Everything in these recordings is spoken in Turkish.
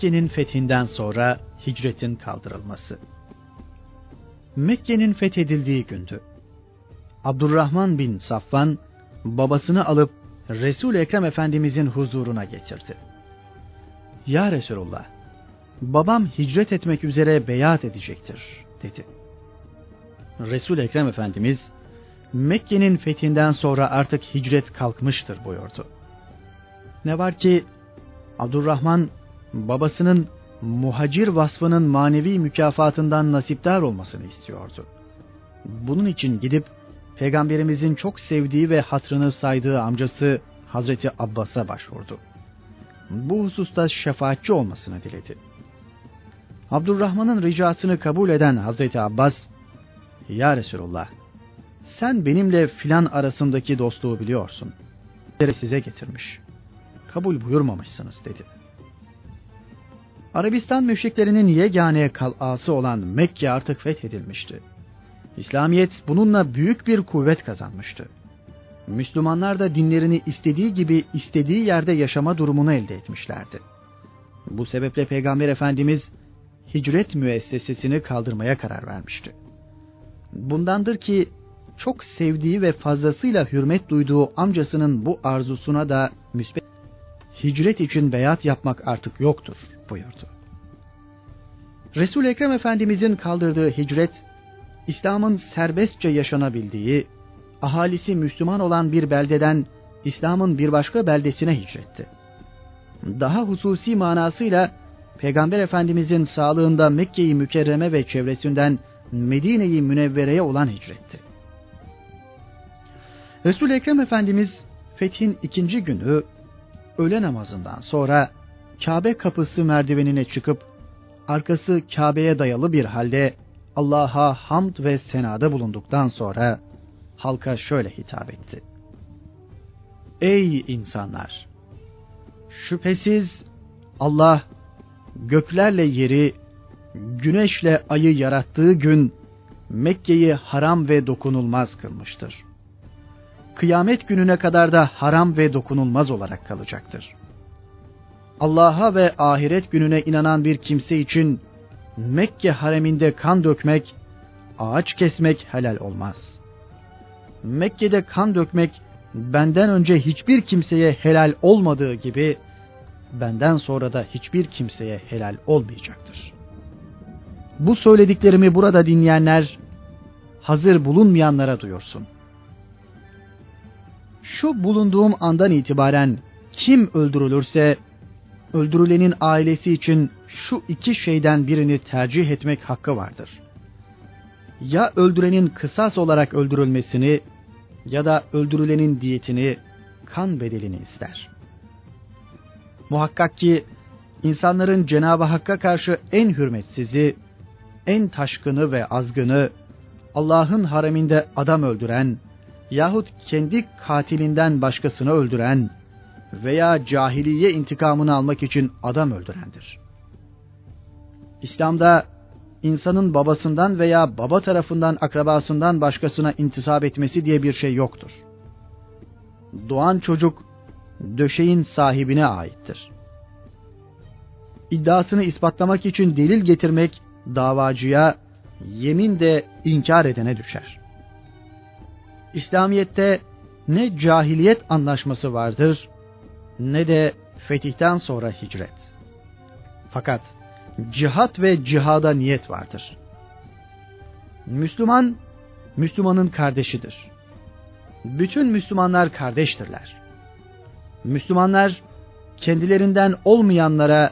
Mekke'nin fethinden sonra hicretin kaldırılması. Mekke'nin fethedildiği gündü. Abdurrahman bin Safvan babasını alıp Resul Ekrem Efendimizin huzuruna getirdi. Ya Resulullah, babam hicret etmek üzere beyat edecektir dedi. Resul Ekrem Efendimiz Mekke'nin fethinden sonra artık hicret kalkmıştır buyurdu. Ne var ki Abdurrahman babasının muhacir vasfının manevi mükafatından nasipdar olmasını istiyordu. Bunun için gidip Peygamberimizin çok sevdiği ve hatrını saydığı amcası Hazreti Abbas'a başvurdu. Bu hususta şefaatçi olmasını diledi. Abdurrahman'ın ricasını kabul eden Hazreti Abbas, Ya Resulullah, sen benimle filan arasındaki dostluğu biliyorsun. Size getirmiş. Kabul buyurmamışsınız dedi. Arabistan müşriklerinin yegane kalası olan Mekke artık fethedilmişti. İslamiyet bununla büyük bir kuvvet kazanmıştı. Müslümanlar da dinlerini istediği gibi istediği yerde yaşama durumunu elde etmişlerdi. Bu sebeple Peygamber Efendimiz hicret müessesesini kaldırmaya karar vermişti. Bundandır ki çok sevdiği ve fazlasıyla hürmet duyduğu amcasının bu arzusuna da müsbet hicret için beyat yapmak artık yoktur buyurdu. Resul Ekrem Efendimizin kaldırdığı hicret İslam'ın serbestçe yaşanabildiği, ahalisi Müslüman olan bir beldeden İslam'ın bir başka beldesine hicretti. Daha hususi manasıyla Peygamber Efendimizin sağlığında Mekke'yi Mükerreme ve çevresinden Medine'yi Münevvere'ye olan hicretti. Resul Ekrem Efendimiz fethin ikinci günü öğle namazından sonra Kabe kapısı merdivenine çıkıp arkası Kabe'ye dayalı bir halde Allah'a hamd ve senada bulunduktan sonra halka şöyle hitap etti. Ey insanlar! Şüphesiz Allah göklerle yeri, güneşle ayı yarattığı gün Mekke'yi haram ve dokunulmaz kılmıştır. Kıyamet gününe kadar da haram ve dokunulmaz olarak kalacaktır. Allah'a ve ahiret gününe inanan bir kimse için Mekke hareminde kan dökmek, ağaç kesmek helal olmaz. Mekke'de kan dökmek benden önce hiçbir kimseye helal olmadığı gibi benden sonra da hiçbir kimseye helal olmayacaktır. Bu söylediklerimi burada dinleyenler hazır bulunmayanlara duyursun. Şu bulunduğum andan itibaren kim öldürülürse öldürülenin ailesi için şu iki şeyden birini tercih etmek hakkı vardır. Ya öldürenin kısas olarak öldürülmesini ya da öldürülenin diyetini, kan bedelini ister. Muhakkak ki insanların Cenab-ı Hakk'a karşı en hürmetsizi, en taşkını ve azgını, Allah'ın hareminde adam öldüren yahut kendi katilinden başkasını öldüren veya cahiliye intikamını almak için adam öldürendir. İslam'da insanın babasından veya baba tarafından akrabasından başkasına intisap etmesi diye bir şey yoktur. Doğan çocuk döşeğin sahibine aittir. İddiasını ispatlamak için delil getirmek davacıya, yemin de inkar edene düşer. İslamiyette ne cahiliyet anlaşması vardır ne de fetihten sonra hicret. Fakat cihat ve cihada niyet vardır. Müslüman, Müslümanın kardeşidir. Bütün Müslümanlar kardeştirler. Müslümanlar kendilerinden olmayanlara,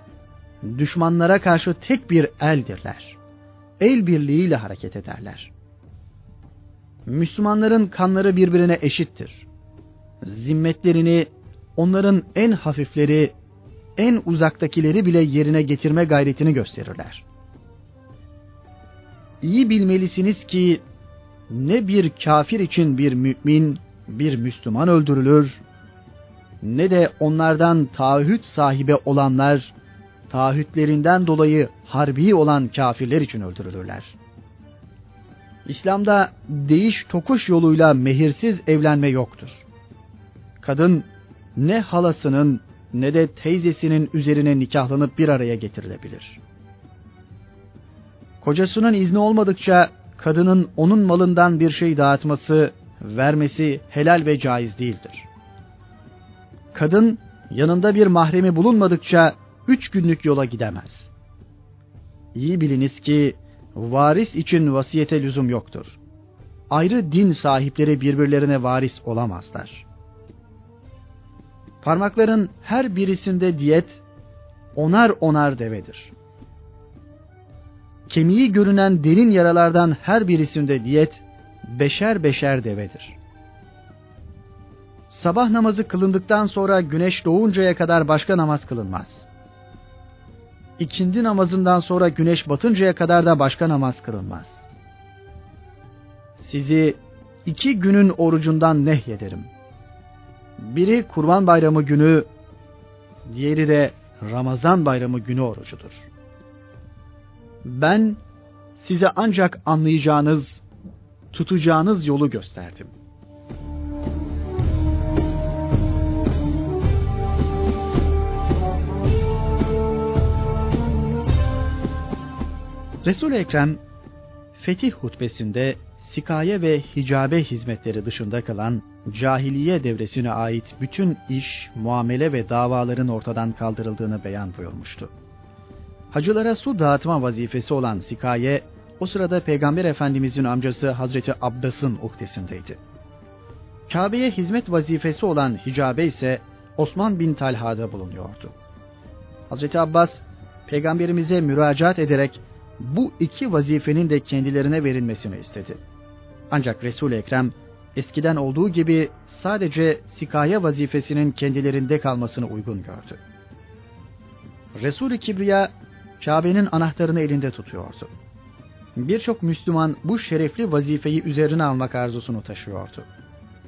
düşmanlara karşı tek bir eldirler. El birliğiyle hareket ederler. Müslümanların kanları birbirine eşittir. Zimmetlerini onların en hafifleri, en uzaktakileri bile yerine getirme gayretini gösterirler. İyi bilmelisiniz ki ne bir kafir için bir mümin, bir Müslüman öldürülür, ne de onlardan taahhüt sahibi olanlar, taahhütlerinden dolayı harbi olan kafirler için öldürülürler. İslam'da değiş tokuş yoluyla mehirsiz evlenme yoktur. Kadın ne halasının ne de teyzesinin üzerine nikahlanıp bir araya getirilebilir. Kocasının izni olmadıkça kadının onun malından bir şey dağıtması, vermesi helal ve caiz değildir. Kadın yanında bir mahremi bulunmadıkça üç günlük yola gidemez. İyi biliniz ki varis için vasiyete lüzum yoktur. Ayrı din sahipleri birbirlerine varis olamazlar. Parmakların her birisinde diyet onar onar devedir. Kemiği görünen derin yaralardan her birisinde diyet beşer beşer devedir. Sabah namazı kılındıktan sonra güneş doğuncaya kadar başka namaz kılınmaz. İkindi namazından sonra güneş batıncaya kadar da başka namaz kılınmaz. Sizi iki günün orucundan nehyederim. Biri kurban bayramı günü, diğeri de Ramazan bayramı günü orucudur. Ben size ancak anlayacağınız, tutacağınız yolu gösterdim. Resul-i Ekrem fetih hutbesinde sikaye ve hicabe hizmetleri dışında kalan cahiliye devresine ait bütün iş, muamele ve davaların ortadan kaldırıldığını beyan buyurmuştu. Hacılara su dağıtma vazifesi olan sikaye, o sırada Peygamber Efendimizin amcası Hazreti Abbas'ın uhdesindeydi. Kabe'ye hizmet vazifesi olan hicabe ise Osman bin Talha'da bulunuyordu. Hazreti Abbas, Peygamberimize müracaat ederek bu iki vazifenin de kendilerine verilmesini istedi. Ancak Resul-i Ekrem eskiden olduğu gibi sadece sikaye vazifesinin kendilerinde kalmasını uygun gördü. Resul-i Kibriya Kabe'nin anahtarını elinde tutuyordu. Birçok Müslüman bu şerefli vazifeyi üzerine almak arzusunu taşıyordu.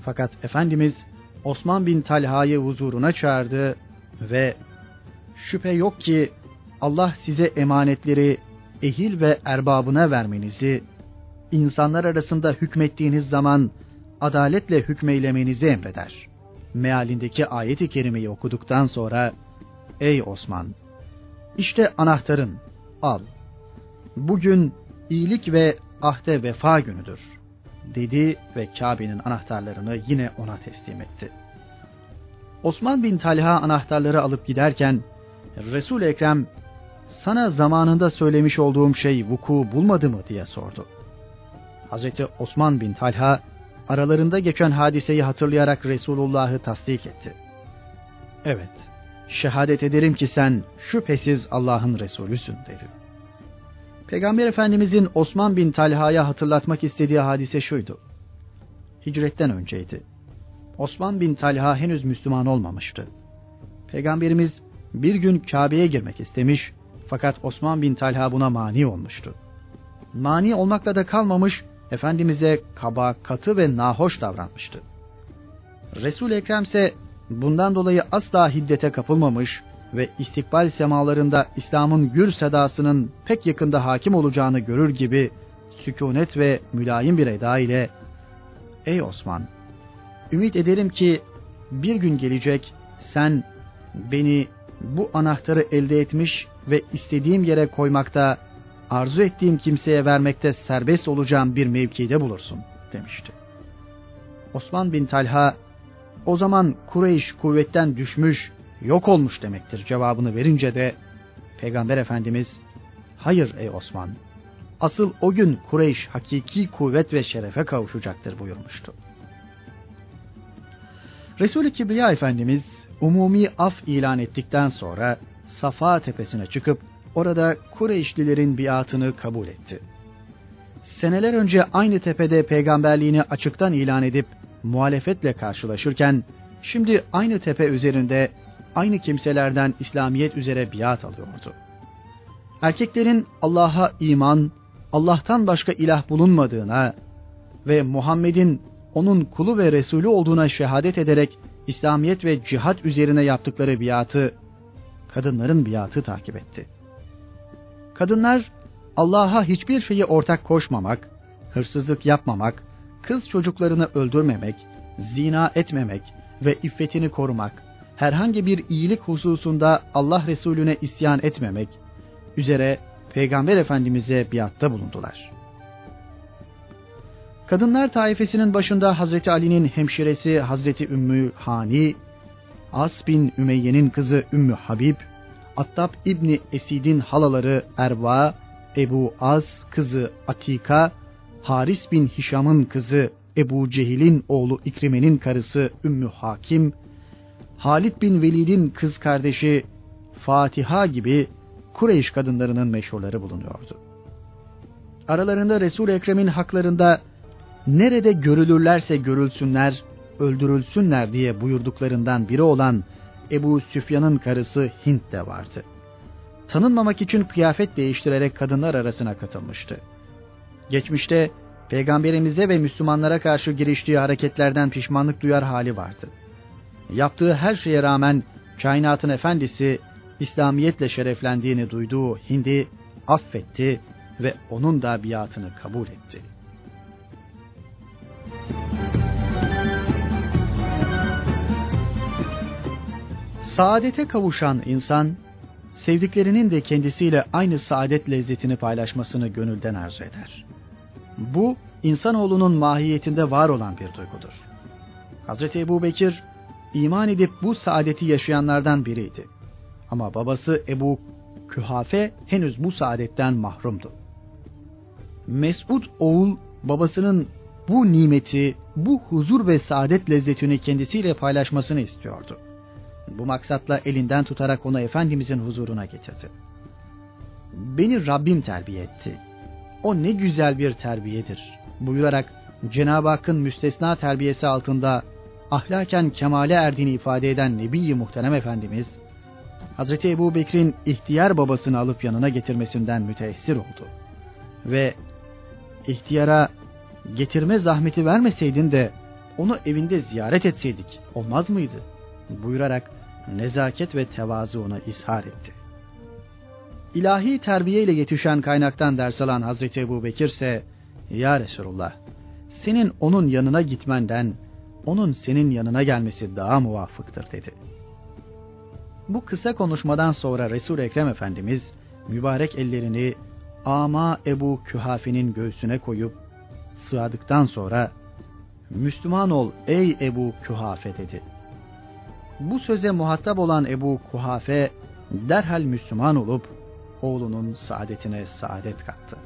Fakat Efendimiz Osman bin Talha'yı huzuruna çağırdı ve şüphe yok ki Allah size emanetleri ehil ve erbabına vermenizi, insanlar arasında hükmettiğiniz zaman adaletle hükmeylemenizi emreder. Mealindeki ayeti kerimeyi okuduktan sonra, Ey Osman! İşte anahtarın, al. Bugün iyilik ve ahde vefa günüdür, dedi ve Kabe'nin anahtarlarını yine ona teslim etti. Osman bin Talha anahtarları alıp giderken, Resul-i Ekrem sana zamanında söylemiş olduğum şey vuku bulmadı mı diye sordu. Hazreti Osman bin Talha aralarında geçen hadiseyi hatırlayarak Resulullah'ı tasdik etti. Evet, şehadet ederim ki sen şüphesiz Allah'ın Resulüsün dedi. Peygamber Efendimizin Osman bin Talha'ya hatırlatmak istediği hadise şuydu. Hicretten önceydi. Osman bin Talha henüz Müslüman olmamıştı. Peygamberimiz bir gün Kabe'ye girmek istemiş fakat Osman bin Talha buna mani olmuştu. Mani olmakla da kalmamış, Efendimiz'e kaba, katı ve nahoş davranmıştı. Resul-i Ekrem ise bundan dolayı asla hiddete kapılmamış ve istikbal semalarında İslam'ın gür sedasının pek yakında hakim olacağını görür gibi sükunet ve mülayim bir eda ile Ey Osman! Ümit ederim ki bir gün gelecek sen beni bu anahtarı elde etmiş ve istediğim yere koymakta, arzu ettiğim kimseye vermekte serbest olacağım bir mevkide bulursun demişti. Osman bin Talha o zaman Kureyş kuvvetten düşmüş, yok olmuş demektir cevabını verince de Peygamber Efendimiz hayır ey Osman asıl o gün Kureyş hakiki kuvvet ve şerefe kavuşacaktır buyurmuştu. Resul-i Kibriya Efendimiz umumi af ilan ettikten sonra Safa tepesine çıkıp orada Kureyşlilerin biatını kabul etti. Seneler önce aynı tepede peygamberliğini açıktan ilan edip muhalefetle karşılaşırken şimdi aynı tepe üzerinde aynı kimselerden İslamiyet üzere biat alıyordu. Erkeklerin Allah'a iman, Allah'tan başka ilah bulunmadığına ve Muhammed'in onun kulu ve Resulü olduğuna şehadet ederek İslamiyet ve cihat üzerine yaptıkları biatı kadınların biatı takip etti. Kadınlar Allah'a hiçbir şeyi ortak koşmamak, hırsızlık yapmamak, kız çocuklarını öldürmemek, zina etmemek ve iffetini korumak, herhangi bir iyilik hususunda Allah Resulüne isyan etmemek üzere Peygamber Efendimiz'e biatta bulundular. Kadınlar taifesinin başında Hazreti Ali'nin hemşiresi Hazreti Ümmü Hani, As bin Ümeyye'nin kızı Ümmü Habib, Attab İbni Esid'in halaları Erva, Ebu Az kızı Atika, Haris bin Hişam'ın kızı Ebu Cehil'in oğlu İkrime'nin karısı Ümmü Hakim, Halid bin Velid'in kız kardeşi Fatiha gibi Kureyş kadınlarının meşhurları bulunuyordu. Aralarında Resul-i Ekrem'in haklarında nerede görülürlerse görülsünler, öldürülsünler diye buyurduklarından biri olan Ebu Süfyan'ın karısı Hint de vardı. Tanınmamak için kıyafet değiştirerek kadınlar arasına katılmıştı. Geçmişte peygamberimize ve Müslümanlara karşı giriştiği hareketlerden pişmanlık duyar hali vardı. Yaptığı her şeye rağmen kainatın efendisi İslamiyetle şereflendiğini duyduğu Hindi affetti ve onun da biatını kabul etti. Saadete kavuşan insan, sevdiklerinin de kendisiyle aynı saadet lezzetini paylaşmasını gönülden arzu eder. Bu, insanoğlunun mahiyetinde var olan bir duygudur. Hazreti Ebu Bekir, iman edip bu saadeti yaşayanlardan biriydi. Ama babası Ebu Kühafe henüz bu saadetten mahrumdu. Mesud oğul babasının bu nimeti, bu huzur ve saadet lezzetini kendisiyle paylaşmasını istiyordu. Bu maksatla elinden tutarak onu Efendimizin huzuruna getirdi. Beni Rabbim terbiye etti. O ne güzel bir terbiyedir buyurarak Cenab-ı Hakk'ın müstesna terbiyesi altında ahlaken kemale erdiğini ifade eden Nebi-i Muhterem Efendimiz, Hazreti Ebu Bekir'in ihtiyar babasını alıp yanına getirmesinden müteessir oldu. Ve ihtiyara getirme zahmeti vermeseydin de onu evinde ziyaret etseydik olmaz mıydı? buyurarak nezaket ve tevazuunu ishar etti. İlahi terbiye ile yetişen kaynaktan ders alan Hazreti Ebu Bekir ise Ya Resulullah senin onun yanına gitmenden onun senin yanına gelmesi daha muvafıktır dedi. Bu kısa konuşmadan sonra resul Ekrem Efendimiz mübarek ellerini Ama Ebu Kühafe'nin göğsüne koyup sığadıktan sonra Müslüman ol ey Ebu Kühafe dedi. Bu söze muhatap olan Ebu Kuhafe derhal Müslüman olup oğlunun saadetine saadet kattı.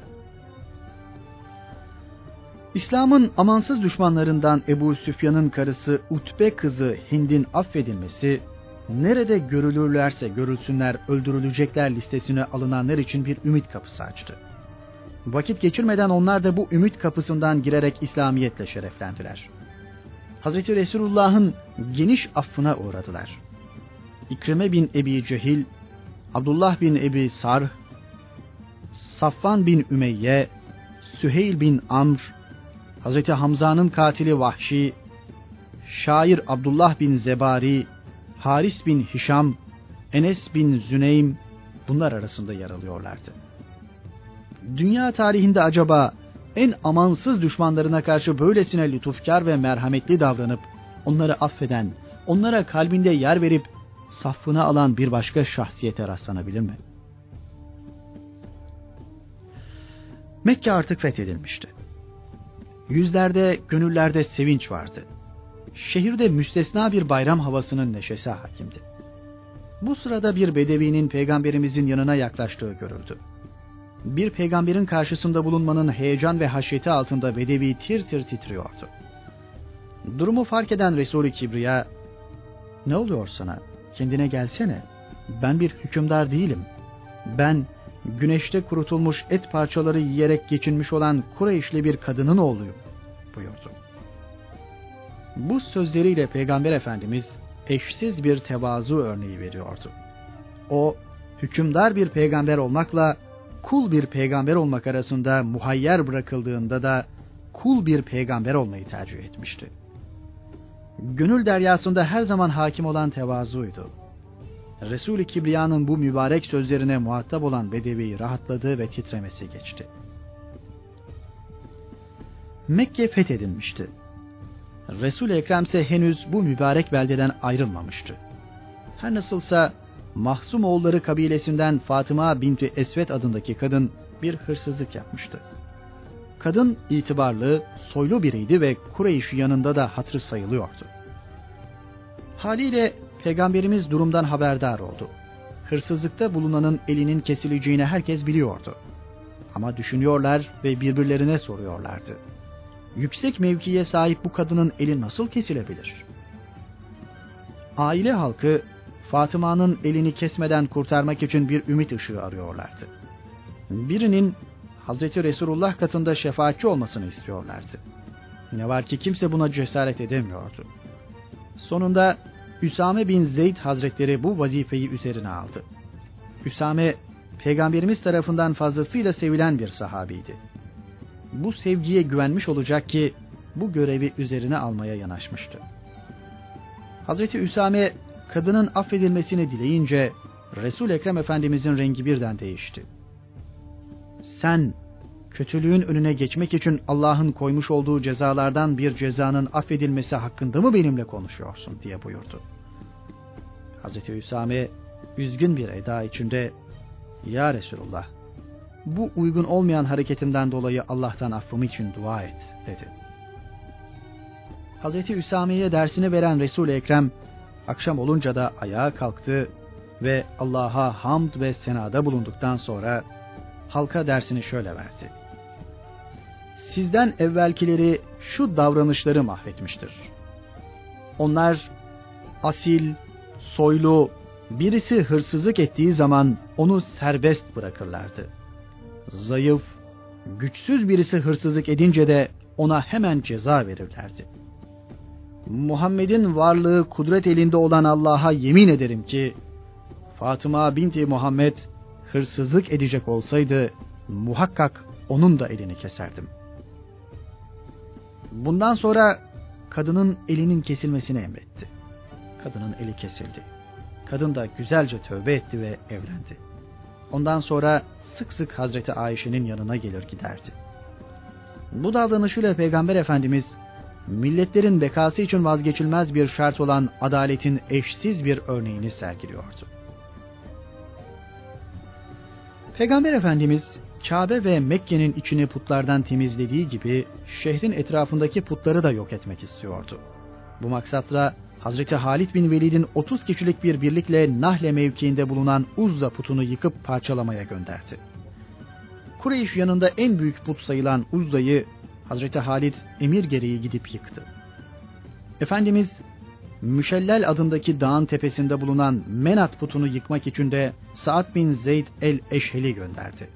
İslam'ın amansız düşmanlarından Ebu Süfyan'ın karısı Utbe kızı Hind'in affedilmesi, nerede görülürlerse görülsünler öldürülecekler listesine alınanlar için bir ümit kapısı açtı. Vakit geçirmeden onlar da bu ümit kapısından girerek İslamiyetle şereflendiler. Hazreti Resulullah'ın geniş affına uğradılar. İkrime bin Ebi Cehil, Abdullah bin Ebi Sar, Safvan bin Ümeyye, Süheyl bin Amr, Hazreti Hamza'nın katili Vahşi, şair Abdullah bin Zebari, Haris bin Hişam, Enes bin Züneym bunlar arasında yer alıyorlardı. Dünya tarihinde acaba en amansız düşmanlarına karşı böylesine lütufkar ve merhametli davranıp onları affeden, onlara kalbinde yer verip safına alan bir başka şahsiyete rastlanabilir mi? Mekke artık fethedilmişti. Yüzlerde, gönüllerde sevinç vardı. Şehirde müstesna bir bayram havasının neşesi hakimdi. Bu sırada bir bedevinin peygamberimizin yanına yaklaştığı görüldü. Bir peygamberin karşısında bulunmanın heyecan ve haşyeti altında bedevi tir tir titriyordu. Durumu fark eden Resul-i Kibriya, ''Ne oluyor sana? Kendine gelsene. Ben bir hükümdar değilim. Ben güneşte kurutulmuş et parçaları yiyerek geçinmiş olan Kureyşli bir kadının oğluyum buyurdu. Bu sözleriyle Peygamber Efendimiz eşsiz bir tevazu örneği veriyordu. O, hükümdar bir peygamber olmakla kul bir peygamber olmak arasında muhayyer bırakıldığında da kul bir peygamber olmayı tercih etmişti. Gönül deryasında her zaman hakim olan tevazuydu. Resul-i Kibriya'nın bu mübarek sözlerine muhatap olan Bedevi rahatladı ve titremesi geçti. Mekke fethedilmişti. Resul-i Ekrem ise henüz bu mübarek beldeden ayrılmamıştı. Her nasılsa Mahsum oğulları kabilesinden Fatıma binti Esvet adındaki kadın bir hırsızlık yapmıştı. Kadın itibarlı, soylu biriydi ve Kureyş yanında da hatırı sayılıyordu. Haliyle Peygamberimiz durumdan haberdar oldu. Hırsızlıkta bulunanın elinin kesileceğini herkes biliyordu. Ama düşünüyorlar ve birbirlerine soruyorlardı. Yüksek mevkiye sahip bu kadının eli nasıl kesilebilir? Aile halkı Fatıma'nın elini kesmeden kurtarmak için bir ümit ışığı arıyorlardı. Birinin Hazreti Resulullah katında şefaatçi olmasını istiyorlardı. Ne var ki kimse buna cesaret edemiyordu. Sonunda Üsame bin Zeyd Hazretleri bu vazifeyi üzerine aldı. Üsame, Peygamberimiz tarafından fazlasıyla sevilen bir sahabiydi. Bu sevgiye güvenmiş olacak ki bu görevi üzerine almaya yanaşmıştı. Hazreti Üsame kadının affedilmesini dileyince Resul Ekrem Efendimizin rengi birden değişti. Sen kötülüğün önüne geçmek için Allah'ın koymuş olduğu cezalardan bir cezanın affedilmesi hakkında mı benimle konuşuyorsun diye buyurdu. Hazreti Üsame üzgün bir eda içinde Ya Resulullah bu uygun olmayan hareketimden dolayı Allah'tan affımı için dua et dedi. Hazreti Üsame'ye dersini veren Resul-i Ekrem akşam olunca da ayağa kalktı ve Allah'a hamd ve senada bulunduktan sonra halka dersini şöyle verdi. Sizden evvelkileri şu davranışları mahvetmiştir. Onlar asil, soylu, birisi hırsızlık ettiği zaman onu serbest bırakırlardı. Zayıf, güçsüz birisi hırsızlık edince de ona hemen ceza verirlerdi. Muhammed'in varlığı kudret elinde olan Allah'a yemin ederim ki Fatıma binti Muhammed hırsızlık edecek olsaydı muhakkak onun da elini keserdim. Bundan sonra kadının elinin kesilmesini emretti. Kadının eli kesildi. Kadın da güzelce tövbe etti ve evlendi. Ondan sonra sık sık Hazreti Ayşe'nin yanına gelir giderdi. Bu davranışıyla Peygamber Efendimiz milletlerin bekası için vazgeçilmez bir şart olan adaletin eşsiz bir örneğini sergiliyordu. Peygamber Efendimiz Kabe ve Mekke'nin içini putlardan temizlediği gibi şehrin etrafındaki putları da yok etmek istiyordu. Bu maksatla Hazreti Halid bin Velid'in 30 kişilik bir birlikle Nahle mevkiinde bulunan Uzza putunu yıkıp parçalamaya gönderdi. Kureyş yanında en büyük put sayılan Uzza'yı Hazreti Halid emir gereği gidip yıktı. Efendimiz Müşellel adındaki dağın tepesinde bulunan Menat putunu yıkmak için de Sa'd bin Zeyd el-Eşheli gönderdi.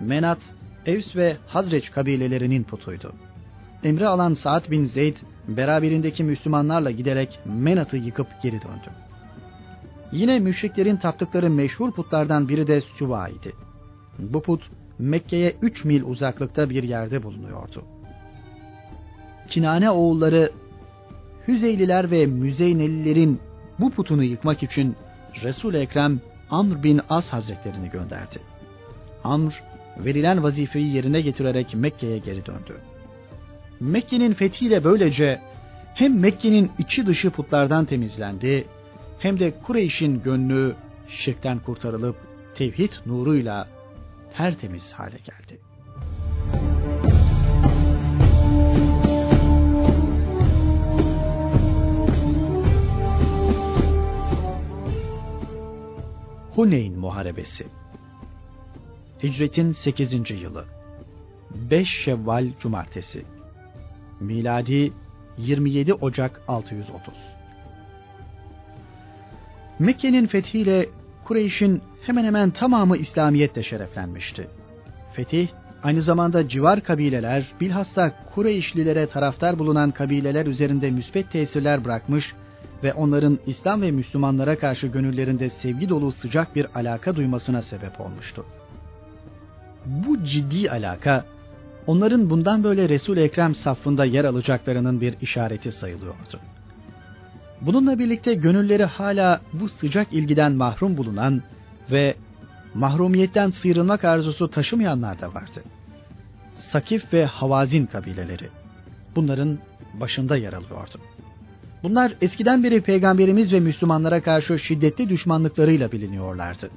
Menat, Evs ve Hazreç kabilelerinin putuydu. Emri alan Sa'd bin Zeyd beraberindeki Müslümanlarla giderek Menat'ı yıkıp geri döndü. Yine müşriklerin taptıkları meşhur putlardan biri de Süva. Bu put Mekke'ye 3 mil uzaklıkta bir yerde bulunuyordu. Kinane oğulları Hüzeyliler ve Müzeynelilerin bu putunu yıkmak için Resul Ekrem Amr bin As Hazretlerini gönderdi. Amr verilen vazifeyi yerine getirerek Mekke'ye geri döndü. Mekke'nin fethiyle böylece hem Mekke'nin içi dışı putlardan temizlendi hem de Kureyş'in gönlü şirkten kurtarılıp tevhid nuruyla tertemiz hale geldi. Huneyn Muharebesi Hicretin 8. yılı 5 Şevval Cumartesi Miladi 27 Ocak 630 Mekke'nin fethiyle Kureyş'in hemen hemen tamamı İslamiyet'te şereflenmişti. Fetih, aynı zamanda civar kabileler, bilhassa Kureyşlilere taraftar bulunan kabileler üzerinde müspet tesirler bırakmış ve onların İslam ve Müslümanlara karşı gönüllerinde sevgi dolu sıcak bir alaka duymasına sebep olmuştu. Bu ciddi alaka, onların bundan böyle Resul-i Ekrem safında yer alacaklarının bir işareti sayılıyordu. Bununla birlikte gönülleri hala bu sıcak ilgiden mahrum bulunan ve mahrumiyetten sıyrılmak arzusu taşımayanlar da vardı. Sakif ve Havazin kabileleri bunların başında yer alıyordu. Bunlar eskiden beri peygamberimiz ve Müslümanlara karşı şiddetli düşmanlıklarıyla biliniyorlardı.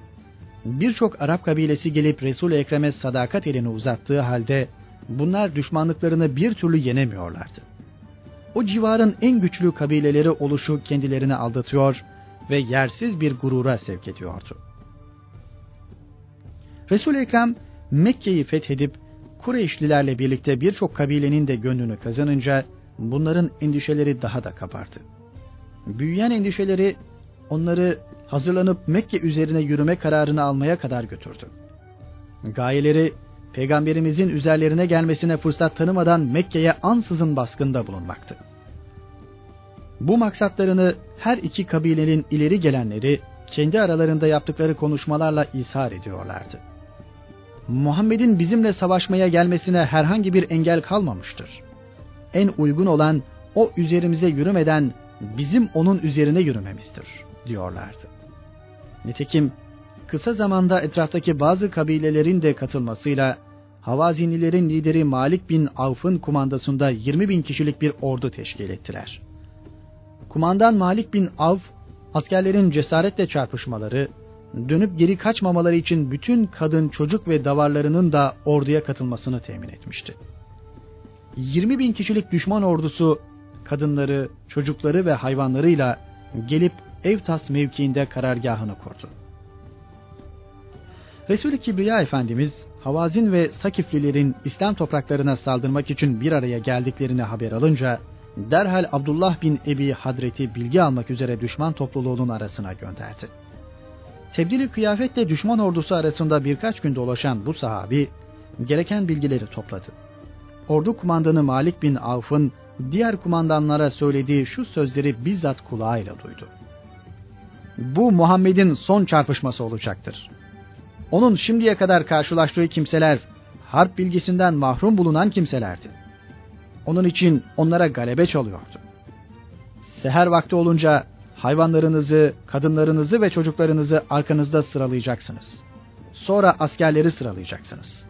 Birçok Arap kabilesi gelip Resul-i Ekrem'e sadakat elini uzattığı halde bunlar düşmanlıklarını bir türlü yenemiyorlardı. O civarın en güçlü kabileleri oluşu kendilerini aldatıyor ve yersiz bir gurura sevk ediyordu. Resul-i Ekrem Mekke'yi fethedip Kureyşlilerle birlikte birçok kabilenin de gönlünü kazanınca bunların endişeleri daha da kabardı. Büyüyen endişeleri onları hazırlanıp Mekke üzerine yürüme kararını almaya kadar götürdü. Gayeleri peygamberimizin üzerlerine gelmesine fırsat tanımadan Mekke'ye ansızın baskında bulunmaktı. Bu maksatlarını her iki kabilenin ileri gelenleri kendi aralarında yaptıkları konuşmalarla ishar ediyorlardı. Muhammed'in bizimle savaşmaya gelmesine herhangi bir engel kalmamıştır. En uygun olan o üzerimize yürümeden bizim onun üzerine yürümemizdir diyorlardı. Nitekim kısa zamanda etraftaki bazı kabilelerin de katılmasıyla Havazinlilerin lideri Malik bin Avf'ın kumandasında 20 bin kişilik bir ordu teşkil ettiler. Kumandan Malik bin Avf, askerlerin cesaretle çarpışmaları, dönüp geri kaçmamaları için bütün kadın, çocuk ve davarlarının da orduya katılmasını temin etmişti. 20 bin kişilik düşman ordusu kadınları, çocukları ve hayvanlarıyla gelip Evtas mevkiinde karargahını kurdu. Resul-i Kibriya Efendimiz, Havazin ve Sakiflilerin İslam topraklarına saldırmak için bir araya geldiklerini haber alınca, derhal Abdullah bin Ebi Hadret'i bilgi almak üzere düşman topluluğunun arasına gönderdi. Tebdili kıyafetle düşman ordusu arasında birkaç gün dolaşan bu sahabi, gereken bilgileri topladı. Ordu kumandanı Malik bin Avf'ın diğer kumandanlara söylediği şu sözleri bizzat kulağıyla duydu. Bu Muhammed'in son çarpışması olacaktır. Onun şimdiye kadar karşılaştığı kimseler harp bilgisinden mahrum bulunan kimselerdi. Onun için onlara galebe çalıyordu. Seher vakti olunca hayvanlarınızı, kadınlarınızı ve çocuklarınızı arkanızda sıralayacaksınız. Sonra askerleri sıralayacaksınız.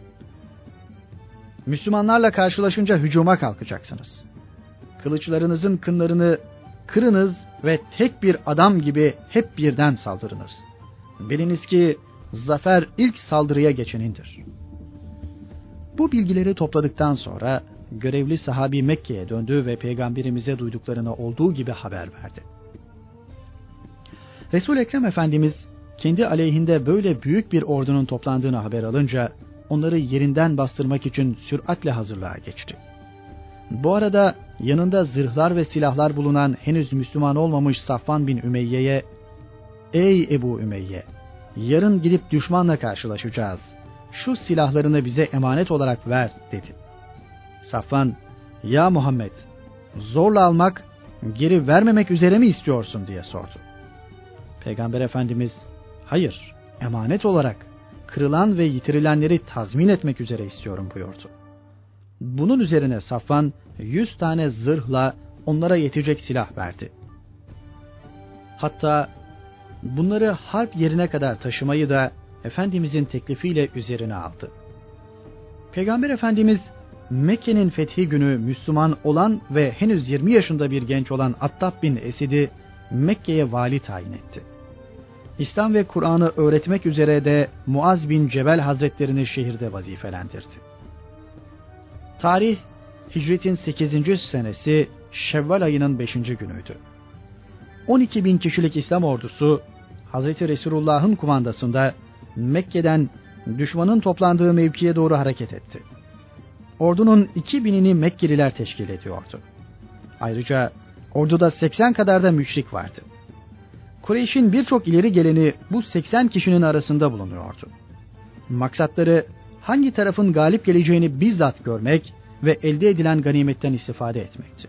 Müslümanlarla karşılaşınca hücuma kalkacaksınız. Kılıçlarınızın kınlarını kırınız ve tek bir adam gibi hep birden saldırınız. Biliniz ki zafer ilk saldırıya geçenindir. Bu bilgileri topladıktan sonra görevli sahabi Mekke'ye döndü ve peygamberimize duyduklarını olduğu gibi haber verdi. Resul Ekrem Efendimiz kendi aleyhinde böyle büyük bir ordunun toplandığını haber alınca onları yerinden bastırmak için süratle hazırlığa geçti. Bu arada yanında zırhlar ve silahlar bulunan henüz Müslüman olmamış Safvan bin Ümeyye'ye "Ey Ebu Ümeyye, yarın gidip düşmanla karşılaşacağız. Şu silahlarını bize emanet olarak ver." dedi. Safvan, "Ya Muhammed, zorla almak, geri vermemek üzere mi istiyorsun?" diye sordu. Peygamber Efendimiz, "Hayır, emanet olarak kırılan ve yitirilenleri tazmin etmek üzere istiyorum." buyurdu. Bunun üzerine Safvan yüz tane zırhla onlara yetecek silah verdi. Hatta bunları harp yerine kadar taşımayı da Efendimizin teklifiyle üzerine aldı. Peygamber Efendimiz Mekke'nin fethi günü Müslüman olan ve henüz 20 yaşında bir genç olan Attab bin Esid'i Mekke'ye vali tayin etti. İslam ve Kur'an'ı öğretmek üzere de Muaz bin Cebel Hazretlerini şehirde vazifelendirdi. Tarih Hicretin 8. senesi Şevval ayının 5. günüydü. 12 bin kişilik İslam ordusu Hz. Resulullah'ın kumandasında Mekke'den düşmanın toplandığı mevkiye doğru hareket etti. Ordunun 2000'ini Mekkeliler teşkil ediyordu. Ayrıca orduda 80 kadar da müşrik vardı. Kureyş'in birçok ileri geleni bu 80 kişinin arasında bulunuyordu. Maksatları hangi tarafın galip geleceğini bizzat görmek ve elde edilen ganimetten istifade etmekti.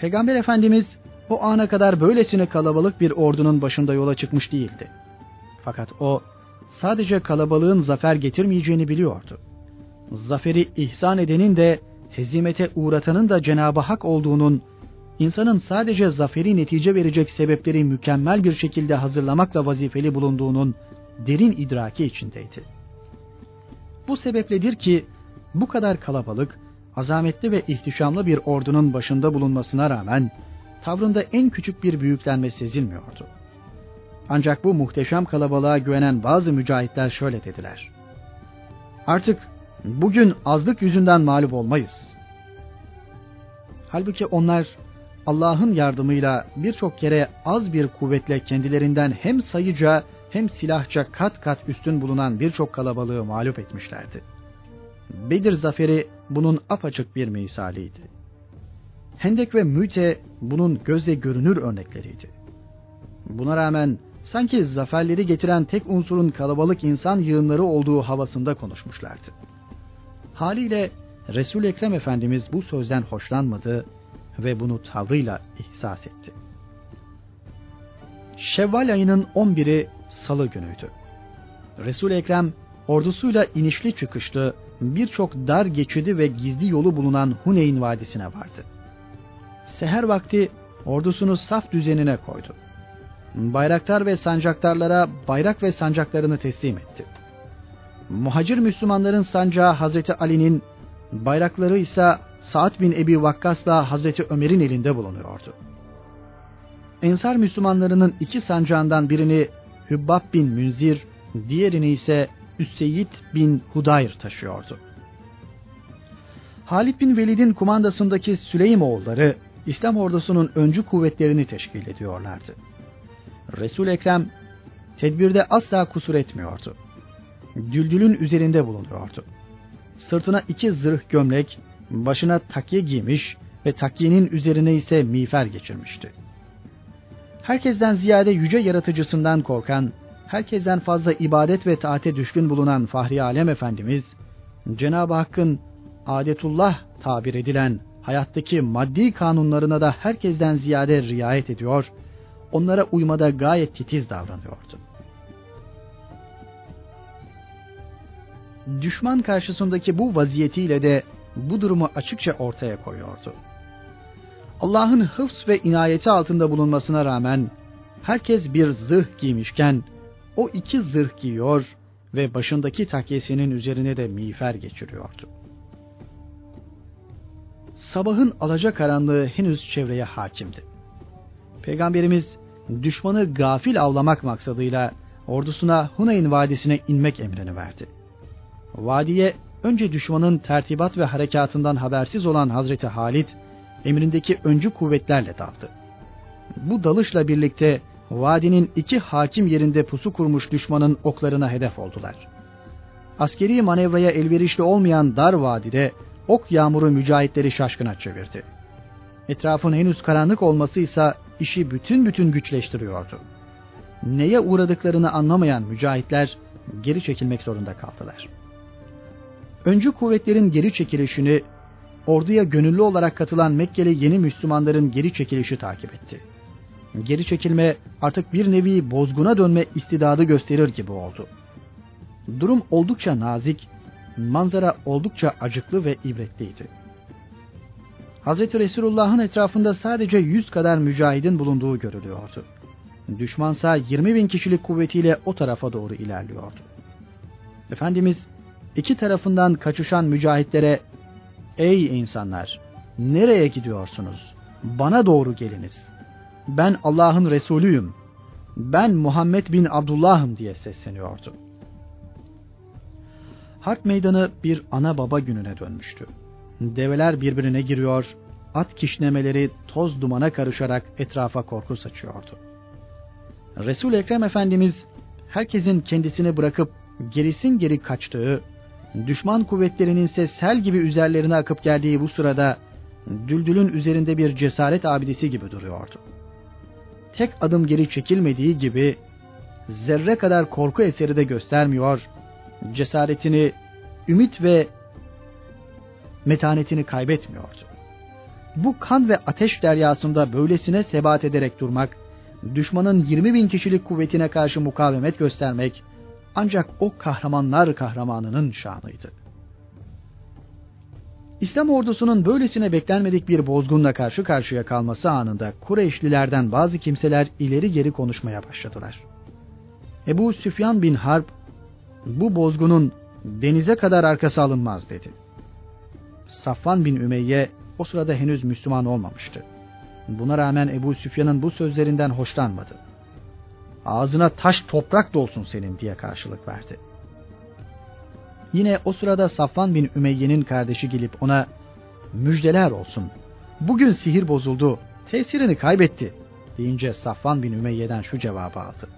Peygamber Efendimiz o ana kadar böylesine kalabalık bir ordunun başında yola çıkmış değildi. Fakat o sadece kalabalığın zafer getirmeyeceğini biliyordu. Zaferi ihsan edenin de hezimete uğratanın da Cenab-ı Hak olduğunun, insanın sadece zaferi netice verecek sebepleri mükemmel bir şekilde hazırlamakla vazifeli bulunduğunun derin idraki içindeydi. Bu sebepledir ki bu kadar kalabalık, azametli ve ihtişamlı bir ordunun başında bulunmasına rağmen tavrında en küçük bir büyüklenme sezilmiyordu. Ancak bu muhteşem kalabalığa güvenen bazı mücahitler şöyle dediler. Artık bugün azlık yüzünden mağlup olmayız. Halbuki onlar Allah'ın yardımıyla birçok kere az bir kuvvetle kendilerinden hem sayıca hem silahça kat kat üstün bulunan birçok kalabalığı mağlup etmişlerdi. Bedir zaferi bunun apaçık bir misaliydi. Hendek ve Müte bunun gözle görünür örnekleriydi. Buna rağmen sanki zaferleri getiren tek unsurun kalabalık insan yığınları olduğu havasında konuşmuşlardı. Haliyle Resul Ekrem Efendimiz bu sözden hoşlanmadı ve bunu tavrıyla ihsas etti. Şevval ayının 11'i salı günüydü. Resul Ekrem ordusuyla inişli çıkışlı birçok dar geçidi ve gizli yolu bulunan Huneyn Vadisi'ne vardı. Seher vakti ordusunu saf düzenine koydu. Bayraktar ve sancaktarlara bayrak ve sancaklarını teslim etti. Muhacir Müslümanların sancağı Hazreti Ali'nin, bayrakları ise Sa'd bin Ebi Vakkas'la Hazreti Ömer'in elinde bulunuyordu. Ensar Müslümanlarının iki sancağından birini Hübbab bin Münzir, diğerini ise Üseyyid bin Hudayr taşıyordu. Halid bin Velid'in kumandasındaki Süleymoğulları İslam ordusunun öncü kuvvetlerini teşkil ediyorlardı. Resul Ekrem tedbirde asla kusur etmiyordu. Düldülün üzerinde bulunuyordu. Sırtına iki zırh gömlek, başına takye giymiş ve takyenin üzerine ise miğfer geçirmişti. Herkesten ziyade yüce yaratıcısından korkan, herkesten fazla ibadet ve taate düşkün bulunan Fahri Alem Efendimiz, Cenab-ı Hakk'ın adetullah tabir edilen hayattaki maddi kanunlarına da herkesten ziyade riayet ediyor, onlara uymada gayet titiz davranıyordu. Düşman karşısındaki bu vaziyetiyle de bu durumu açıkça ortaya koyuyordu. Allah'ın hıfz ve inayeti altında bulunmasına rağmen herkes bir zırh giymişken o iki zırh giyiyor ve başındaki takyesinin üzerine de miğfer geçiriyordu. Sabahın alacakaranlığı henüz çevreye hakimdi. Peygamberimiz düşmanı gafil avlamak maksadıyla ordusuna Hunayn Vadisi'ne inmek emrini verdi. Vadiye önce düşmanın tertibat ve harekatından habersiz olan Hazreti Halit emrindeki öncü kuvvetlerle daldı. Bu dalışla birlikte vadinin iki hakim yerinde pusu kurmuş düşmanın oklarına hedef oldular. Askeri manevraya elverişli olmayan dar vadide ok yağmuru mücahitleri şaşkına çevirdi. Etrafın henüz karanlık olması ise işi bütün bütün güçleştiriyordu. Neye uğradıklarını anlamayan mücahitler geri çekilmek zorunda kaldılar. Öncü kuvvetlerin geri çekilişini orduya gönüllü olarak katılan Mekkeli yeni Müslümanların geri çekilişi takip etti. Geri çekilme artık bir nevi bozguna dönme istidadı gösterir gibi oldu. Durum oldukça nazik, manzara oldukça acıklı ve ibretliydi. Hz. Resulullah'ın etrafında sadece yüz kadar mücahidin bulunduğu görülüyordu. Düşmansa 20 bin kişilik kuvvetiyle o tarafa doğru ilerliyordu. Efendimiz iki tarafından kaçışan mücahitlere Ey insanlar! Nereye gidiyorsunuz? Bana doğru geliniz. Ben Allah'ın Resulüyüm. Ben Muhammed bin Abdullah'ım diye sesleniyordu. Harp meydanı bir ana baba gününe dönmüştü. Develer birbirine giriyor, at kişnemeleri toz dumana karışarak etrafa korku saçıyordu. Resul Ekrem Efendimiz herkesin kendisini bırakıp gerisin geri kaçtığı düşman kuvvetlerinin ise sel gibi üzerlerine akıp geldiği bu sırada Düldül'ün üzerinde bir cesaret abidesi gibi duruyordu. Tek adım geri çekilmediği gibi zerre kadar korku eseri de göstermiyor, cesaretini, ümit ve metanetini kaybetmiyordu. Bu kan ve ateş deryasında böylesine sebat ederek durmak, düşmanın 20 bin kişilik kuvvetine karşı mukavemet göstermek, ancak o kahramanlar kahramanının şanıydı. İslam ordusunun böylesine beklenmedik bir bozgunla karşı karşıya kalması anında Kureyşlilerden bazı kimseler ileri geri konuşmaya başladılar. Ebu Süfyan bin Harp, bu bozgunun denize kadar arkası alınmaz dedi. Safvan bin Ümeyye o sırada henüz Müslüman olmamıştı. Buna rağmen Ebu Süfyan'ın bu sözlerinden hoşlanmadı. Ağzına taş toprak dolsun senin diye karşılık verdi. Yine o sırada Safvan bin Ümeyye'nin kardeşi gelip ona müjdeler olsun. Bugün sihir bozuldu, tesirini kaybetti deyince Safvan bin Ümeyye'den şu cevabı aldı.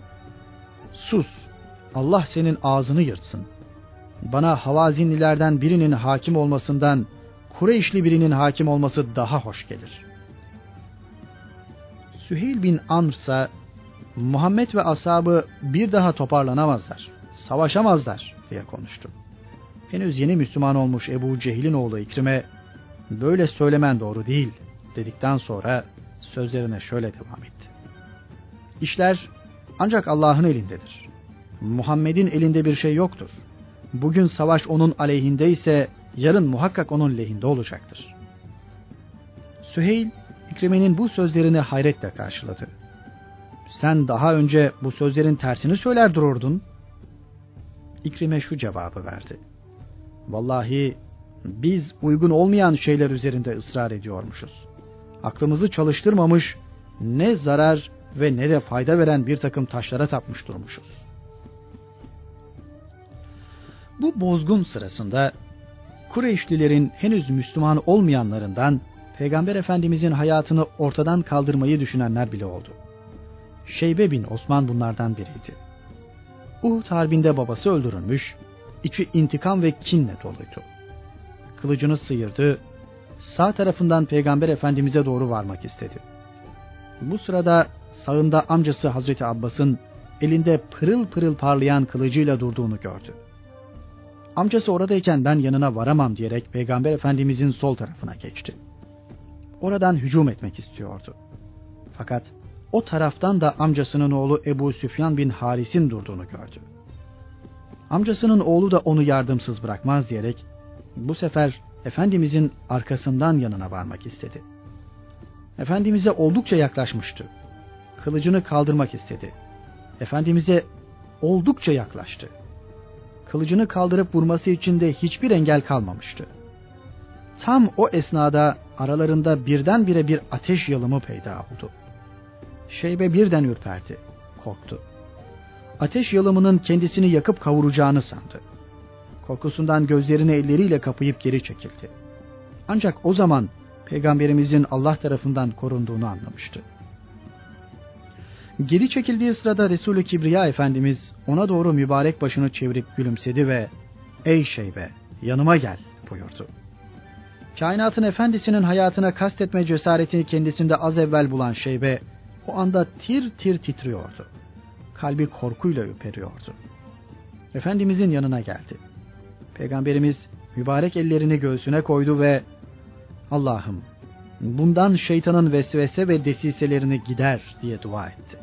Sus, Allah senin ağzını yırtsın. Bana Havazinlilerden birinin hakim olmasından Kureyşli birinin hakim olması daha hoş gelir. Süheyl bin Amr ise Muhammed ve ashabı bir daha toparlanamazlar, savaşamazlar diye konuştu. Henüz yeni Müslüman olmuş Ebu Cehil'in oğlu İkrim'e böyle söylemen doğru değil dedikten sonra sözlerine şöyle devam etti. İşler ancak Allah'ın elindedir. Muhammed'in elinde bir şey yoktur. Bugün savaş onun aleyhinde ise yarın muhakkak onun lehinde olacaktır. Süheyl, İkrime'nin bu sözlerini hayretle karşıladı. Sen daha önce bu sözlerin tersini söyler dururdun. İkrime şu cevabı verdi. Vallahi biz uygun olmayan şeyler üzerinde ısrar ediyormuşuz. Aklımızı çalıştırmamış, ne zarar ve ne de fayda veren bir takım taşlara tapmış durmuşuz. Bu bozgun sırasında Kureyşlilerin henüz Müslüman olmayanlarından Peygamber Efendimizin hayatını ortadan kaldırmayı düşünenler bile oldu. Şeybe bin Osman bunlardan biriydi. Uhud harbinde babası öldürülmüş, içi intikam ve kinle doluydu. Kılıcını sıyırdı, sağ tarafından Peygamber Efendimiz'e doğru varmak istedi. Bu sırada sağında amcası Hazreti Abbas'ın elinde pırıl pırıl parlayan kılıcıyla durduğunu gördü. Amcası oradayken ben yanına varamam diyerek Peygamber Efendimizin sol tarafına geçti. Oradan hücum etmek istiyordu. Fakat o taraftan da amcasının oğlu Ebu Süfyan bin Haris'in durduğunu gördü. Amcasının oğlu da onu yardımsız bırakmaz diyerek bu sefer Efendimizin arkasından yanına varmak istedi. Efendimiz'e oldukça yaklaşmıştı. Kılıcını kaldırmak istedi. Efendimiz'e oldukça yaklaştı. Kılıcını kaldırıp vurması için de hiçbir engel kalmamıştı. Tam o esnada aralarında birdenbire bir ateş yalımı peyda oldu. Şeybe birden ürperdi, korktu. Ateş yalımının kendisini yakıp kavuracağını sandı. Korkusundan gözlerini elleriyle kapayıp geri çekildi. Ancak o zaman Peygamberimizin Allah tarafından korunduğunu anlamıştı. Geri çekildiği sırada Resulü Kibriya Efendimiz ona doğru mübarek başını çevirip gülümsedi ve ''Ey şeybe yanıma gel'' buyurdu. Kainatın efendisinin hayatına kastetme cesaretini kendisinde az evvel bulan şeybe o anda tir tir titriyordu. Kalbi korkuyla ürperiyordu. Efendimizin yanına geldi. Peygamberimiz mübarek ellerini göğsüne koydu ve Allah'ım bundan şeytanın vesvese ve desiselerini gider diye dua etti.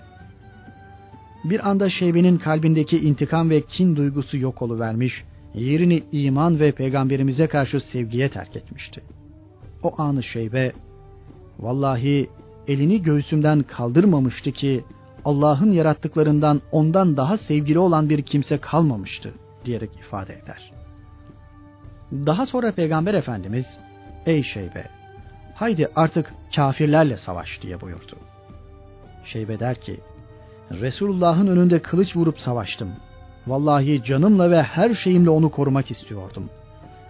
Bir anda Şeybe'nin kalbindeki intikam ve kin duygusu yok oluvermiş, yerini iman ve peygamberimize karşı sevgiye terk etmişti. O anı Şeybe, vallahi elini göğsümden kaldırmamıştı ki Allah'ın yarattıklarından ondan daha sevgili olan bir kimse kalmamıştı diyerek ifade eder. Daha sonra Peygamber Efendimiz ey Şeybe haydi artık kafirlerle savaş diye buyurdu. Şeybe der ki Resulullah'ın önünde kılıç vurup savaştım. Vallahi canımla ve her şeyimle onu korumak istiyordum.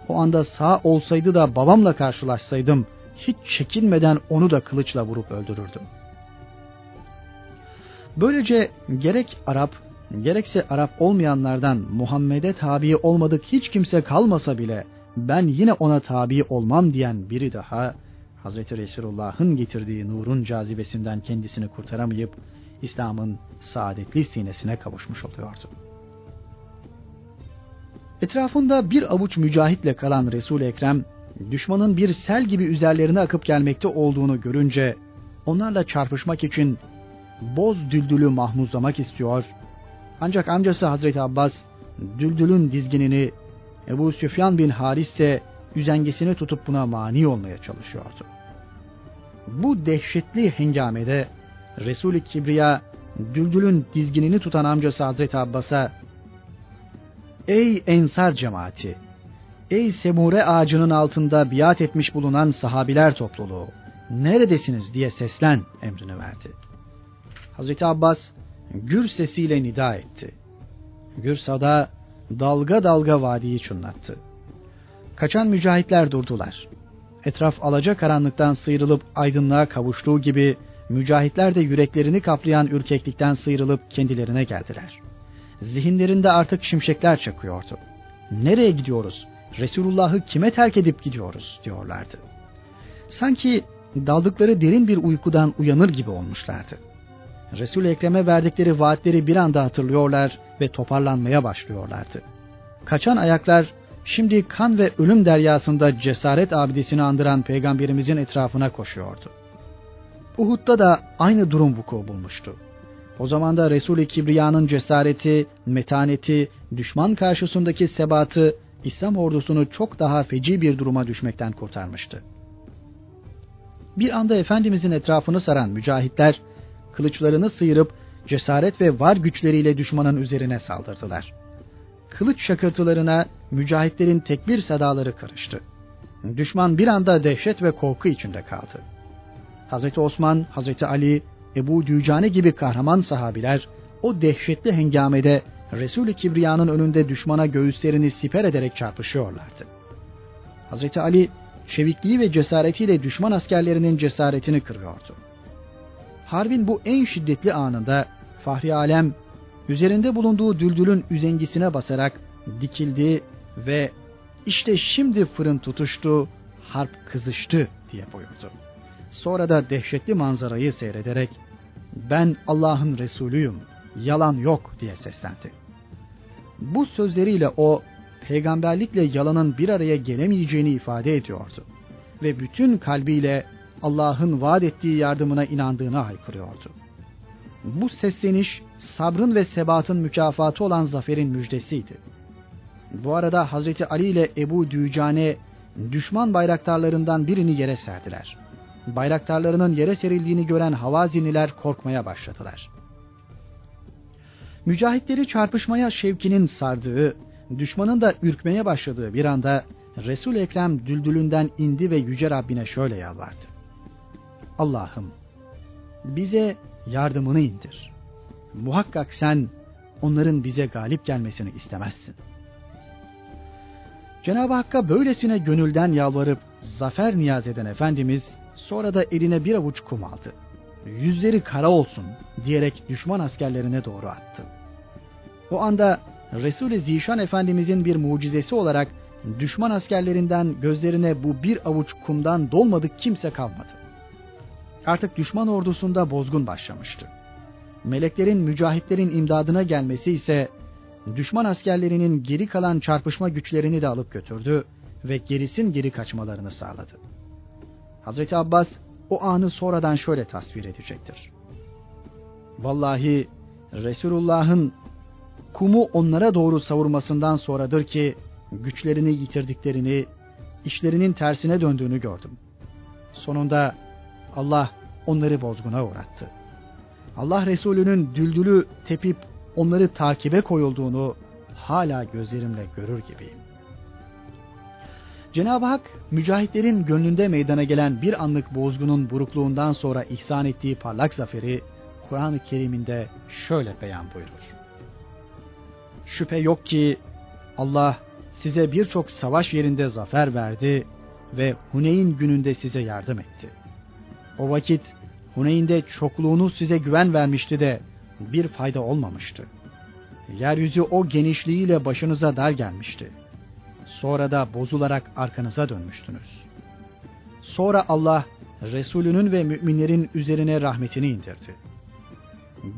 O anda sağ olsaydı da babamla karşılaşsaydım hiç çekinmeden onu da kılıçla vurup öldürürdüm. Böylece gerek Arap gerekse Arap olmayanlardan Muhammed'e tabi olmadık hiç kimse kalmasa bile ben yine ona tabi olmam diyen biri daha Hazreti Resulullah'ın getirdiği nurun cazibesinden kendisini kurtaramayıp İslam'ın saadetli sinesine kavuşmuş oluyordu. Etrafında bir avuç mücahitle kalan resul Ekrem, düşmanın bir sel gibi üzerlerine akıp gelmekte olduğunu görünce, onlarla çarpışmak için boz düldülü mahmuzlamak istiyor. Ancak amcası Hazreti Abbas, düldülün dizginini Ebu Süfyan bin Haris ise üzengisini tutup buna mani olmaya çalışıyordu. Bu dehşetli hengamede Resul-i Kibriya Düldül'ün dizginini tutan amcası Hazreti Abbas'a Ey ensar cemaati! Ey semure ağacının altında biat etmiş bulunan sahabiler topluluğu! neredesiniz diye seslen emrini verdi. Hazreti Abbas gür sesiyle nida etti. Gür sada dalga dalga vadiyi çınlattı. Kaçan mücahitler durdular. Etraf alaca karanlıktan sıyrılıp aydınlığa kavuştuğu gibi mücahitler de yüreklerini kaplayan ürkeklikten sıyrılıp kendilerine geldiler. Zihinlerinde artık şimşekler çakıyordu. Nereye gidiyoruz? Resulullah'ı kime terk edip gidiyoruz diyorlardı. Sanki daldıkları derin bir uykudan uyanır gibi olmuşlardı. Resul Ekrem'e verdikleri vaatleri bir anda hatırlıyorlar ve toparlanmaya başlıyorlardı. Kaçan ayaklar şimdi kan ve ölüm deryasında cesaret abidesini andıran peygamberimizin etrafına koşuyordu. Uhud'da da aynı durum vuku bulmuştu. O zaman da Resul-i Kibriya'nın cesareti, metaneti, düşman karşısındaki sebatı İslam ordusunu çok daha feci bir duruma düşmekten kurtarmıştı. Bir anda Efendimizin etrafını saran mücahitler, kılıçlarını sıyırıp cesaret ve var güçleriyle düşmanın üzerine saldırdılar. Kılıç şakırtılarına mücahitlerin tekbir sadaları karıştı. Düşman bir anda dehşet ve korku içinde kaldı. Hazreti Osman, Hazreti Ali, Ebu Dücane gibi kahraman sahabiler o dehşetli hengamede Resul-i Kibriya'nın önünde düşmana göğüslerini siper ederek çarpışıyorlardı. Hazreti Ali çevikliği ve cesaretiyle düşman askerlerinin cesaretini kırıyordu. Harbin bu en şiddetli anında Fahri Alem üzerinde bulunduğu düldülün üzengisine basarak dikildi ve işte şimdi fırın tutuştu, harp kızıştı diye buyurdu. Sonra da dehşetli manzarayı seyrederek ben Allah'ın Resulüyüm, yalan yok diye seslendi. Bu sözleriyle o peygamberlikle yalanın bir araya gelemeyeceğini ifade ediyordu ve bütün kalbiyle Allah'ın vaat ettiği yardımına inandığını haykırıyordu. Bu sesleniş sabrın ve sebatın mükafatı olan zaferin müjdesiydi. Bu arada Hazreti Ali ile Ebu Dücane düşman bayraktarlarından birini yere serdiler. Bayraktarlarının yere serildiğini gören Havaziniler korkmaya başladılar. Mücahitleri çarpışmaya şevkinin sardığı, düşmanın da ürkmeye başladığı bir anda Resul Ekrem düldülünden indi ve yüce Rabbine şöyle yalvardı. Allah'ım bize yardımını indir. Muhakkak sen onların bize galip gelmesini istemezsin. Cenab-ı Hakk'a böylesine gönülden yalvarıp zafer niyaz eden Efendimiz sonra da eline bir avuç kum aldı. Yüzleri kara olsun diyerek düşman askerlerine doğru attı. O anda Resul-i Zişan Efendimizin bir mucizesi olarak düşman askerlerinden gözlerine bu bir avuç kumdan dolmadık kimse kalmadı. Artık düşman ordusunda bozgun başlamıştı. Meleklerin mücahitlerin imdadına gelmesi ise düşman askerlerinin geri kalan çarpışma güçlerini de alıp götürdü ve gerisin geri kaçmalarını sağladı. Hazreti Abbas o anı sonradan şöyle tasvir edecektir. Vallahi Resulullah'ın kumu onlara doğru savurmasından sonradır ki güçlerini yitirdiklerini, işlerinin tersine döndüğünü gördüm. Sonunda Allah onları bozguna uğrattı. Allah Resulü'nün düldülü tepip onları takibe koyulduğunu hala gözlerimle görür gibiyim. Cenab-ı Hak mücahitlerin gönlünde meydana gelen bir anlık bozgunun burukluğundan sonra ihsan ettiği parlak zaferi Kur'an-ı Kerim'inde şöyle beyan buyurur. Şüphe yok ki Allah size birçok savaş yerinde zafer verdi ve Huneyn gününde size yardım etti. O vakit Huneyn'de çokluğunuz size güven vermişti de bir fayda olmamıştı. Yeryüzü o genişliğiyle başınıza dar gelmişti. Sonra da bozularak arkanıza dönmüştünüz. Sonra Allah Resulünün ve müminlerin üzerine rahmetini indirdi.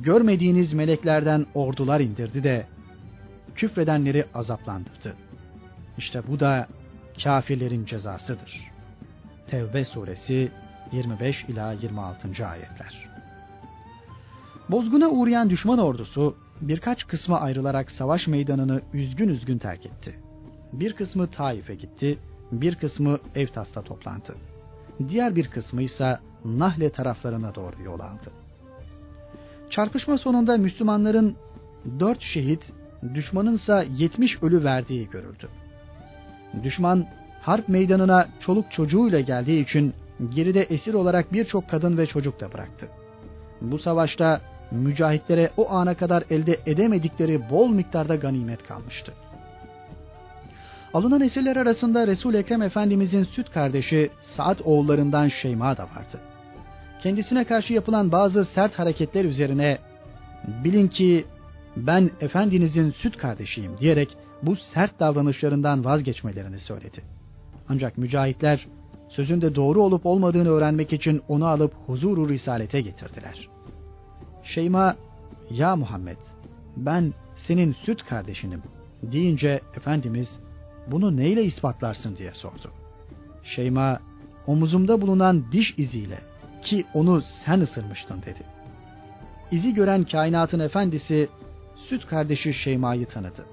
Görmediğiniz meleklerden ordular indirdi de küfredenleri azaplandırdı. İşte bu da kafirlerin cezasıdır. Tevbe suresi 25 ila 26. ayetler. Bozguna uğrayan düşman ordusu birkaç kısma ayrılarak savaş meydanını üzgün üzgün terk etti. Bir kısmı Taif'e gitti, bir kısmı Evtas'ta toplandı. Diğer bir kısmı ise Nahle taraflarına doğru yol aldı. Çarpışma sonunda Müslümanların dört şehit, düşmanınsa yetmiş ölü verdiği görüldü. Düşman harp meydanına çoluk çocuğuyla geldiği için geride esir olarak birçok kadın ve çocuk da bıraktı. Bu savaşta mücahitlere o ana kadar elde edemedikleri bol miktarda ganimet kalmıştı. Alınan esirler arasında resul Ekrem Efendimizin süt kardeşi Saad oğullarından Şeyma da vardı. Kendisine karşı yapılan bazı sert hareketler üzerine bilin ki ben efendinizin süt kardeşiyim diyerek bu sert davranışlarından vazgeçmelerini söyledi. Ancak mücahitler sözünde doğru olup olmadığını öğrenmek için onu alıp huzuru risalete getirdiler. Şeyma, ya Muhammed ben senin süt kardeşinim deyince Efendimiz bunu neyle ispatlarsın diye sordu. Şeyma omuzumda bulunan diş iziyle ki onu sen ısırmıştın dedi. İzi gören kainatın efendisi süt kardeşi Şeyma'yı tanıdı.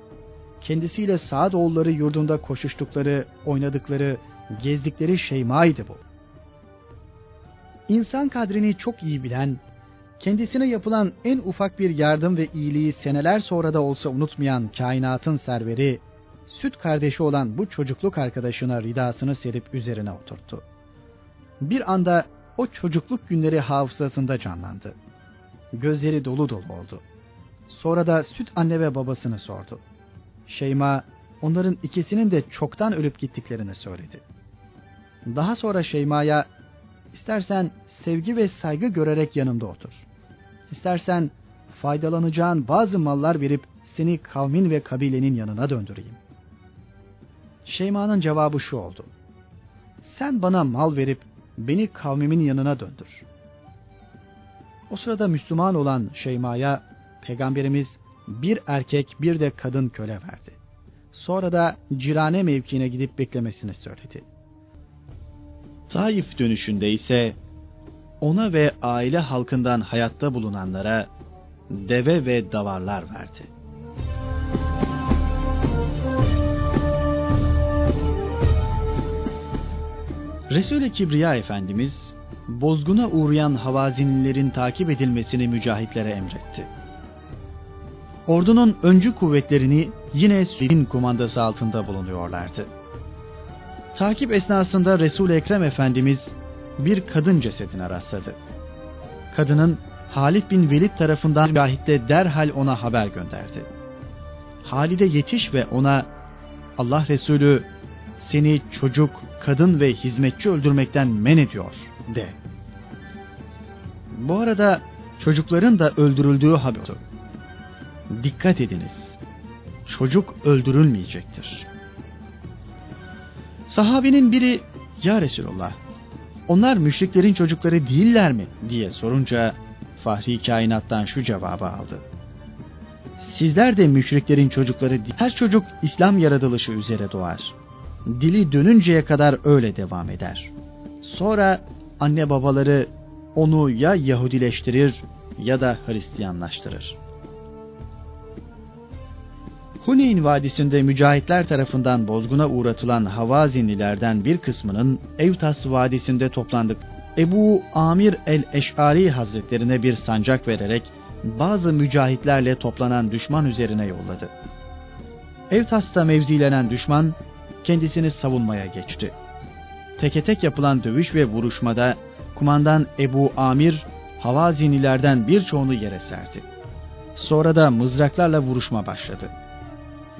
Kendisiyle Saad oğulları yurdunda koşuştukları, oynadıkları, gezdikleri Şeyma'ydı bu. İnsan kadrini çok iyi bilen, kendisine yapılan en ufak bir yardım ve iyiliği seneler sonra da olsa unutmayan kainatın serveri, süt kardeşi olan bu çocukluk arkadaşına ridasını serip üzerine oturttu. Bir anda o çocukluk günleri hafızasında canlandı. Gözleri dolu dolu oldu. Sonra da süt anne ve babasını sordu. Şeyma onların ikisinin de çoktan ölüp gittiklerini söyledi. Daha sonra Şeyma'ya istersen sevgi ve saygı görerek yanımda otur. İstersen faydalanacağın bazı mallar verip seni kavmin ve kabilenin yanına döndüreyim. Şeyma'nın cevabı şu oldu. Sen bana mal verip beni kavmimin yanına döndür. O sırada Müslüman olan Şeyma'ya Peygamberimiz bir erkek bir de kadın köle verdi. Sonra da cirane mevkiine gidip beklemesini söyledi. Taif dönüşünde ise ona ve aile halkından hayatta bulunanlara deve ve davarlar verdi. Resul-i Kibriya Efendimiz, bozguna uğrayan havazinlilerin takip edilmesini mücahitlere emretti. Ordunun öncü kuvvetlerini yine Süleym'in kumandası altında bulunuyorlardı. Takip esnasında resul Ekrem Efendimiz bir kadın cesedine rastladı. Kadının Halid bin Velid tarafından mücahitle derhal ona haber gönderdi. Halide yetiş ve ona Allah Resulü seni çocuk, kadın ve hizmetçi öldürmekten men ediyor de. Bu arada çocukların da öldürüldüğü haber oldu. Dikkat ediniz. Çocuk öldürülmeyecektir. Sahabinin biri ya Resulallah onlar müşriklerin çocukları değiller mi diye sorunca Fahri kainattan şu cevabı aldı. Sizler de müşriklerin çocukları. Her çocuk İslam yaratılışı üzere doğar dili dönünceye kadar öyle devam eder. Sonra anne babaları onu ya Yahudileştirir ya da Hristiyanlaştırır. Huneyn Vadisi'nde mücahitler tarafından bozguna uğratılan Havazinlilerden bir kısmının Evtas Vadisi'nde toplandık. Ebu Amir el-Eş'ari Hazretlerine bir sancak vererek bazı mücahitlerle toplanan düşman üzerine yolladı. Evtas'ta mevzilenen düşman kendisini savunmaya geçti. Teke tek yapılan dövüş ve vuruşmada kumandan Ebu Amir Havazinilerden birçoğunu yere serdi. Sonra da mızraklarla vuruşma başladı.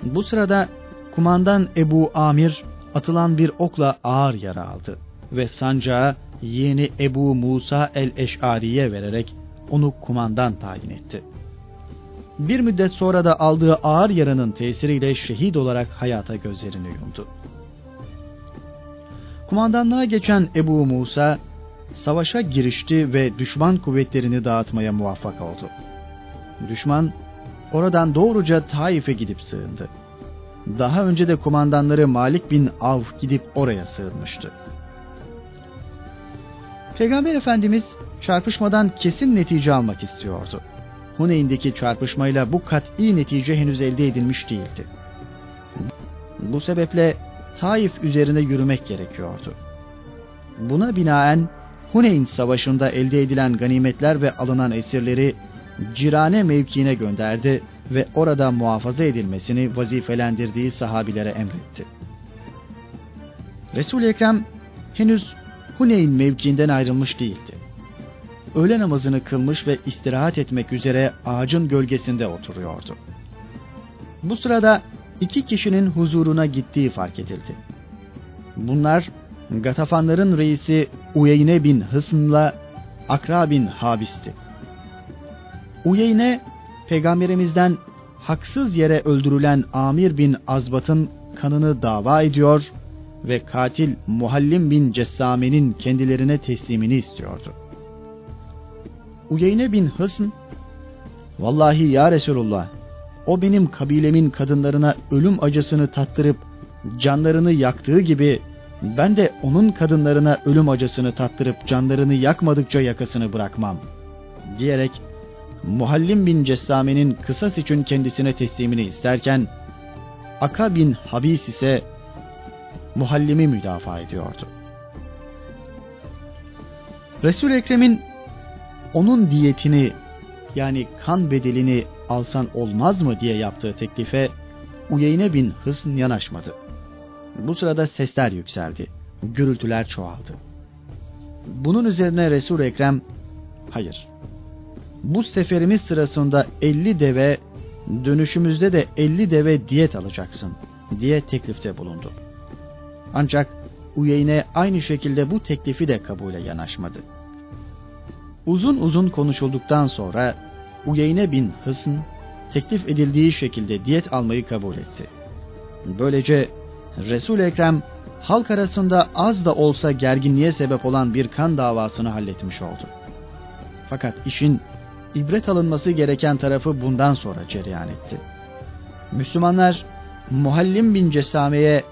Bu sırada kumandan Ebu Amir atılan bir okla ağır yara aldı ve sancağı yeğeni Ebu Musa el-Eş'ariye vererek onu kumandan tayin etti. Bir müddet sonra da aldığı ağır yaranın tesiriyle şehit olarak hayata gözlerini yumdu. Kumandanlığa geçen Ebu Musa savaşa girişti ve düşman kuvvetlerini dağıtmaya muvaffak oldu. Düşman oradan doğruca Taif'e gidip sığındı. Daha önce de kumandanları Malik bin Av gidip oraya sığınmıştı. Peygamber Efendimiz çarpışmadan kesin netice almak istiyordu. Huneyn'deki çarpışmayla bu kat'i netice henüz elde edilmiş değildi. Bu sebeple Taif üzerine yürümek gerekiyordu. Buna binaen Huneyn Savaşı'nda elde edilen ganimetler ve alınan esirleri Cirane mevkiine gönderdi ve orada muhafaza edilmesini vazifelendirdiği sahabilere emretti. Resul-i Ekrem henüz Huneyn mevkiinden ayrılmış değildi. Öğle namazını kılmış ve istirahat etmek üzere ağacın gölgesinde oturuyordu. Bu sırada iki kişinin huzuruna gittiği fark edildi. Bunlar Gatafanların reisi Uyeyne bin Hısn'la Akra bin Habis'ti. Uyeyne, peygamberimizden haksız yere öldürülen Amir bin Azbat'ın kanını dava ediyor ve katil Muhallim bin Cessame'nin kendilerine teslimini istiyordu. Uyeyne bin Hısn, Vallahi ya Resulullah, o benim kabilemin kadınlarına ölüm acısını tattırıp canlarını yaktığı gibi ben de onun kadınlarına ölüm acısını tattırıp canlarını yakmadıkça yakasını bırakmam diyerek Muhallim bin Cessame'nin kısas için kendisine teslimini isterken Aka bin Habis ise Muhallim'i müdafaa ediyordu. resul Ekrem'in onun diyetini yani kan bedelini alsan olmaz mı diye yaptığı teklife Uyeyne bin Hısn yanaşmadı. Bu sırada sesler yükseldi. Gürültüler çoğaldı. Bunun üzerine resul Ekrem, hayır, bu seferimiz sırasında 50 deve, dönüşümüzde de 50 deve diyet alacaksın diye teklifte bulundu. Ancak Uyeyne aynı şekilde bu teklifi de kabule yanaşmadı. Uzun uzun konuşulduktan sonra Uyeyne bin Hısn teklif edildiği şekilde diyet almayı kabul etti. Böylece resul Ekrem halk arasında az da olsa gerginliğe sebep olan bir kan davasını halletmiş oldu. Fakat işin ibret alınması gereken tarafı bundan sonra cereyan etti. Müslümanlar Muhallim bin Cesame'ye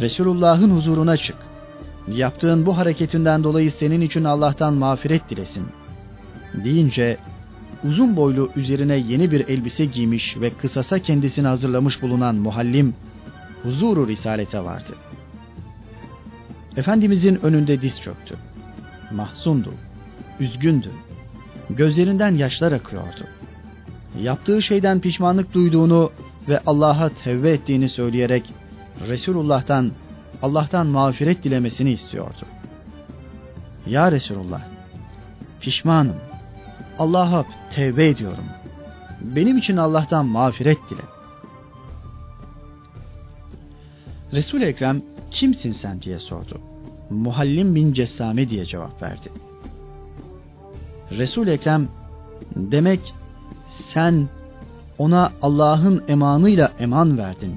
Resulullah'ın huzuruna çık. Yaptığın bu hareketinden dolayı senin için Allah'tan mağfiret dilesin. Deyince uzun boylu üzerine yeni bir elbise giymiş ve kısasa kendisini hazırlamış bulunan Muhallim huzuru risalete vardı. Efendimizin önünde diz çöktü. Mahzundu, üzgündü. Gözlerinden yaşlar akıyordu. Yaptığı şeyden pişmanlık duyduğunu ve Allah'a tevbe ettiğini söyleyerek Resulullah'tan Allah'tan mağfiret dilemesini istiyordu. Ya Resulullah, pişmanım. Allah'a tevbe ediyorum. Benim için Allah'tan mağfiret dile. resul Ekrem kimsin sen diye sordu. Muhallim bin Cessame diye cevap verdi. Resul Ekrem demek sen ona Allah'ın emanıyla eman verdin.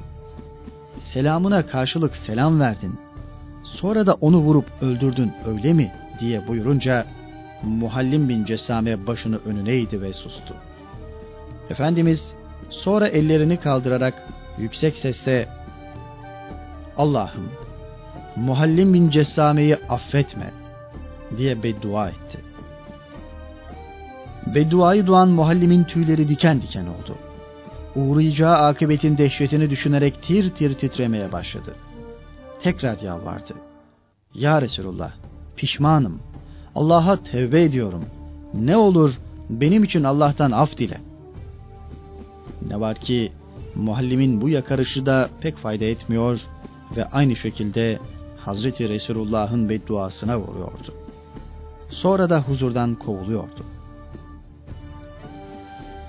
Selamına karşılık selam verdin. Sonra da onu vurup öldürdün öyle mi diye buyurunca Muhallim bin Cesame başını önüne eğdi ve sustu. Efendimiz sonra ellerini kaldırarak yüksek sesle Allah'ım Muhallim bin Cessame'yi affetme diye beddua etti. Bedduayı duan Muhallim'in tüyleri diken diken oldu. Uğrayacağı akıbetin dehşetini düşünerek tir tir titremeye başladı. Tekrar yalvardı. Ya Resulullah pişmanım. Allah'a tevbe ediyorum. Ne olur benim için Allah'tan af dile. Ne var ki Muhallim'in bu yakarışı da pek fayda etmiyor ve aynı şekilde Hazreti Resulullah'ın bedduasına vuruyordu. Sonra da huzurdan kovuluyordu.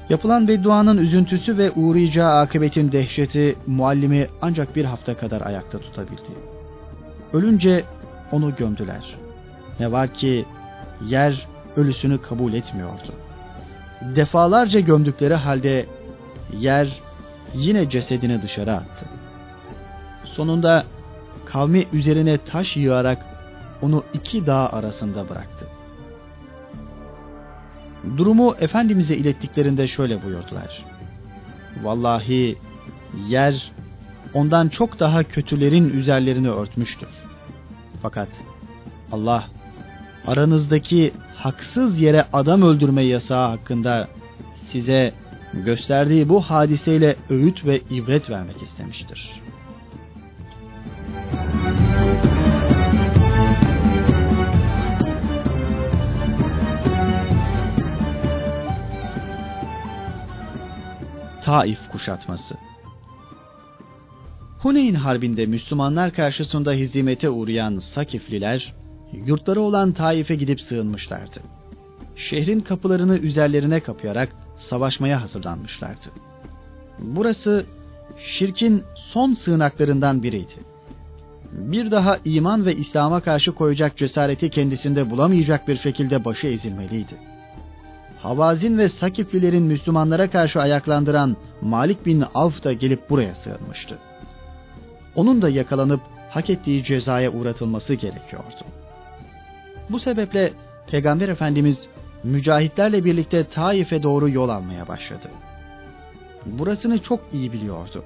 Yapılan bedduanın üzüntüsü ve uğrayacağı akıbetin dehşeti muallimi ancak bir hafta kadar ayakta tutabildi. Ölünce onu gömdüler. Ne var ki yer ölüsünü kabul etmiyordu. Defalarca gömdükleri halde yer yine cesedini dışarı attı. Sonunda kavmi üzerine taş yığarak onu iki dağ arasında bıraktı. Durumu Efendimiz'e ilettiklerinde şöyle buyurdular. Vallahi yer ondan çok daha kötülerin üzerlerini örtmüştür. Fakat Allah aranızdaki haksız yere adam öldürme yasağı hakkında size gösterdiği bu hadiseyle öğüt ve ibret vermek istemiştir.'' Taif kuşatması Huneyn Harbi'nde Müslümanlar karşısında hizimete uğrayan Sakifliler, yurtları olan Taif'e gidip sığınmışlardı. Şehrin kapılarını üzerlerine kapayarak savaşmaya hazırlanmışlardı. Burası şirkin son sığınaklarından biriydi. Bir daha iman ve İslam'a karşı koyacak cesareti kendisinde bulamayacak bir şekilde başı ezilmeliydi. Havazin ve Sakiflilerin Müslümanlara karşı ayaklandıran Malik bin Avf da gelip buraya sığınmıştı. Onun da yakalanıp hak ettiği cezaya uğratılması gerekiyordu. Bu sebeple Peygamber Efendimiz mücahitlerle birlikte Taif'e doğru yol almaya başladı. Burasını çok iyi biliyordu.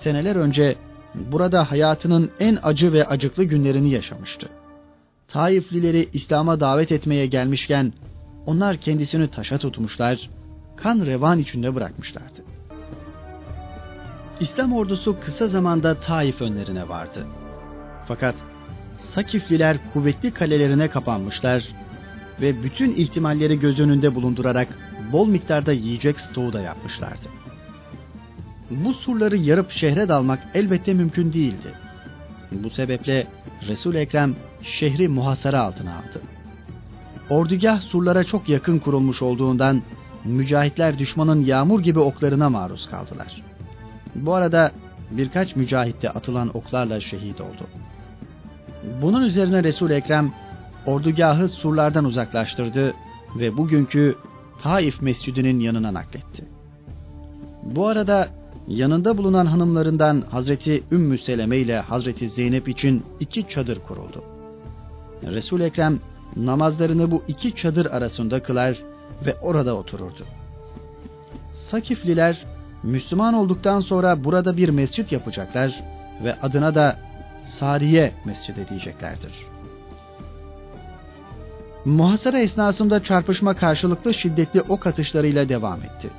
Seneler önce burada hayatının en acı ve acıklı günlerini yaşamıştı. Taiflileri İslam'a davet etmeye gelmişken onlar kendisini taşa tutmuşlar, kan revan içinde bırakmışlardı. İslam ordusu kısa zamanda Taif önlerine vardı. Fakat Sakifliler kuvvetli kalelerine kapanmışlar ve bütün ihtimalleri göz önünde bulundurarak bol miktarda yiyecek stoğu da yapmışlardı. Bu surları yarıp şehre dalmak elbette mümkün değildi. Bu sebeple resul Ekrem şehri muhasara altına aldı. Ordugah surlara çok yakın kurulmuş olduğundan mücahitler düşmanın yağmur gibi oklarına maruz kaldılar. Bu arada birkaç mücahitte atılan oklarla şehit oldu. Bunun üzerine resul Ekrem ordugahı surlardan uzaklaştırdı ve bugünkü Taif Mescidinin yanına nakletti. Bu arada yanında bulunan hanımlarından Hazreti Ümmü Seleme ile Hazreti Zeynep için iki çadır kuruldu. Resul Ekrem namazlarını bu iki çadır arasında kılar ve orada otururdu. Sakifliler Müslüman olduktan sonra burada bir mescit yapacaklar ve adına da Sariye Mescidi diyeceklerdir. Muhasara esnasında çarpışma karşılıklı şiddetli ok atışlarıyla devam etti.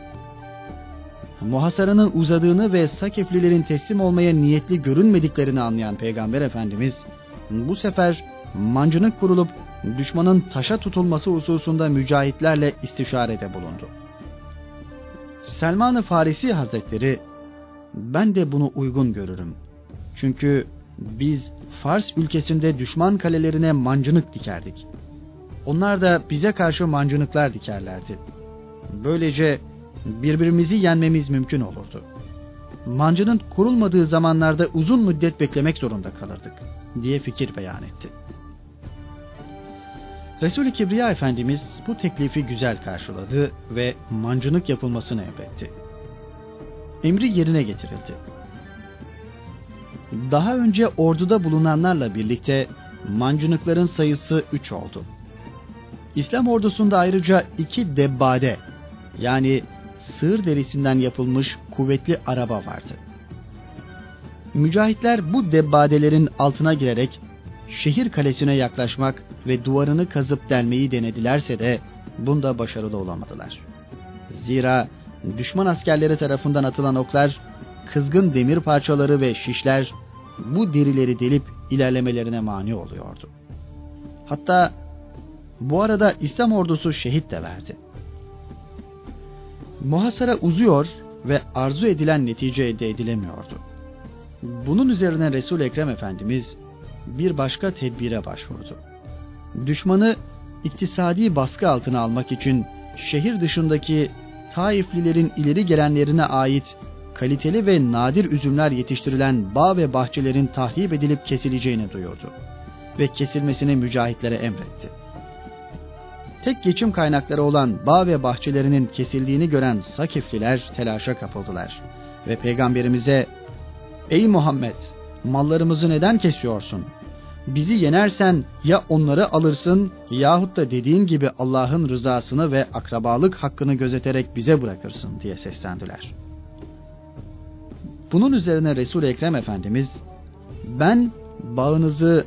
Muhasaranın uzadığını ve Sakiflilerin teslim olmaya niyetli görünmediklerini anlayan Peygamber Efendimiz bu sefer mancınık kurulup düşmanın taşa tutulması hususunda mücahitlerle istişarede bulundu. Selman-ı Farisi Hazretleri ben de bunu uygun görürüm. Çünkü biz Fars ülkesinde düşman kalelerine mancınık dikerdik. Onlar da bize karşı mancınıklar dikerlerdi. Böylece birbirimizi yenmemiz mümkün olurdu. Mancının kurulmadığı zamanlarda uzun müddet beklemek zorunda kalırdık diye fikir beyan etti. Resul-i Kibriya Efendimiz bu teklifi güzel karşıladı ve mancınık yapılmasını emretti. Emri yerine getirildi. Daha önce orduda bulunanlarla birlikte mancınıkların sayısı üç oldu. İslam ordusunda ayrıca iki debbade yani sığır derisinden yapılmış kuvvetli araba vardı. Mücahitler bu debbadelerin altına girerek şehir kalesine yaklaşmak ve duvarını kazıp delmeyi denedilerse de bunda başarılı olamadılar. Zira düşman askerleri tarafından atılan oklar, kızgın demir parçaları ve şişler bu derileri delip ilerlemelerine mani oluyordu. Hatta bu arada İslam ordusu şehit de verdi. Muhasara uzuyor ve arzu edilen netice elde edilemiyordu. Bunun üzerine Resul Ekrem Efendimiz bir başka tedbire başvurdu. Düşmanı iktisadi baskı altına almak için şehir dışındaki Taiflilerin ileri gelenlerine ait kaliteli ve nadir üzümler yetiştirilen bağ ve bahçelerin tahrip edilip kesileceğini duyurdu ve kesilmesini mücahitlere emretti. Tek geçim kaynakları olan bağ ve bahçelerinin kesildiğini gören Sakifliler telaşa kapıldılar ve peygamberimize "Ey Muhammed, mallarımızı neden kesiyorsun? Bizi yenersen ya onları alırsın yahut da dediğin gibi Allah'ın rızasını ve akrabalık hakkını gözeterek bize bırakırsın diye seslendiler. Bunun üzerine Resul Ekrem Efendimiz ben bağınızı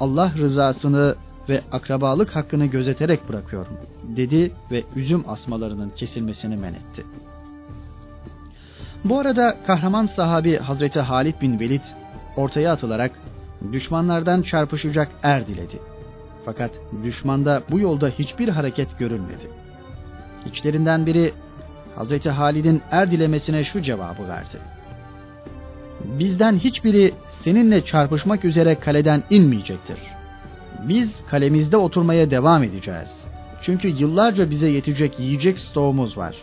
Allah rızasını ve akrabalık hakkını gözeterek bırakıyorum dedi ve üzüm asmalarının kesilmesini men etti. Bu arada kahraman sahabi Hazreti Halid bin Velid ortaya atılarak düşmanlardan çarpışacak er diledi. Fakat düşmanda bu yolda hiçbir hareket görülmedi. İçlerinden biri Hazreti Halid'in er dilemesine şu cevabı verdi. Bizden hiçbiri seninle çarpışmak üzere kaleden inmeyecektir. Biz kalemizde oturmaya devam edeceğiz. Çünkü yıllarca bize yetecek yiyecek stoğumuz var.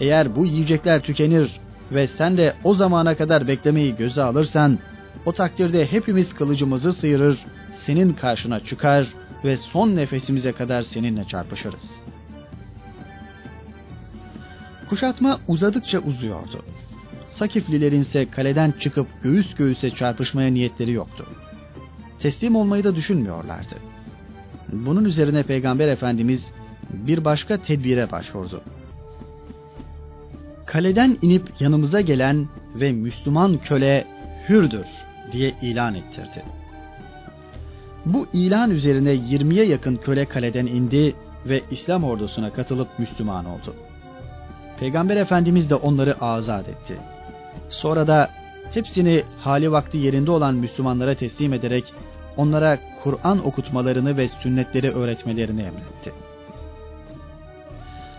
Eğer bu yiyecekler tükenir ve sen de o zamana kadar beklemeyi göze alırsan, o takdirde hepimiz kılıcımızı sıyırır, senin karşına çıkar ve son nefesimize kadar seninle çarpışırız. Kuşatma uzadıkça uzuyordu. Sakiflilerin ise kaleden çıkıp göğüs göğüse çarpışmaya niyetleri yoktu. Teslim olmayı da düşünmüyorlardı. Bunun üzerine Peygamber Efendimiz bir başka tedbire başvurdu. Kaleden inip yanımıza gelen ve Müslüman köle hürdür diye ilan ettirdi. Bu ilan üzerine 20'ye yakın köle kaleden indi ve İslam ordusuna katılıp Müslüman oldu. Peygamber Efendimiz de onları azat etti. Sonra da hepsini hali vakti yerinde olan Müslümanlara teslim ederek onlara Kur'an okutmalarını ve sünnetleri öğretmelerini emretti.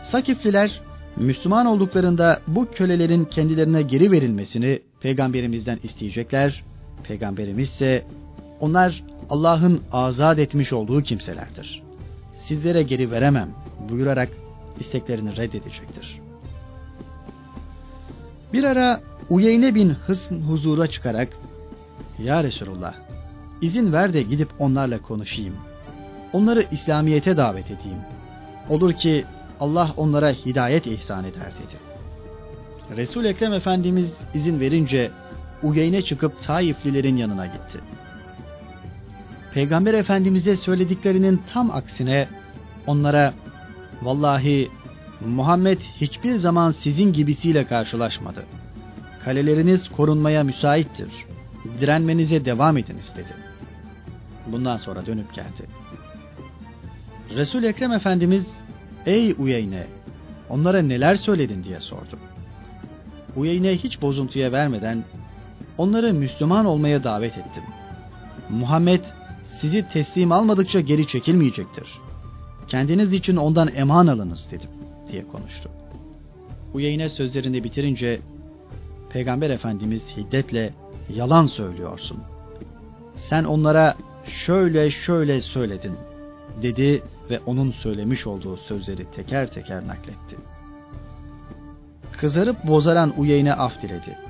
Sakifliler Müslüman olduklarında bu kölelerin kendilerine geri verilmesini peygamberimizden isteyecekler. Peygamberimiz ise onlar Allah'ın azat etmiş olduğu kimselerdir. Sizlere geri veremem buyurarak isteklerini reddedecektir. Bir ara Uyeyne bin Hısn huzura çıkarak Ya Resulullah izin ver de gidip onlarla konuşayım. Onları İslamiyet'e davet edeyim. Olur ki Allah onlara hidayet ihsan eder dedi. Resul Ekrem Efendimiz izin verince Uyeyne çıkıp Taiflilerin yanına gitti. Peygamber Efendimiz'e söylediklerinin tam aksine onlara vallahi Muhammed hiçbir zaman sizin gibisiyle karşılaşmadı. Kaleleriniz korunmaya müsaittir. Direnmenize devam ediniz dedi. Bundan sonra dönüp geldi. Resul Ekrem Efendimiz Ey Uyeyne onlara neler söyledin diye sordu. Uyeyne hiç bozuntuya vermeden onları Müslüman olmaya davet ettim. Muhammed sizi teslim almadıkça geri çekilmeyecektir. Kendiniz için ondan eman alınız dedim diye konuştu. Uyeyne sözlerini bitirince Peygamber Efendimiz hiddetle yalan söylüyorsun. Sen onlara şöyle şöyle söyledin dedi ve onun söylemiş olduğu sözleri teker teker nakletti. Kızarıp bozaran Uyeyne af diledi.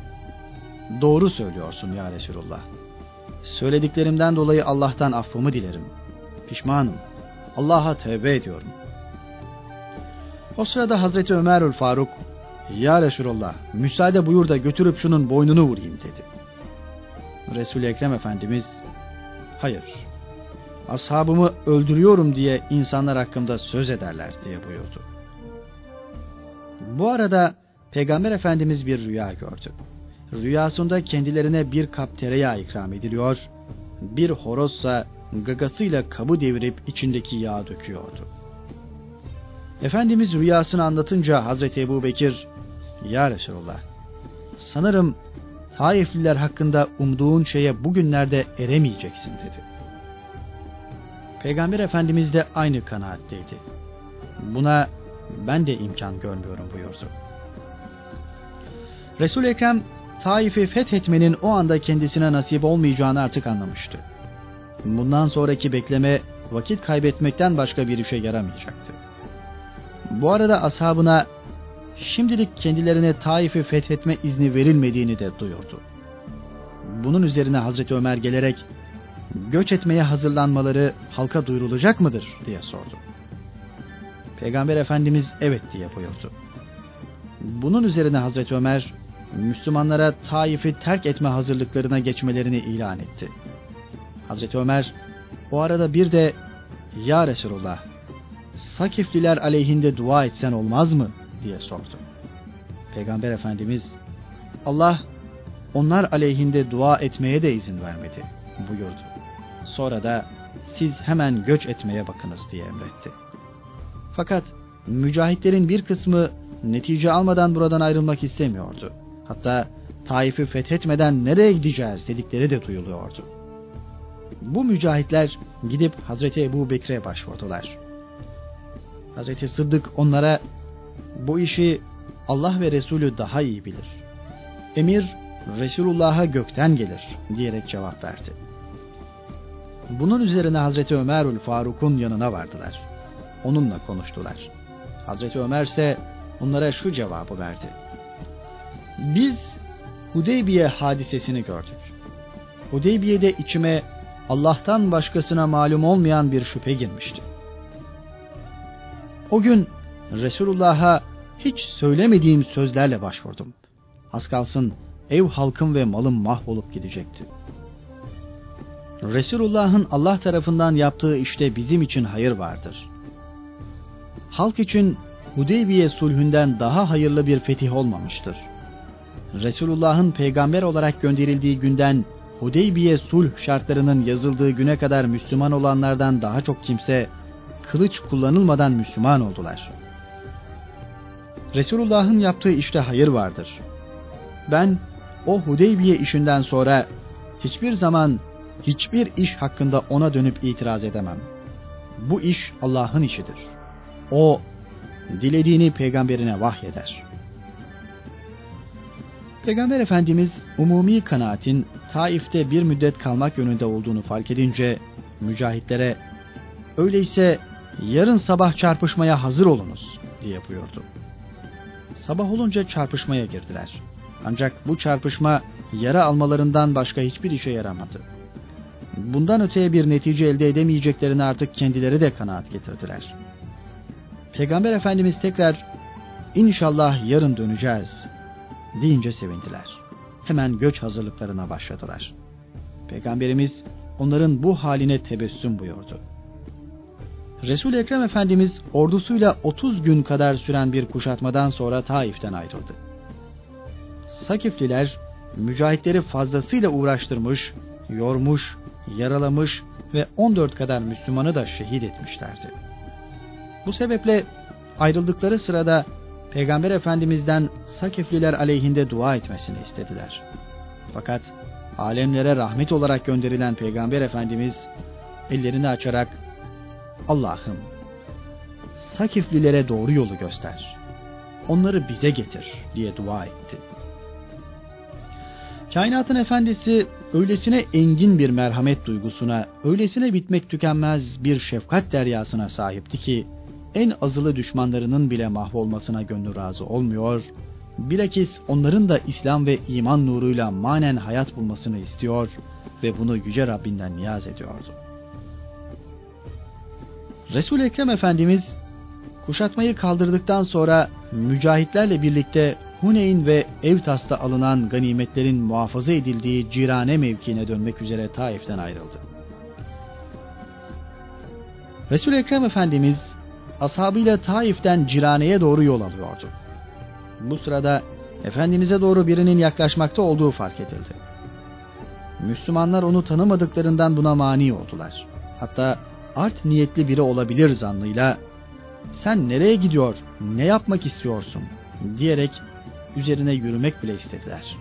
Doğru söylüyorsun ya Resulullah. Söylediklerimden dolayı Allah'tan affımı dilerim. Pişmanım. Allah'a tevbe ediyorum. O sırada Hazreti Ömerül Faruk, Ya Resulullah müsaade buyur da götürüp şunun boynunu vurayım dedi. Resul-i Ekrem Efendimiz, hayır, ashabımı öldürüyorum diye insanlar hakkında söz ederler diye buyurdu. Bu arada Peygamber Efendimiz bir rüya gördü. Rüyasında kendilerine bir kap tereyağı ikram ediliyor, bir horozsa gagasıyla kabı devirip içindeki yağ döküyordu. Efendimiz rüyasını anlatınca Hazreti Ebu Bekir, Ya Resulallah, sanırım Taifliler hakkında umduğun şeye bugünlerde eremeyeceksin dedi. Peygamber Efendimiz de aynı kanaatteydi. Buna ben de imkan görmüyorum buyurdu. Resul Ekrem Taif'i fethetmenin o anda kendisine nasip olmayacağını artık anlamıştı. Bundan sonraki bekleme vakit kaybetmekten başka bir işe yaramayacaktı. Bu arada ashabına şimdilik kendilerine Taif'i fethetme izni verilmediğini de duyurdu. Bunun üzerine Hazreti Ömer gelerek göç etmeye hazırlanmaları halka duyurulacak mıdır diye sordu. Peygamber Efendimiz evet diye buyurdu. Bunun üzerine Hazreti Ömer Müslümanlara Taif'i terk etme hazırlıklarına geçmelerini ilan etti. Hazreti Ömer o arada bir de Ya Resulullah Sakifliler aleyhinde dua etsen olmaz mı diye sordu. Peygamber Efendimiz Allah onlar aleyhinde dua etmeye de izin vermedi buyurdu. Sonra da siz hemen göç etmeye bakınız diye emretti. Fakat mücahitlerin bir kısmı netice almadan buradan ayrılmak istemiyordu. Hatta Taif'i fethetmeden nereye gideceğiz dedikleri de duyuluyordu. Bu mücahitler gidip Hazreti Ebu Bekir'e başvurdular. Hazreti Sıddık onlara bu işi Allah ve Resulü daha iyi bilir. Emir Resulullah'a gökten gelir diyerek cevap verdi. Bunun üzerine Hazreti Ömerül Faruk'un yanına vardılar. Onunla konuştular. Hazreti Ömer ise onlara şu cevabı verdi. Biz Hudeybiye hadisesini gördük. Hudeybiye'de içime Allah'tan başkasına malum olmayan bir şüphe girmişti. O gün Resulullah'a hiç söylemediğim sözlerle başvurdum. Az kalsın ev halkım ve malım mahvolup gidecekti. Resulullah'ın Allah tarafından yaptığı işte bizim için hayır vardır. Halk için Hudeybiye sulhünden daha hayırlı bir fetih olmamıştır. Resulullah'ın peygamber olarak gönderildiği günden Hudeybiye sulh şartlarının yazıldığı güne kadar Müslüman olanlardan daha çok kimse kılıç kullanılmadan Müslüman oldular. Resulullah'ın yaptığı işte hayır vardır. Ben o Hudeybiye işinden sonra hiçbir zaman hiçbir iş hakkında ona dönüp itiraz edemem. Bu iş Allah'ın işidir. O dilediğini peygamberine vahyeder. Peygamber Efendimiz umumi kanaatin Taif'te bir müddet kalmak yönünde olduğunu fark edince mücahitlere öyleyse yarın sabah çarpışmaya hazır olunuz diye buyurdu. Sabah olunca çarpışmaya girdiler. Ancak bu çarpışma yara almalarından başka hiçbir işe yaramadı. Bundan öteye bir netice elde edemeyeceklerini artık kendileri de kanaat getirdiler. Peygamber Efendimiz tekrar inşallah yarın döneceğiz deyince sevindiler. Hemen göç hazırlıklarına başladılar. Peygamberimiz onların bu haline tebessüm buyurdu. Resul Ekrem Efendimiz ordusuyla 30 gün kadar süren bir kuşatmadan sonra Taif'ten ayrıldı. Sakifliler mücahitleri fazlasıyla uğraştırmış, yormuş, yaralamış ve 14 kadar Müslümanı da şehit etmişlerdi. Bu sebeple ayrıldıkları sırada Peygamber Efendimiz'den Sakifliler aleyhinde dua etmesini istediler. Fakat alemlere rahmet olarak gönderilen Peygamber Efendimiz ellerini açarak Allah'ım Sakiflilere doğru yolu göster. Onları bize getir diye dua etti. Kainatın efendisi öylesine engin bir merhamet duygusuna, öylesine bitmek tükenmez bir şefkat deryasına sahipti ki en azılı düşmanlarının bile mahvolmasına gönlü razı olmuyor, bilakis onların da İslam ve iman nuruyla manen hayat bulmasını istiyor ve bunu Yüce Rabbinden niyaz ediyordu. Resul-i Ekrem Efendimiz kuşatmayı kaldırdıktan sonra mücahitlerle birlikte Huneyn ve Evtas'ta alınan ganimetlerin muhafaza edildiği Cirane mevkiine dönmek üzere Taif'ten ayrıldı. Resul-i Ekrem Efendimiz ashabıyla Taif'ten Cirane'ye doğru yol alıyordu. Bu sırada Efendimiz'e doğru birinin yaklaşmakta olduğu fark edildi. Müslümanlar onu tanımadıklarından buna mani oldular. Hatta art niyetli biri olabilir zannıyla sen nereye gidiyor, ne yapmak istiyorsun diyerek üzerine yürümek bile istediler.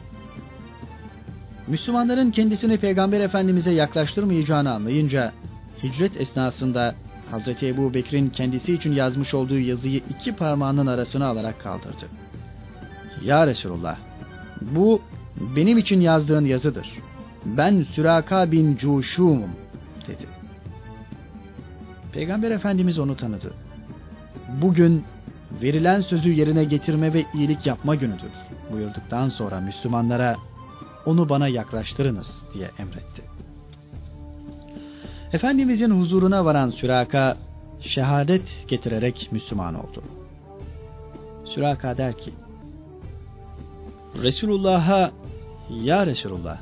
Müslümanların kendisini Peygamber Efendimiz'e yaklaştırmayacağını anlayınca hicret esnasında Hazreti Ebu Bekir'in kendisi için yazmış olduğu yazıyı iki parmağının arasına alarak kaldırdı. Ya Resulullah, bu benim için yazdığın yazıdır. Ben Süraka bin Cuşum'um dedi. Peygamber Efendimiz onu tanıdı. Bugün verilen sözü yerine getirme ve iyilik yapma günüdür buyurduktan sonra Müslümanlara onu bana yaklaştırınız diye emretti. Efendimizin huzuruna varan Süraka şehadet getirerek Müslüman oldu. Süraka der ki Resulullah'a ya Resulullah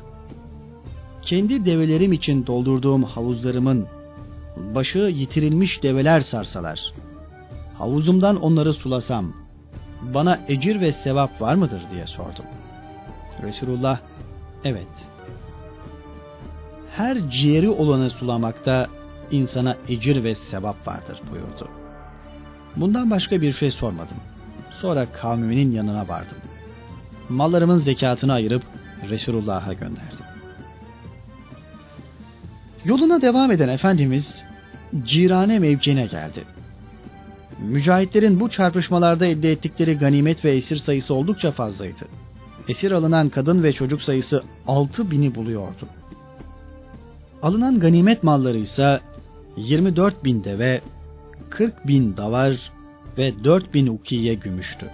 kendi develerim için doldurduğum havuzlarımın başı yitirilmiş develer sarsalar havuzumdan onları sulasam bana ecir ve sevap var mıdır diye sordum. Resulullah evet her ciğeri olanı sulamakta insana ecir ve sevap vardır buyurdu. Bundan başka bir şey sormadım. Sonra kavminin yanına vardım. Mallarımın zekatını ayırıp Resulullah'a gönderdim. Yoluna devam eden Efendimiz Cirane mevkine geldi. Mücahitlerin bu çarpışmalarda elde ettikleri ganimet ve esir sayısı oldukça fazlaydı. Esir alınan kadın ve çocuk sayısı altı bini buluyordu. Alınan ganimet malları ise 24 bin deve, 40 bin davar ve 4 bin ukiye gümüştü.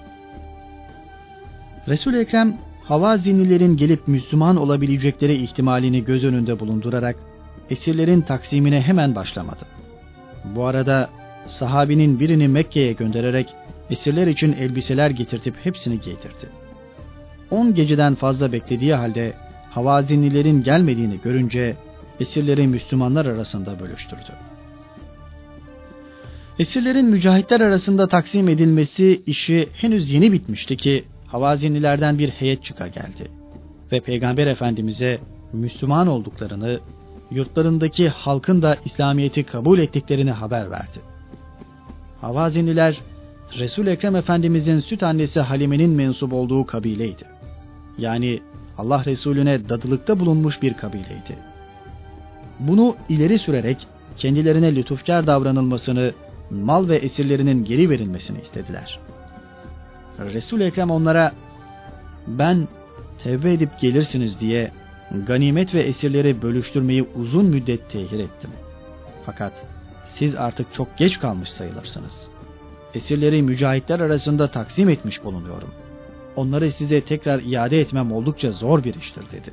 Resul-i Ekrem Havazinlilerin gelip Müslüman olabilecekleri ihtimalini göz önünde bulundurarak esirlerin taksimine hemen başlamadı. Bu arada sahabinin birini Mekke'ye göndererek esirler için elbiseler getirtip hepsini giydirdi. On geceden fazla beklediği halde Havazinlilerin gelmediğini görünce esirleri Müslümanlar arasında bölüştürdü. Esirlerin mücahitler arasında taksim edilmesi işi henüz yeni bitmişti ki Havazinlilerden bir heyet çıka geldi ve Peygamber Efendimiz'e Müslüman olduklarını, yurtlarındaki halkın da İslamiyet'i kabul ettiklerini haber verdi. Havazinliler, Resul Ekrem Efendimiz'in süt annesi Halime'nin mensup olduğu kabileydi. Yani Allah Resulüne dadılıkta bulunmuş bir kabileydi. Bunu ileri sürerek kendilerine lütufkar davranılmasını, mal ve esirlerinin geri verilmesini istediler.'' resul Ekrem onlara ben tevbe edip gelirsiniz diye ganimet ve esirleri bölüştürmeyi uzun müddet tehir ettim. Fakat siz artık çok geç kalmış sayılırsınız. Esirleri mücahitler arasında taksim etmiş bulunuyorum. Onları size tekrar iade etmem oldukça zor bir iştir dedi.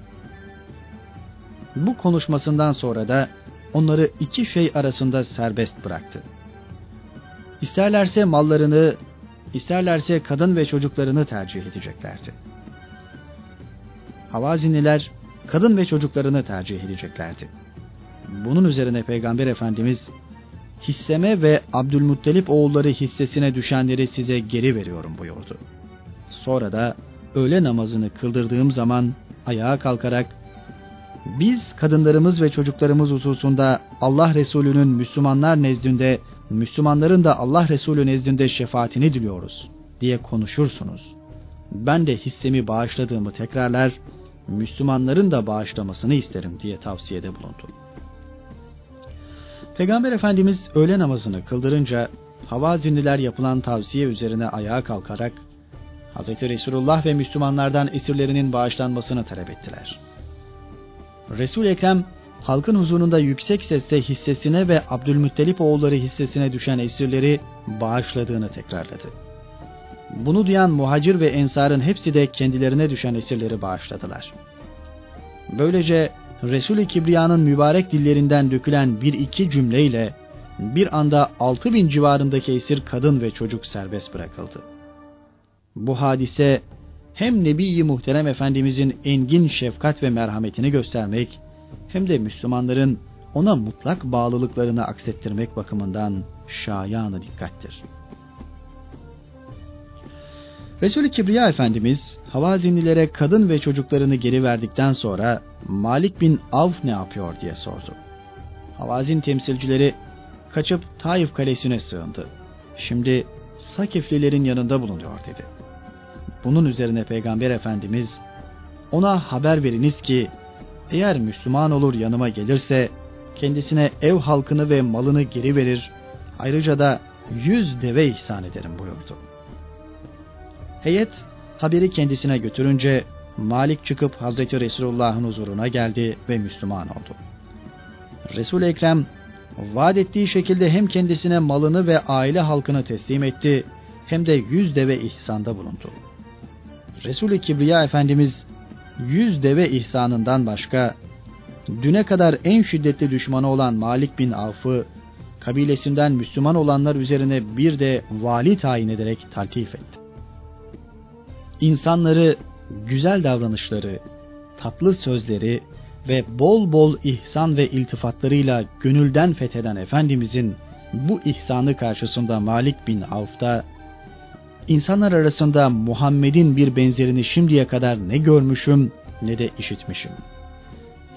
Bu konuşmasından sonra da onları iki şey arasında serbest bıraktı. İsterlerse mallarını isterlerse kadın ve çocuklarını tercih edeceklerdi. Havaziniler kadın ve çocuklarını tercih edeceklerdi. Bunun üzerine Peygamber Efendimiz hisseme ve Abdülmuttalip oğulları hissesine düşenleri size geri veriyorum buyurdu. Sonra da öğle namazını kıldırdığım zaman ayağa kalkarak biz kadınlarımız ve çocuklarımız hususunda Allah Resulü'nün Müslümanlar nezdinde Müslümanların da Allah Resulü nezdinde şefaatini diliyoruz diye konuşursunuz. Ben de hissemi bağışladığımı tekrarlar, Müslümanların da bağışlamasını isterim diye tavsiyede bulundu. Peygamber Efendimiz öğle namazını kıldırınca Havazinliler yapılan tavsiye üzerine ayağa kalkarak Hz. Resulullah ve Müslümanlardan esirlerinin bağışlanmasını talep ettiler. Resul Ekrem halkın huzurunda yüksek sesle hissesine ve Abdülmuttalip oğulları hissesine düşen esirleri bağışladığını tekrarladı. Bunu duyan muhacir ve ensarın hepsi de kendilerine düşen esirleri bağışladılar. Böylece Resul-i Kibriya'nın mübarek dillerinden dökülen bir iki cümleyle bir anda altı bin civarındaki esir kadın ve çocuk serbest bırakıldı. Bu hadise hem Nebi-i Muhterem Efendimizin engin şefkat ve merhametini göstermek hem de Müslümanların ona mutlak bağlılıklarını aksettirmek bakımından şayanı dikkattir. Resul-i Kibriya Efendimiz Havazinlilere kadın ve çocuklarını geri verdikten sonra Malik bin Avf ne yapıyor diye sordu. Havazin temsilcileri kaçıp Taif kalesine sığındı. Şimdi Sakiflilerin yanında bulunuyor dedi. Bunun üzerine Peygamber Efendimiz ona haber veriniz ki eğer Müslüman olur yanıma gelirse kendisine ev halkını ve malını geri verir, ayrıca da yüz deve ihsan ederim buyurdu. Heyet haberi kendisine götürünce Malik çıkıp Hazreti Resulullah'ın huzuruna geldi ve Müslüman oldu. Resul Ekrem vaat ettiği şekilde hem kendisine malını ve aile halkını teslim etti hem de yüz deve ihsanda bulundu. Resul-i Kibriya Efendimiz yüz deve ihsanından başka düne kadar en şiddetli düşmanı olan Malik bin Avf'ı kabilesinden Müslüman olanlar üzerine bir de vali tayin ederek taltif etti. İnsanları güzel davranışları, tatlı sözleri ve bol bol ihsan ve iltifatlarıyla gönülden fetheden Efendimizin bu ihsanı karşısında Malik bin Avf'ta İnsanlar arasında Muhammed'in bir benzerini şimdiye kadar ne görmüşüm ne de işitmişim.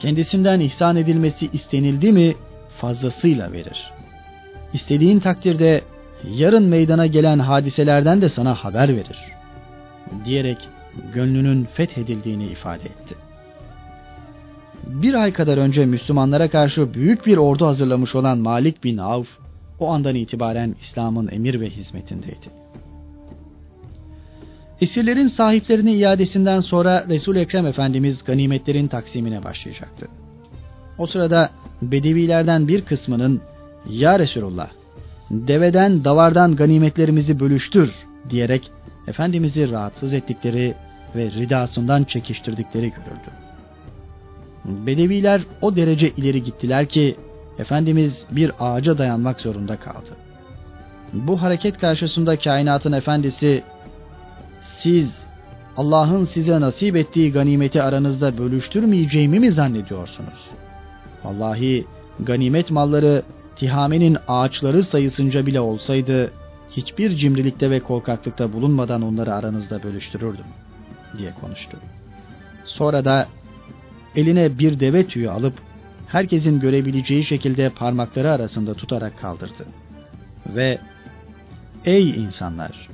Kendisinden ihsan edilmesi istenildi mi fazlasıyla verir. İstediğin takdirde yarın meydana gelen hadiselerden de sana haber verir. Diyerek gönlünün fethedildiğini ifade etti. Bir ay kadar önce Müslümanlara karşı büyük bir ordu hazırlamış olan Malik bin Avf, o andan itibaren İslam'ın emir ve hizmetindeydi. Esirlerin sahiplerine iadesinden sonra Resul Ekrem Efendimiz ganimetlerin taksimine başlayacaktı. O sırada Bedevilerden bir kısmının Ya Resulullah deveden davardan ganimetlerimizi bölüştür diyerek Efendimiz'i rahatsız ettikleri ve ridasından çekiştirdikleri görüldü. Bedeviler o derece ileri gittiler ki Efendimiz bir ağaca dayanmak zorunda kaldı. Bu hareket karşısında kainatın efendisi siz Allah'ın size nasip ettiği ganimeti aranızda bölüştürmeyeceğimi mi zannediyorsunuz? Vallahi ganimet malları Tihame'nin ağaçları sayısınca bile olsaydı hiçbir cimrilikte ve korkaklıkta bulunmadan onları aranızda bölüştürürdüm diye konuştu. Sonra da eline bir deve tüyü alıp herkesin görebileceği şekilde parmakları arasında tutarak kaldırdı. Ve ey insanlar!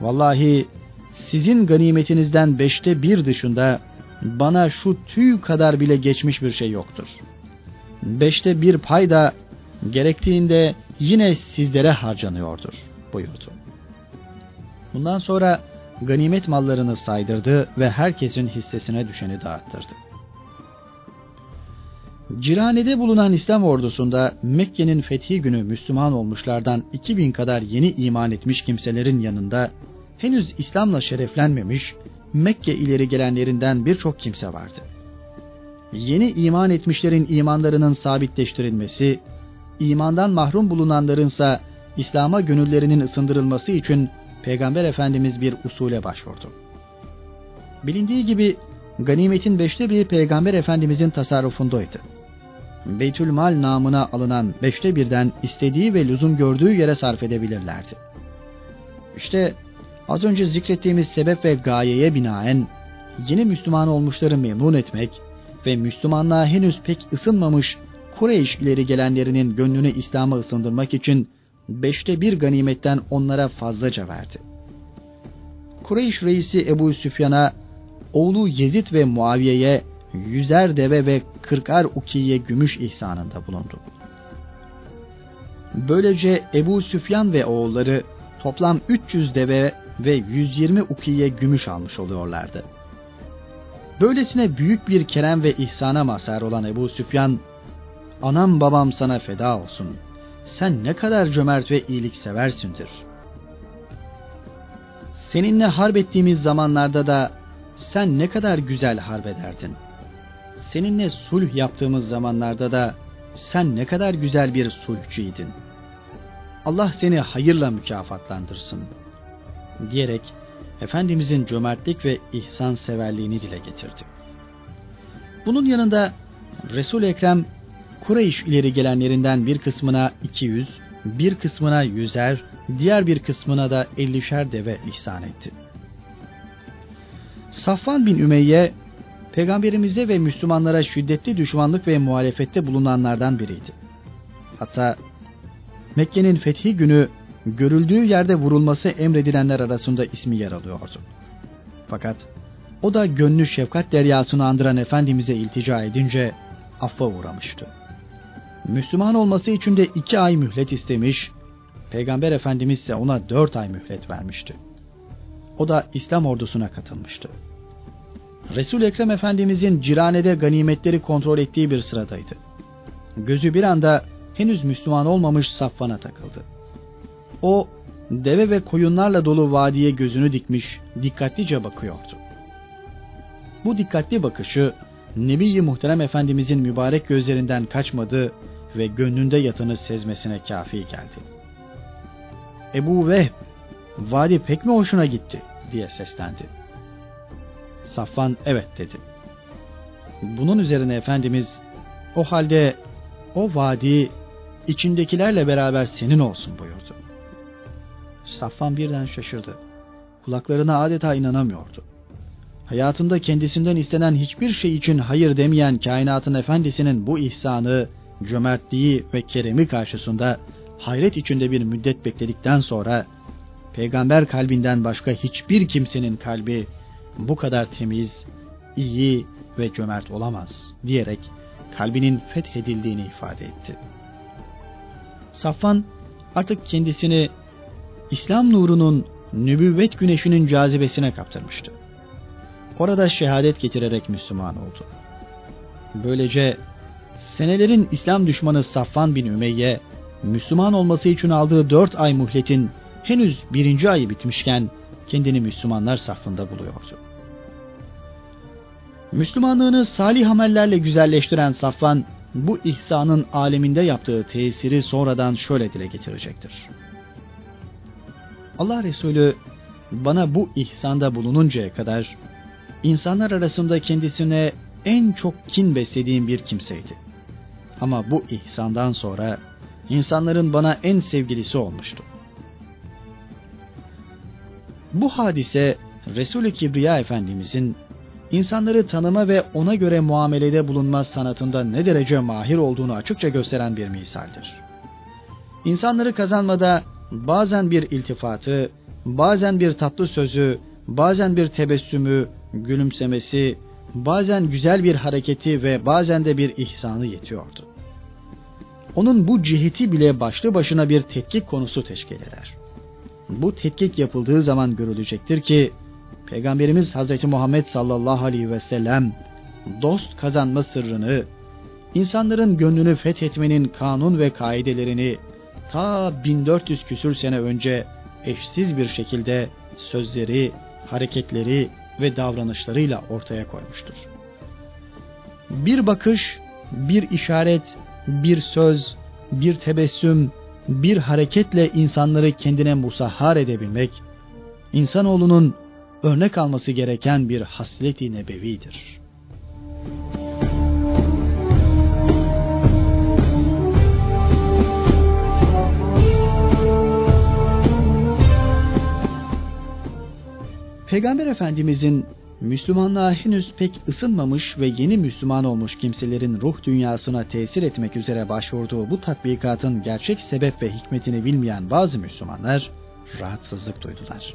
Vallahi sizin ganimetinizden beşte bir dışında bana şu tüy kadar bile geçmiş bir şey yoktur. Beşte bir pay da gerektiğinde yine sizlere harcanıyordur buyurdu. Bundan sonra ganimet mallarını saydırdı ve herkesin hissesine düşeni dağıttırdı. Cirane'de bulunan İslam ordusunda Mekke'nin fethi günü Müslüman olmuşlardan 2000 kadar yeni iman etmiş kimselerin yanında henüz İslam'la şereflenmemiş Mekke ileri gelenlerinden birçok kimse vardı. Yeni iman etmişlerin imanlarının sabitleştirilmesi, imandan mahrum bulunanlarınsa İslam'a gönüllerinin ısındırılması için Peygamber Efendimiz bir usule başvurdu. Bilindiği gibi ganimetin beşte biri Peygamber Efendimizin tasarrufundaydı. Beytülmal namına alınan beşte birden istediği ve lüzum gördüğü yere sarf edebilirlerdi. İşte az önce zikrettiğimiz sebep ve gayeye binaen yeni Müslüman olmuşları memnun etmek ve Müslümanlığa henüz pek ısınmamış Kureyş ileri gelenlerinin gönlünü İslam'a ısındırmak için beşte bir ganimetten onlara fazlaca verdi. Kureyş reisi Ebu Süfyan'a oğlu Yezid ve Muaviye'ye yüzer deve ve kırkar ukiye gümüş ihsanında bulundu. Böylece Ebu Süfyan ve oğulları toplam 300 deve ve 120 ukiye gümüş almış oluyorlardı. Böylesine büyük bir kerem ve ihsana mazhar olan Ebu Süfyan, anam babam sana feda olsun, sen ne kadar cömert ve iyilik seversindir. Seninle harp ettiğimiz zamanlarda da sen ne kadar güzel harp ederdin. Seninle sulh yaptığımız zamanlarda da sen ne kadar güzel bir sulhçıydın. Allah seni hayırla mükafatlandırsın. Diyerek Efendimizin cömertlik ve ihsan severliğini dile getirdi. Bunun yanında Resul Ekrem Kureyş ileri gelenlerinden bir kısmına 200, bir kısmına yüzer, diğer bir kısmına da 50'şer deve ihsan etti. Safvan bin Ümeyye Peygamberimize ve Müslümanlara şiddetli düşmanlık ve muhalefette bulunanlardan biriydi. Hatta Mekke'nin fethi günü görüldüğü yerde vurulması emredilenler arasında ismi yer alıyordu. Fakat o da gönlü şefkat deryasını andıran Efendimiz'e iltica edince affa uğramıştı. Müslüman olması için de iki ay mühlet istemiş, Peygamber Efendimiz ise ona dört ay mühlet vermişti. O da İslam ordusuna katılmıştı. Resul Ekrem Efendimizin Cirane'de ganimetleri kontrol ettiği bir sıradaydı. Gözü bir anda henüz Müslüman olmamış Safvan'a takıldı. O deve ve koyunlarla dolu vadiye gözünü dikmiş, dikkatlice bakıyordu. Bu dikkatli bakışı Nebi-i Muhterem Efendimizin mübarek gözlerinden kaçmadı ve gönlünde yatanı sezmesine kafi geldi. Ebu Vehb, vadi pek mi hoşuna gitti diye seslendi. Safvan evet dedi. Bunun üzerine Efendimiz o halde o vadi içindekilerle beraber senin olsun buyurdu. Safvan birden şaşırdı. Kulaklarına adeta inanamıyordu. Hayatında kendisinden istenen hiçbir şey için hayır demeyen kainatın efendisinin bu ihsanı, cömertliği ve keremi karşısında hayret içinde bir müddet bekledikten sonra peygamber kalbinden başka hiçbir kimsenin kalbi bu kadar temiz, iyi ve cömert olamaz diyerek kalbinin fethedildiğini ifade etti. Safvan artık kendisini İslam nurunun nübüvvet güneşinin cazibesine kaptırmıştı. Orada şehadet getirerek Müslüman oldu. Böylece Senelerin İslam düşmanı Safvan bin Ümeyye, Müslüman olması için aldığı dört ay muhletin henüz birinci ayı bitmişken kendini Müslümanlar safında buluyordu. Müslümanlığını salih amellerle güzelleştiren Safvan, bu ihsanın aleminde yaptığı tesiri sonradan şöyle dile getirecektir. Allah Resulü bana bu ihsanda bulununcaya kadar insanlar arasında kendisine en çok kin beslediğim bir kimseydi. Ama bu ihsandan sonra insanların bana en sevgilisi olmuştu. Bu hadise Resul-i Kibriya Efendimizin insanları tanıma ve ona göre muamelede bulunma sanatında ne derece mahir olduğunu açıkça gösteren bir misaldir. İnsanları kazanmada bazen bir iltifatı, bazen bir tatlı sözü, bazen bir tebessümü, gülümsemesi, bazen güzel bir hareketi ve bazen de bir ihsanı yetiyordu. Onun bu ciheti bile başlı başına bir tetkik konusu teşkil eder. Bu tetkik yapıldığı zaman görülecektir ki Peygamberimiz Hazreti Muhammed sallallahu aleyhi ve sellem dost kazanma sırrını, insanların gönlünü fethetmenin kanun ve kaidelerini ta 1400 küsür sene önce eşsiz bir şekilde sözleri, hareketleri ve davranışlarıyla ortaya koymuştur. Bir bakış, bir işaret, bir söz, bir tebessüm, bir hareketle insanları kendine musahhar edebilmek, insanoğlunun örnek alması gereken bir haslet-i nebevidir. Peygamber Efendimizin Müslümanlığa henüz pek ısınmamış ve yeni Müslüman olmuş kimselerin ruh dünyasına tesir etmek üzere başvurduğu bu tatbikatın gerçek sebep ve hikmetini bilmeyen bazı Müslümanlar rahatsızlık duydular.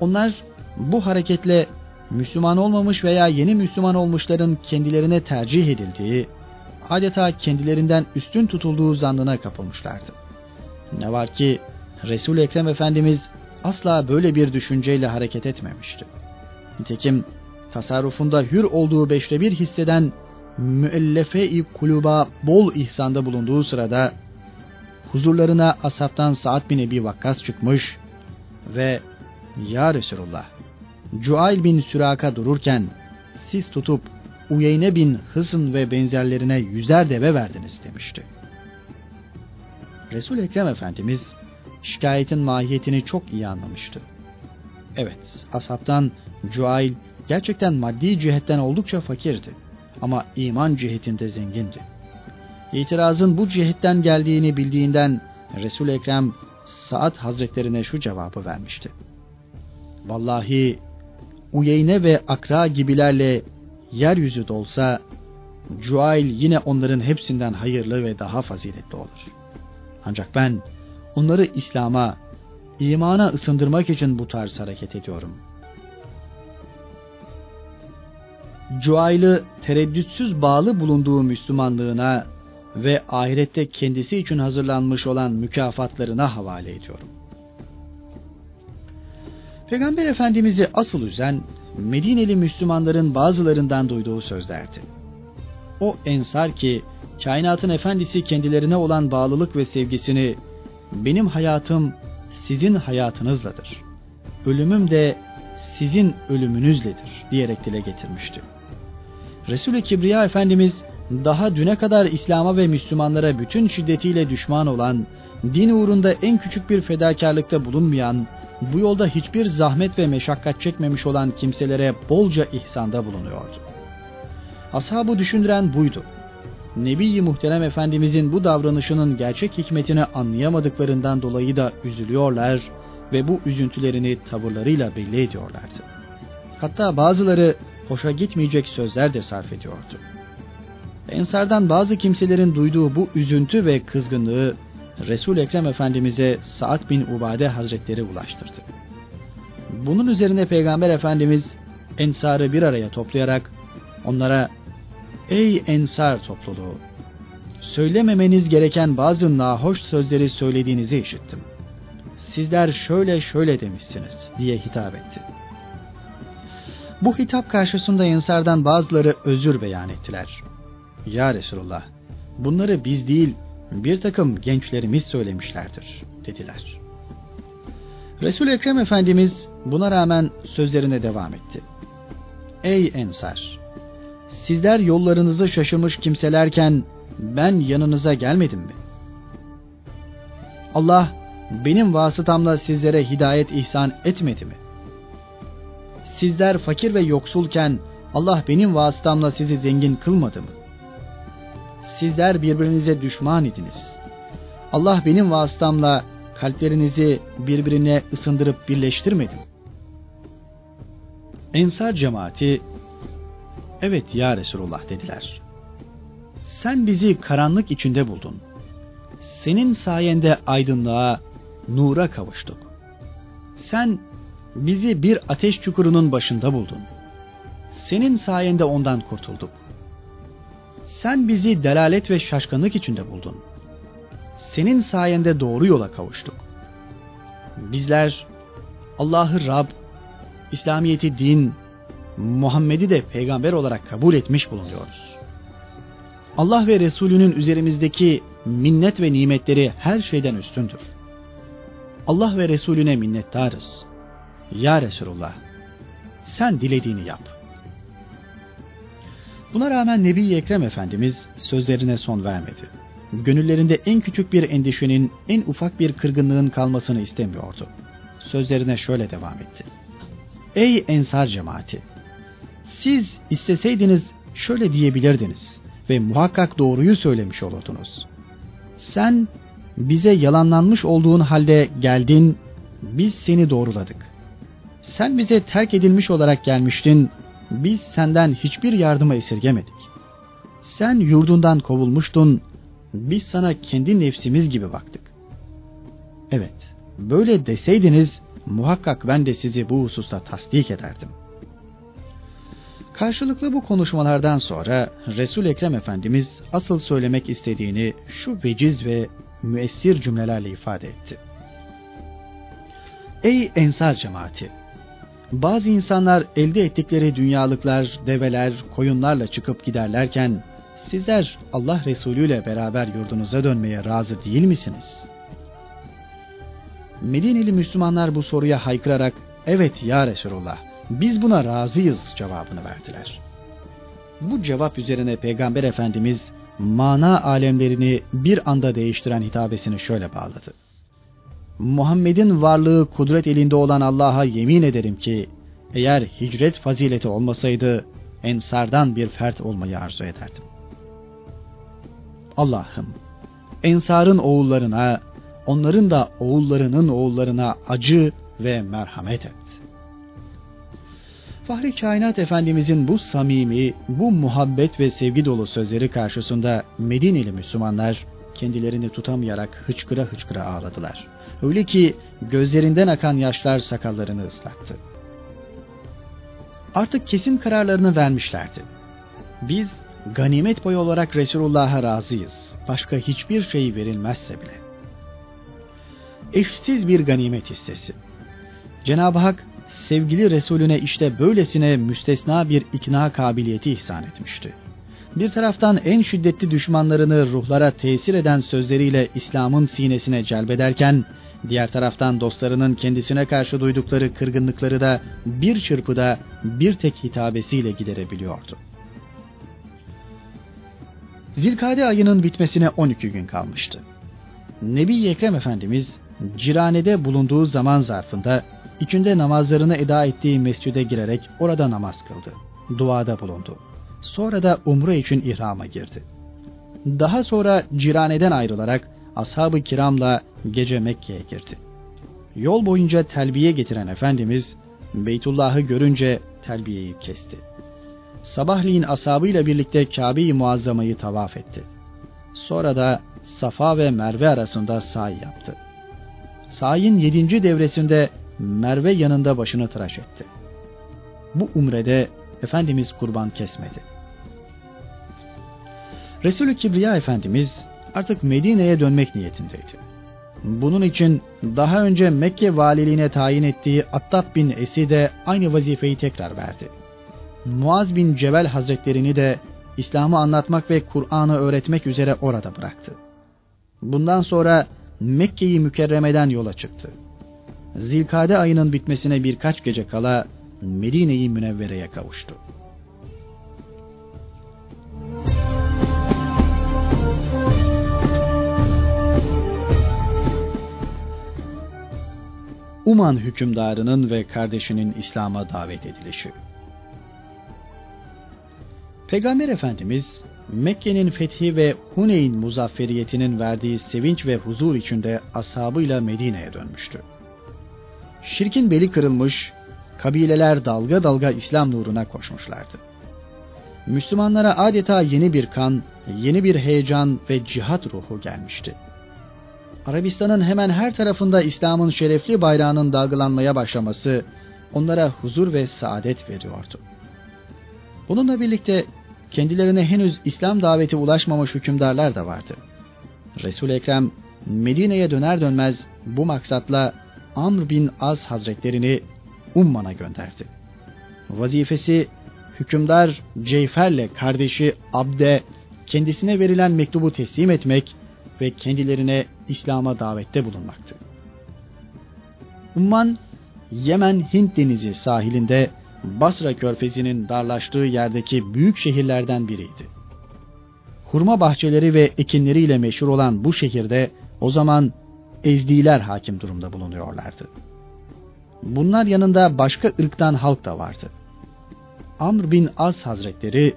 Onlar bu hareketle Müslüman olmamış veya yeni Müslüman olmuşların kendilerine tercih edildiği, adeta kendilerinden üstün tutulduğu zannına kapılmışlardı. Ne var ki resul Ekrem Efendimiz asla böyle bir düşünceyle hareket etmemişti. Nitekim tasarrufunda hür olduğu beşte bir hisseden müellefe-i kuluba bol ihsanda bulunduğu sırada huzurlarına asaptan Sa'd bin Ebi Vakkas çıkmış ve Ya Resulullah Cuail bin Süraka dururken siz tutup Uyeyne bin Hısın ve benzerlerine yüzer deve verdiniz demişti. Resul Ekrem Efendimiz şikayetin mahiyetini çok iyi anlamıştı. Evet, asaptan Cuail gerçekten maddi cihetten oldukça fakirdi ama iman cihetinde zengindi. İtirazın bu cihetten geldiğini bildiğinden Resul Ekrem Saat Hazretlerine şu cevabı vermişti. Vallahi Uyeyne ve Akra gibilerle yeryüzü dolsa Cuail yine onların hepsinden hayırlı ve daha faziletli olur. Ancak ben onları İslam'a, imana ısındırmak için bu tarz hareket ediyorum. Cuail'ı tereddütsüz bağlı bulunduğu Müslümanlığına ve ahirette kendisi için hazırlanmış olan mükafatlarına havale ediyorum. Peygamber Efendimiz'i asıl üzen Medineli Müslümanların bazılarından duyduğu sözlerdi. O ensar ki kainatın efendisi kendilerine olan bağlılık ve sevgisini benim hayatım sizin hayatınızladır. Ölümüm de sizin ölümünüzledir diyerek dile getirmişti. Resul-i Kibriya Efendimiz daha düne kadar İslam'a ve Müslümanlara bütün şiddetiyle düşman olan, din uğrunda en küçük bir fedakarlıkta bulunmayan, bu yolda hiçbir zahmet ve meşakkat çekmemiş olan kimselere bolca ihsanda bulunuyordu. Ashabı düşündüren buydu. Nebi-i Muhterem Efendimizin bu davranışının gerçek hikmetini anlayamadıklarından dolayı da üzülüyorlar ve bu üzüntülerini tavırlarıyla belli ediyorlardı. Hatta bazıları hoşa gitmeyecek sözler de sarf ediyordu. Ensardan bazı kimselerin duyduğu bu üzüntü ve kızgınlığı resul Ekrem Efendimiz'e Sa'd bin Ubade Hazretleri ulaştırdı. Bunun üzerine Peygamber Efendimiz Ensar'ı bir araya toplayarak onlara Ey Ensar topluluğu! Söylememeniz gereken bazı nahoş sözleri söylediğinizi işittim. Sizler şöyle şöyle demişsiniz diye hitap etti. Bu hitap karşısında Ensar'dan bazıları özür beyan ettiler. Ya Resulullah, bunları biz değil, bir takım gençlerimiz söylemişlerdir, dediler. resul Ekrem Efendimiz buna rağmen sözlerine devam etti. Ey Ensar! Sizler yollarınızı şaşırmış kimselerken ben yanınıza gelmedim mi? Allah benim vasıtamla sizlere hidayet ihsan etmedi mi? Sizler fakir ve yoksulken Allah benim vasıtamla sizi zengin kılmadı mı? Sizler birbirinize düşman idiniz. Allah benim vasıtamla kalplerinizi birbirine ısındırıp birleştirmedi mi? Ensar cemaati evet ya Resulullah dediler. Sen bizi karanlık içinde buldun. Senin sayende aydınlığa, nura kavuştuk. Sen bizi bir ateş çukurunun başında buldun. Senin sayende ondan kurtulduk. Sen bizi delalet ve şaşkınlık içinde buldun. Senin sayende doğru yola kavuştuk. Bizler Allah'ı Rab, İslamiyet'i din, Muhammed'i de peygamber olarak kabul etmiş bulunuyoruz. Allah ve Resulünün üzerimizdeki minnet ve nimetleri her şeyden üstündür. Allah ve Resulüne minnettarız. Ya Resulullah, sen dilediğini yap. Buna rağmen Nebi Ekrem Efendimiz sözlerine son vermedi. Gönüllerinde en küçük bir endişenin, en ufak bir kırgınlığın kalmasını istemiyordu. Sözlerine şöyle devam etti. Ey ensar cemaati! Siz isteseydiniz şöyle diyebilirdiniz ve muhakkak doğruyu söylemiş olurdunuz. Sen bize yalanlanmış olduğun halde geldin, biz seni doğruladık. Sen bize terk edilmiş olarak gelmiştin, biz senden hiçbir yardıma esirgemedik. Sen yurdundan kovulmuştun, biz sana kendi nefsimiz gibi baktık. Evet, böyle deseydiniz muhakkak ben de sizi bu hususta tasdik ederdim. Karşılıklı bu konuşmalardan sonra Resul Ekrem Efendimiz asıl söylemek istediğini şu veciz ve müessir cümlelerle ifade etti. Ey ensar cemaati! Bazı insanlar elde ettikleri dünyalıklar, develer, koyunlarla çıkıp giderlerken sizler Allah Resulü ile beraber yurdunuza dönmeye razı değil misiniz? Medineli Müslümanlar bu soruya haykırarak evet ya Resulullah biz buna razıyız cevabını verdiler. Bu cevap üzerine Peygamber Efendimiz mana alemlerini bir anda değiştiren hitabesini şöyle bağladı. Muhammed'in varlığı kudret elinde olan Allah'a yemin ederim ki eğer hicret fazileti olmasaydı ensardan bir fert olmayı arzu ederdim. Allah'ım ensarın oğullarına, onların da oğullarının oğullarına acı ve merhamet et. Fahri Kainat Efendimizin bu samimi, bu muhabbet ve sevgi dolu sözleri karşısında Medineli Müslümanlar kendilerini tutamayarak hıçkıra hıçkıra ağladılar. Öyle ki gözlerinden akan yaşlar sakallarını ıslattı. Artık kesin kararlarını vermişlerdi. Biz ganimet boyu olarak Resulullah'a razıyız. Başka hiçbir şey verilmezse bile. Eşsiz bir ganimet hissesi. Cenab-ı Hak sevgili Resulüne işte böylesine müstesna bir ikna kabiliyeti ihsan etmişti. Bir taraftan en şiddetli düşmanlarını ruhlara tesir eden sözleriyle İslam'ın sinesine celbederken, diğer taraftan dostlarının kendisine karşı duydukları kırgınlıkları da bir çırpıda bir tek hitabesiyle giderebiliyordu. Zilkade ayının bitmesine 12 gün kalmıştı. Nebi Ekrem Efendimiz Cirane'de bulunduğu zaman zarfında içinde namazlarını eda ettiği mescide girerek orada namaz kıldı. Duada bulundu. Sonra da umre için ihrama girdi. Daha sonra Cirane'den ayrılarak ashab-ı kiramla gece Mekke'ye girdi. Yol boyunca telbiye getiren Efendimiz Beytullah'ı görünce telbiyeyi kesti. Sabahleyin ashabıyla birlikte Kabe-i Muazzama'yı tavaf etti. Sonra da Safa ve Merve arasında sahi yaptı. Sayin yedinci devresinde Merve yanında başını tıraş etti. Bu umrede Efendimiz kurban kesmedi. Resulü Kibriya Efendimiz artık Medine'ye dönmek niyetindeydi. Bunun için daha önce Mekke valiliğine tayin ettiği Attab bin Esi de aynı vazifeyi tekrar verdi. Muaz bin Cebel Hazretlerini de İslam'ı anlatmak ve Kur'an'ı öğretmek üzere orada bıraktı. Bundan sonra Mekke'yi mükerremeden yola çıktı. Zilkade ayının bitmesine birkaç gece kala Medine'yi Münevvere'ye kavuştu. Uman hükümdarının ve kardeşinin İslam'a davet edilişi. Peygamber Efendimiz Mekke'nin fethi ve Huneyn muzafferiyetinin verdiği sevinç ve huzur içinde ashabıyla Medine'ye dönmüştü. Şirkin beli kırılmış, kabileler dalga dalga İslam nuruna koşmuşlardı. Müslümanlara adeta yeni bir kan, yeni bir heyecan ve cihat ruhu gelmişti. Arabistan'ın hemen her tarafında İslam'ın şerefli bayrağının dalgalanmaya başlaması onlara huzur ve saadet veriyordu. Bununla birlikte kendilerine henüz İslam daveti ulaşmamış hükümdarlar da vardı. Resul Ekrem Medine'ye döner dönmez bu maksatla Amr bin Az Hazretlerini Umman'a gönderdi. Vazifesi hükümdar Ceyfer'le kardeşi Abde kendisine verilen mektubu teslim etmek ve kendilerine İslam'a davette bulunmaktı. Umman, Yemen Hint denizi sahilinde Basra körfezinin darlaştığı yerdeki büyük şehirlerden biriydi. Hurma bahçeleri ve ekinleriyle meşhur olan bu şehirde o zaman Ezdiler hakim durumda bulunuyorlardı. Bunlar yanında başka ırktan halk da vardı. Amr bin As Hazretleri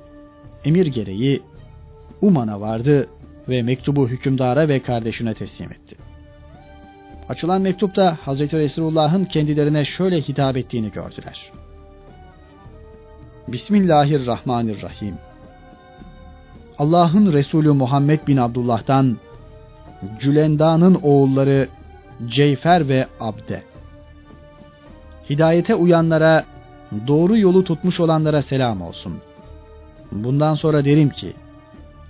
emir gereği Uman'a vardı ve mektubu hükümdara ve kardeşine teslim etti. Açılan mektupta Hazreti Resulullah'ın kendilerine şöyle hitap ettiğini gördüler. Bismillahirrahmanirrahim. Allah'ın Resulü Muhammed bin Abdullah'tan Cülenda'nın oğulları Ceyfer ve Abde. Hidayete uyanlara, doğru yolu tutmuş olanlara selam olsun. Bundan sonra derim ki,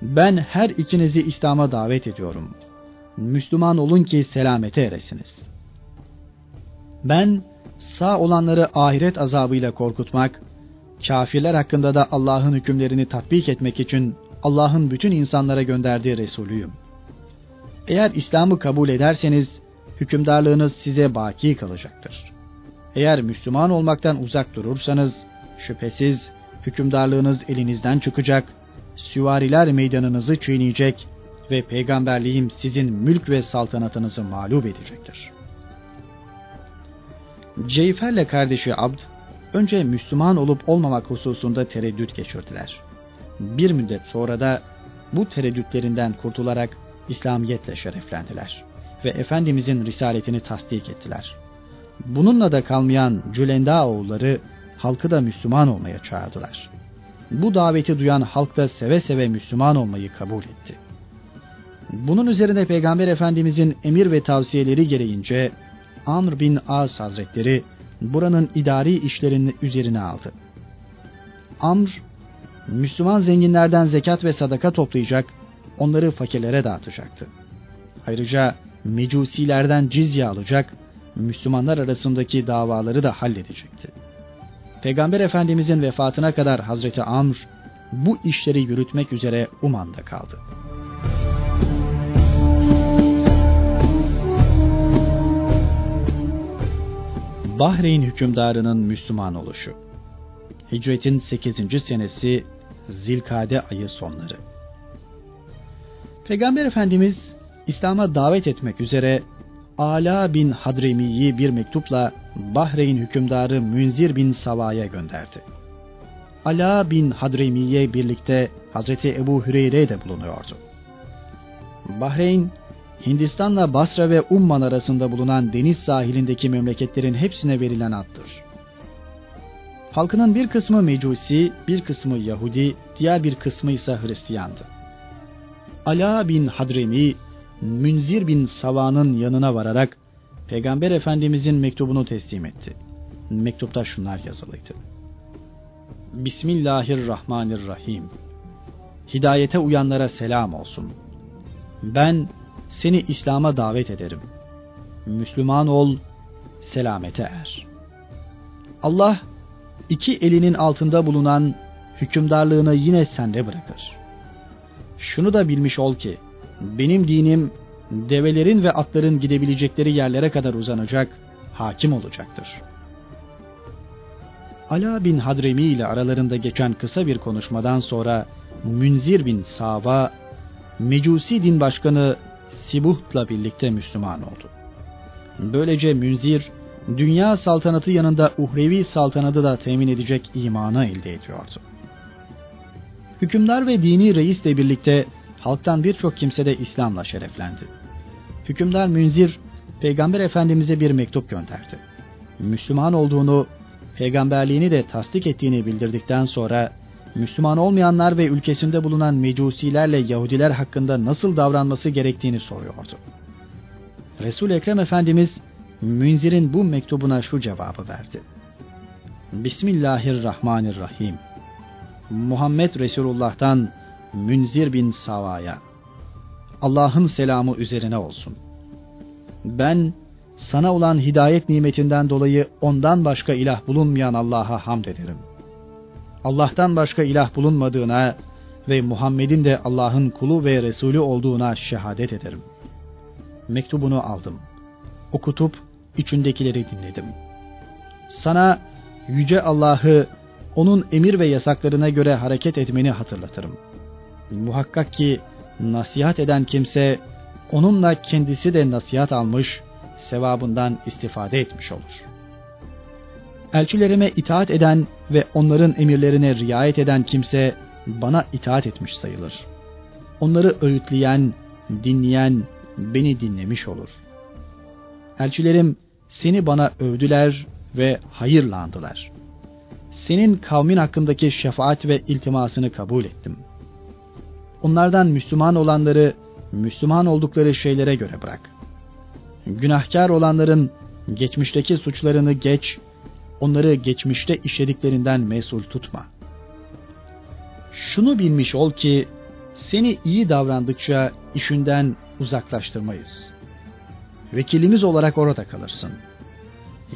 ben her ikinizi İslam'a davet ediyorum. Müslüman olun ki selamete eresiniz. Ben sağ olanları ahiret azabıyla korkutmak, kafirler hakkında da Allah'ın hükümlerini tatbik etmek için Allah'ın bütün insanlara gönderdiği Resulüyüm. Eğer İslam'ı kabul ederseniz hükümdarlığınız size baki kalacaktır. Eğer Müslüman olmaktan uzak durursanız şüphesiz hükümdarlığınız elinizden çıkacak, süvariler meydanınızı çiğneyecek ve peygamberliğim sizin mülk ve saltanatınızı mağlup edecektir. Ceyfer'le kardeşi Abd önce Müslüman olup olmamak hususunda tereddüt geçirdiler. Bir müddet sonra da bu tereddütlerinden kurtularak İslamiyetle şereflendiler ve Efendimizin risaletini tasdik ettiler. Bununla da kalmayan Cülenda oğulları halkı da Müslüman olmaya çağırdılar. Bu daveti duyan halk da seve seve Müslüman olmayı kabul etti. Bunun üzerine Peygamber Efendimizin emir ve tavsiyeleri gereğince Amr bin As Hazretleri buranın idari işlerini üzerine aldı. Amr, Müslüman zenginlerden zekat ve sadaka toplayacak, onları fakirlere dağıtacaktı. Ayrıca mecusilerden cizye alacak, Müslümanlar arasındaki davaları da halledecekti. Peygamber Efendimizin vefatına kadar Hazreti Amr bu işleri yürütmek üzere Uman'da kaldı. Bahreyn hükümdarının Müslüman oluşu. Hicretin 8. senesi Zilkade ayı sonları. Peygamber Efendimiz İslam'a davet etmek üzere Ala bin Hadremi'yi bir mektupla Bahreyn hükümdarı Münzir bin Sava'ya gönderdi. Ala bin Hadremi'ye birlikte Hazreti Ebu Hüreyre de bulunuyordu. Bahreyn Hindistan'la Basra ve Umman arasında bulunan deniz sahilindeki memleketlerin hepsine verilen addır. Halkının bir kısmı Mecusi, bir kısmı Yahudi, diğer bir kısmı ise Hristiyandı. Ala bin Hadremi, Münzir bin Sava'nın yanına vararak Peygamber Efendimizin mektubunu teslim etti. Mektupta şunlar yazılıydı. Bismillahirrahmanirrahim. Hidayete uyanlara selam olsun. Ben seni İslam'a davet ederim. Müslüman ol, selamete er. Allah iki elinin altında bulunan hükümdarlığını yine sende bırakır. Şunu da bilmiş ol ki, benim dinim develerin ve atların gidebilecekleri yerlere kadar uzanacak, hakim olacaktır. Ala bin Hadremi ile aralarında geçen kısa bir konuşmadan sonra Münzir bin Sava, Mecusi din başkanı Sibuht'la birlikte Müslüman oldu. Böylece Münzir, dünya saltanatı yanında uhrevi saltanatı da temin edecek imanı elde ediyordu. Hükümdar ve dini reisle birlikte halktan birçok kimse de İslam'la şereflendi. Hükümdar Münzir, Peygamber Efendimiz'e bir mektup gönderdi. Müslüman olduğunu, peygamberliğini de tasdik ettiğini bildirdikten sonra, Müslüman olmayanlar ve ülkesinde bulunan mecusilerle Yahudiler hakkında nasıl davranması gerektiğini soruyordu. resul Ekrem Efendimiz, Münzir'in bu mektubuna şu cevabı verdi. Bismillahirrahmanirrahim. Muhammed Resulullah'tan Münzir bin Sava'ya. Allah'ın selamı üzerine olsun. Ben sana olan hidayet nimetinden dolayı ondan başka ilah bulunmayan Allah'a hamd ederim. Allah'tan başka ilah bulunmadığına ve Muhammed'in de Allah'ın kulu ve Resulü olduğuna şehadet ederim. Mektubunu aldım. Okutup içindekileri dinledim. Sana yüce Allah'ı onun emir ve yasaklarına göre hareket etmeni hatırlatırım. Muhakkak ki nasihat eden kimse onunla kendisi de nasihat almış, sevabından istifade etmiş olur. Elçilerime itaat eden ve onların emirlerine riayet eden kimse bana itaat etmiş sayılır. Onları öğütleyen, dinleyen beni dinlemiş olur. Elçilerim seni bana övdüler ve hayırla andılar. Senin kavmin hakkındaki şefaat ve iltimasını kabul ettim. Onlardan Müslüman olanları Müslüman oldukları şeylere göre bırak. Günahkar olanların geçmişteki suçlarını geç, onları geçmişte işlediklerinden mesul tutma. Şunu bilmiş ol ki seni iyi davrandıkça işinden uzaklaştırmayız. Vekilimiz olarak orada kalırsın.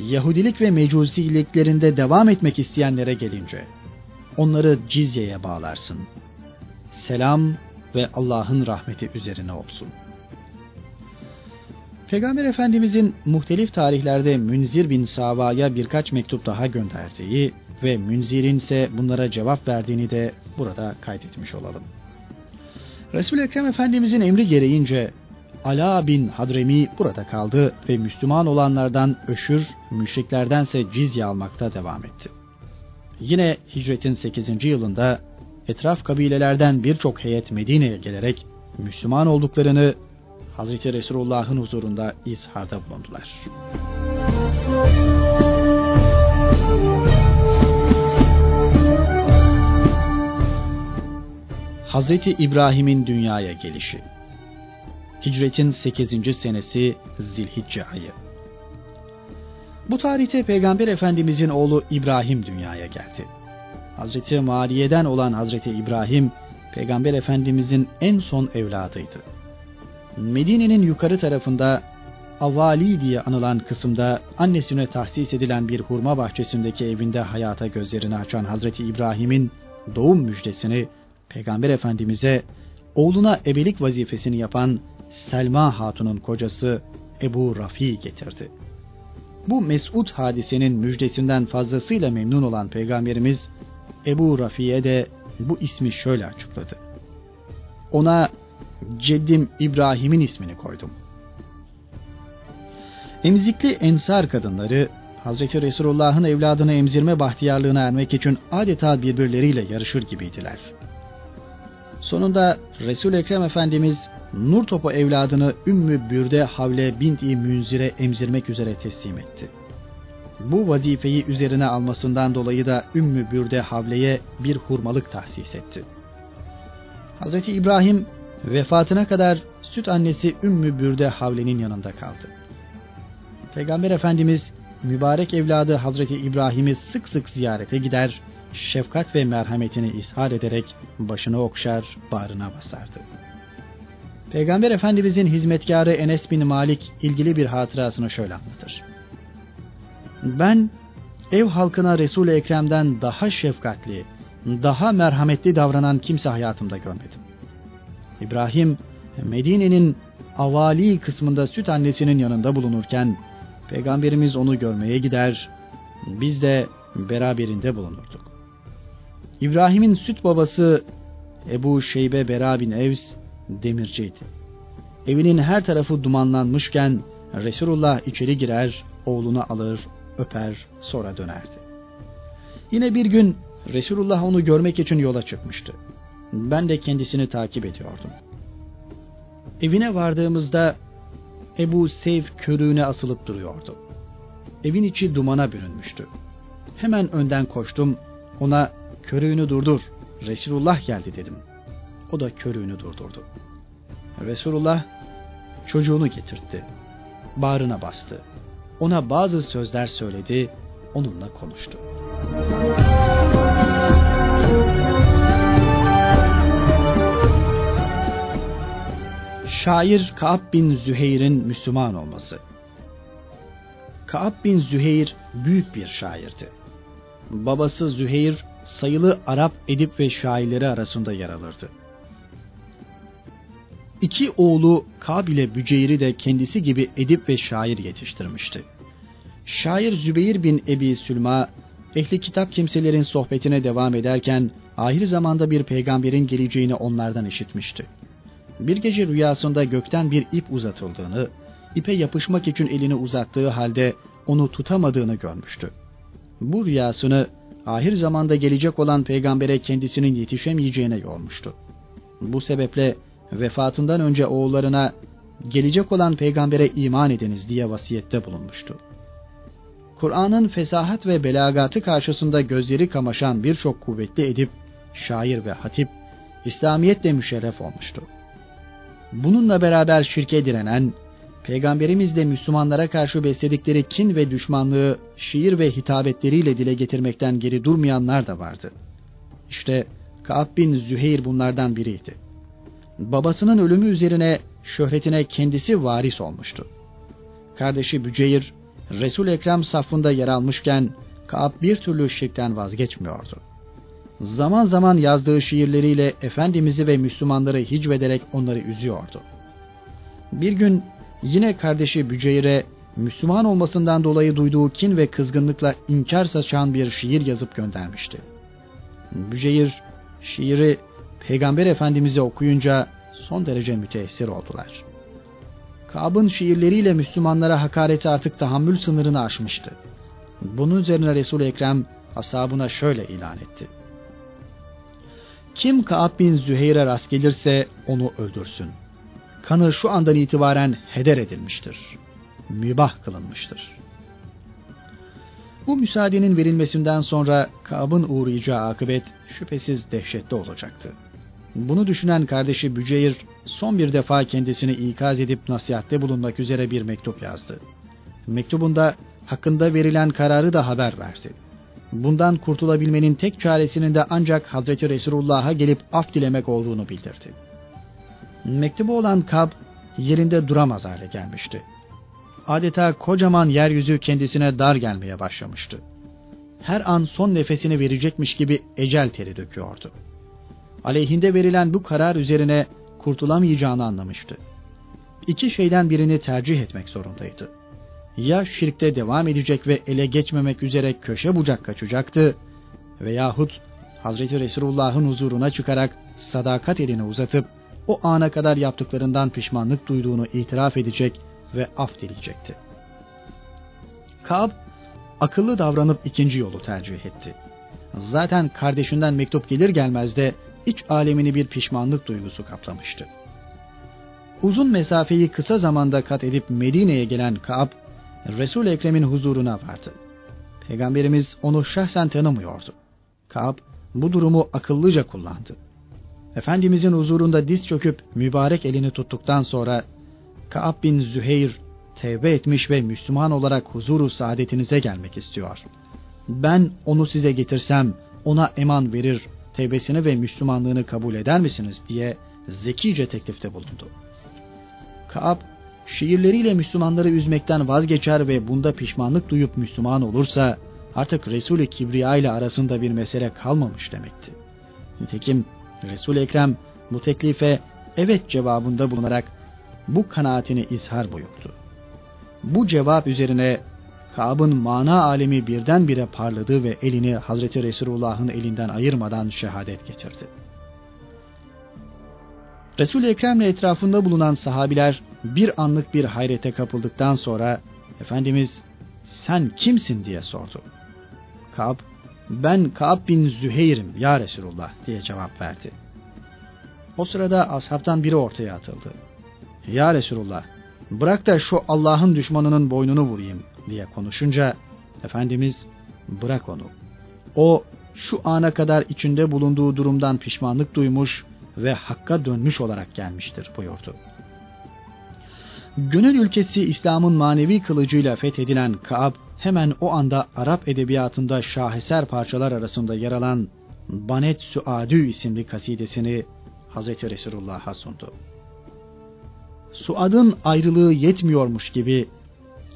Yahudilik ve mecusiliklerinde devam etmek isteyenlere gelince onları cizyeye bağlarsın. Selam ve Allah'ın rahmeti üzerine olsun. Peygamber Efendimizin muhtelif tarihlerde Münzir bin Sava'ya birkaç mektup daha gönderdiği ve Münzir'in ise bunlara cevap verdiğini de burada kaydetmiş olalım. Resul-i Ekrem Efendimizin emri gereğince Ala bin Hadremi burada kaldı ve Müslüman olanlardan öşür, müşriklerdense cizye almakta devam etti. Yine hicretin 8. yılında etraf kabilelerden birçok heyet Medine'ye gelerek Müslüman olduklarını Hazreti Resulullah'ın huzurunda izharda bulundular. Hazreti İbrahim'in dünyaya gelişi Hicretin 8. senesi Zilhicce ayı Bu tarihte Peygamber Efendimizin oğlu İbrahim dünyaya geldi. Hazreti Mariye'den olan Hazreti İbrahim, Peygamber Efendimizin en son evladıydı. Medine'nin yukarı tarafında Avali diye anılan kısımda annesine tahsis edilen bir hurma bahçesindeki evinde hayata gözlerini açan Hazreti İbrahim'in doğum müjdesini Peygamber Efendimiz'e oğluna ebelik vazifesini yapan Selma Hatun'un kocası Ebu Rafi getirdi. Bu mesut hadisenin müjdesinden fazlasıyla memnun olan Peygamberimiz Ebu Rafi'ye de bu ismi şöyle açıkladı. Ona ceddim İbrahim'in ismini koydum. Emzikli ensar kadınları Hazreti Resulullah'ın evladını emzirme bahtiyarlığına ermek için adeta birbirleriyle yarışır gibiydiler. Sonunda Resul Ekrem Efendimiz Nur Topu evladını Ümmü Bürde Havle binti Münzir'e emzirmek üzere teslim etti. Bu vazifeyi üzerine almasından dolayı da Ümmü Bürde Havle'ye bir hurmalık tahsis etti. Hz. İbrahim vefatına kadar süt annesi Ümmü Bürde Havle'nin yanında kaldı. Peygamber Efendimiz mübarek evladı Hazreti İbrahim'i sık sık ziyarete gider, şefkat ve merhametini ishar ederek başını okşar, bağrına basardı. Peygamber Efendimizin hizmetkarı Enes bin Malik ilgili bir hatırasını şöyle anlatır. Ben ev halkına Resul-i Ekrem'den daha şefkatli, daha merhametli davranan kimse hayatımda görmedim. İbrahim Medine'nin avali kısmında süt annesinin yanında bulunurken peygamberimiz onu görmeye gider, biz de beraberinde bulunurduk. İbrahim'in süt babası Ebu Şeybe Bera bin Evs demirciydi. Evinin her tarafı dumanlanmışken Resulullah içeri girer, oğlunu alır, öper, sonra dönerdi. Yine bir gün Resulullah onu görmek için yola çıkmıştı. Ben de kendisini takip ediyordum. Evine vardığımızda Ebu Seyf körüğüne asılıp duruyordu. Evin içi dumana bürünmüştü. Hemen önden koştum, ona körüğünü durdur, Resulullah geldi dedim. O da körüğünü durdurdu. Resulullah çocuğunu getirtti. Bağrına bastı. Ona bazı sözler söyledi, onunla konuştu. Şair Kaab bin Züheyr'in Müslüman olması Kaab bin Züheyr büyük bir şairdi. Babası Züheyr sayılı Arap edip ve şairleri arasında yer alırdı. İki oğlu Kab ile Büceyr'i de kendisi gibi edip ve şair yetiştirmişti. Şair Zübeyir bin Ebi Sülma, ehli kitap kimselerin sohbetine devam ederken ahir zamanda bir peygamberin geleceğini onlardan işitmişti. Bir gece rüyasında gökten bir ip uzatıldığını, ipe yapışmak için elini uzattığı halde onu tutamadığını görmüştü. Bu rüyasını ahir zamanda gelecek olan peygambere kendisinin yetişemeyeceğine yormuştu. Bu sebeple vefatından önce oğullarına gelecek olan peygambere iman ediniz diye vasiyette bulunmuştu. Kur'an'ın fesahat ve belagatı karşısında gözleri kamaşan birçok kuvvetli edip, şair ve hatip, İslamiyetle müşerref olmuştu. Bununla beraber şirke direnen, Peygamberimiz de Müslümanlara karşı besledikleri kin ve düşmanlığı şiir ve hitabetleriyle dile getirmekten geri durmayanlar da vardı. İşte Ka'b bin Züheyr bunlardan biriydi. Babasının ölümü üzerine şöhretine kendisi varis olmuştu. Kardeşi Büceyr, Resul Ekrem safında yer almışken Ka'b bir türlü şirkten vazgeçmiyordu. Zaman zaman yazdığı şiirleriyle Efendimiz'i ve Müslümanları hicvederek onları üzüyordu. Bir gün yine kardeşi Büceyr'e Müslüman olmasından dolayı duyduğu kin ve kızgınlıkla inkar saçan bir şiir yazıp göndermişti. Büceyr şiiri Peygamber Efendimiz'e okuyunca son derece müteessir oldular. Kab'ın şiirleriyle Müslümanlara hakareti artık tahammül sınırını aşmıştı. Bunun üzerine Resul-i Ekrem ashabına şöyle ilan etti. Kim Ka'b bin Züheyr'e rast gelirse onu öldürsün. Kanı şu andan itibaren heder edilmiştir. Mübah kılınmıştır. Bu müsaadenin verilmesinden sonra Ka'b'ın uğrayacağı akıbet şüphesiz dehşetli olacaktı. Bunu düşünen kardeşi Büceyr son bir defa kendisini ikaz edip nasihatte bulunmak üzere bir mektup yazdı. Mektubunda hakkında verilen kararı da haber verdi. Bundan kurtulabilmenin tek çaresinin de ancak Hazreti Resulullah'a gelip af dilemek olduğunu bildirdi. Mektubu olan Kab yerinde duramaz hale gelmişti. Adeta kocaman yeryüzü kendisine dar gelmeye başlamıştı. Her an son nefesini verecekmiş gibi ecel teri döküyordu. Aleyhinde verilen bu karar üzerine kurtulamayacağını anlamıştı. İki şeyden birini tercih etmek zorundaydı. Ya şirkte devam edecek ve ele geçmemek üzere köşe bucak kaçacaktı veyahut Hazreti Resulullah'ın huzuruna çıkarak sadakat elini uzatıp o ana kadar yaptıklarından pişmanlık duyduğunu itiraf edecek ve af dileyecekti. Kab akıllı davranıp ikinci yolu tercih etti. Zaten kardeşinden mektup gelir gelmez de iç alemini bir pişmanlık duygusu kaplamıştı. Uzun mesafeyi kısa zamanda kat edip Medine'ye gelen Kaab, Resul Ekrem'in huzuruna vardı. Peygamberimiz onu şahsen tanımıyordu. Kaab bu durumu akıllıca kullandı. Efendimizin huzurunda diz çöküp mübarek elini tuttuktan sonra Kaab bin Züheyr tevbe etmiş ve Müslüman olarak huzuru saadetinize gelmek istiyor. Ben onu size getirsem ona eman verir, tevbesini ve Müslümanlığını kabul eder misiniz diye zekice teklifte bulundu. Kaab şiirleriyle Müslümanları üzmekten vazgeçer ve bunda pişmanlık duyup Müslüman olursa artık Resul-i Kibriya ile arasında bir mesele kalmamış demekti. Nitekim Resul-i Ekrem bu teklife evet cevabında bulunarak bu kanaatini izhar buyurdu. Bu cevap üzerine Kab'ın mana alemi birdenbire parladı ve elini Hazreti Resulullah'ın elinden ayırmadan şehadet getirdi. Resul-i Ekrem'le etrafında bulunan sahabiler bir anlık bir hayrete kapıldıktan sonra Efendimiz sen kimsin diye sordu. Kab, ben Kab bin Züheyr'im ya Resulullah diye cevap verdi. O sırada ashabtan biri ortaya atıldı. Ya Resulullah bırak da şu Allah'ın düşmanının boynunu vurayım diye konuşunca Efendimiz bırak onu. O şu ana kadar içinde bulunduğu durumdan pişmanlık duymuş ve hakka dönmüş olarak gelmiştir buyurdu. Gönül ülkesi İslam'ın manevi kılıcıyla fethedilen Kaab hemen o anda Arap edebiyatında şaheser parçalar arasında yer alan Banet Suadü isimli kasidesini Hz. Resulullah'a sundu. Suad'ın ayrılığı yetmiyormuş gibi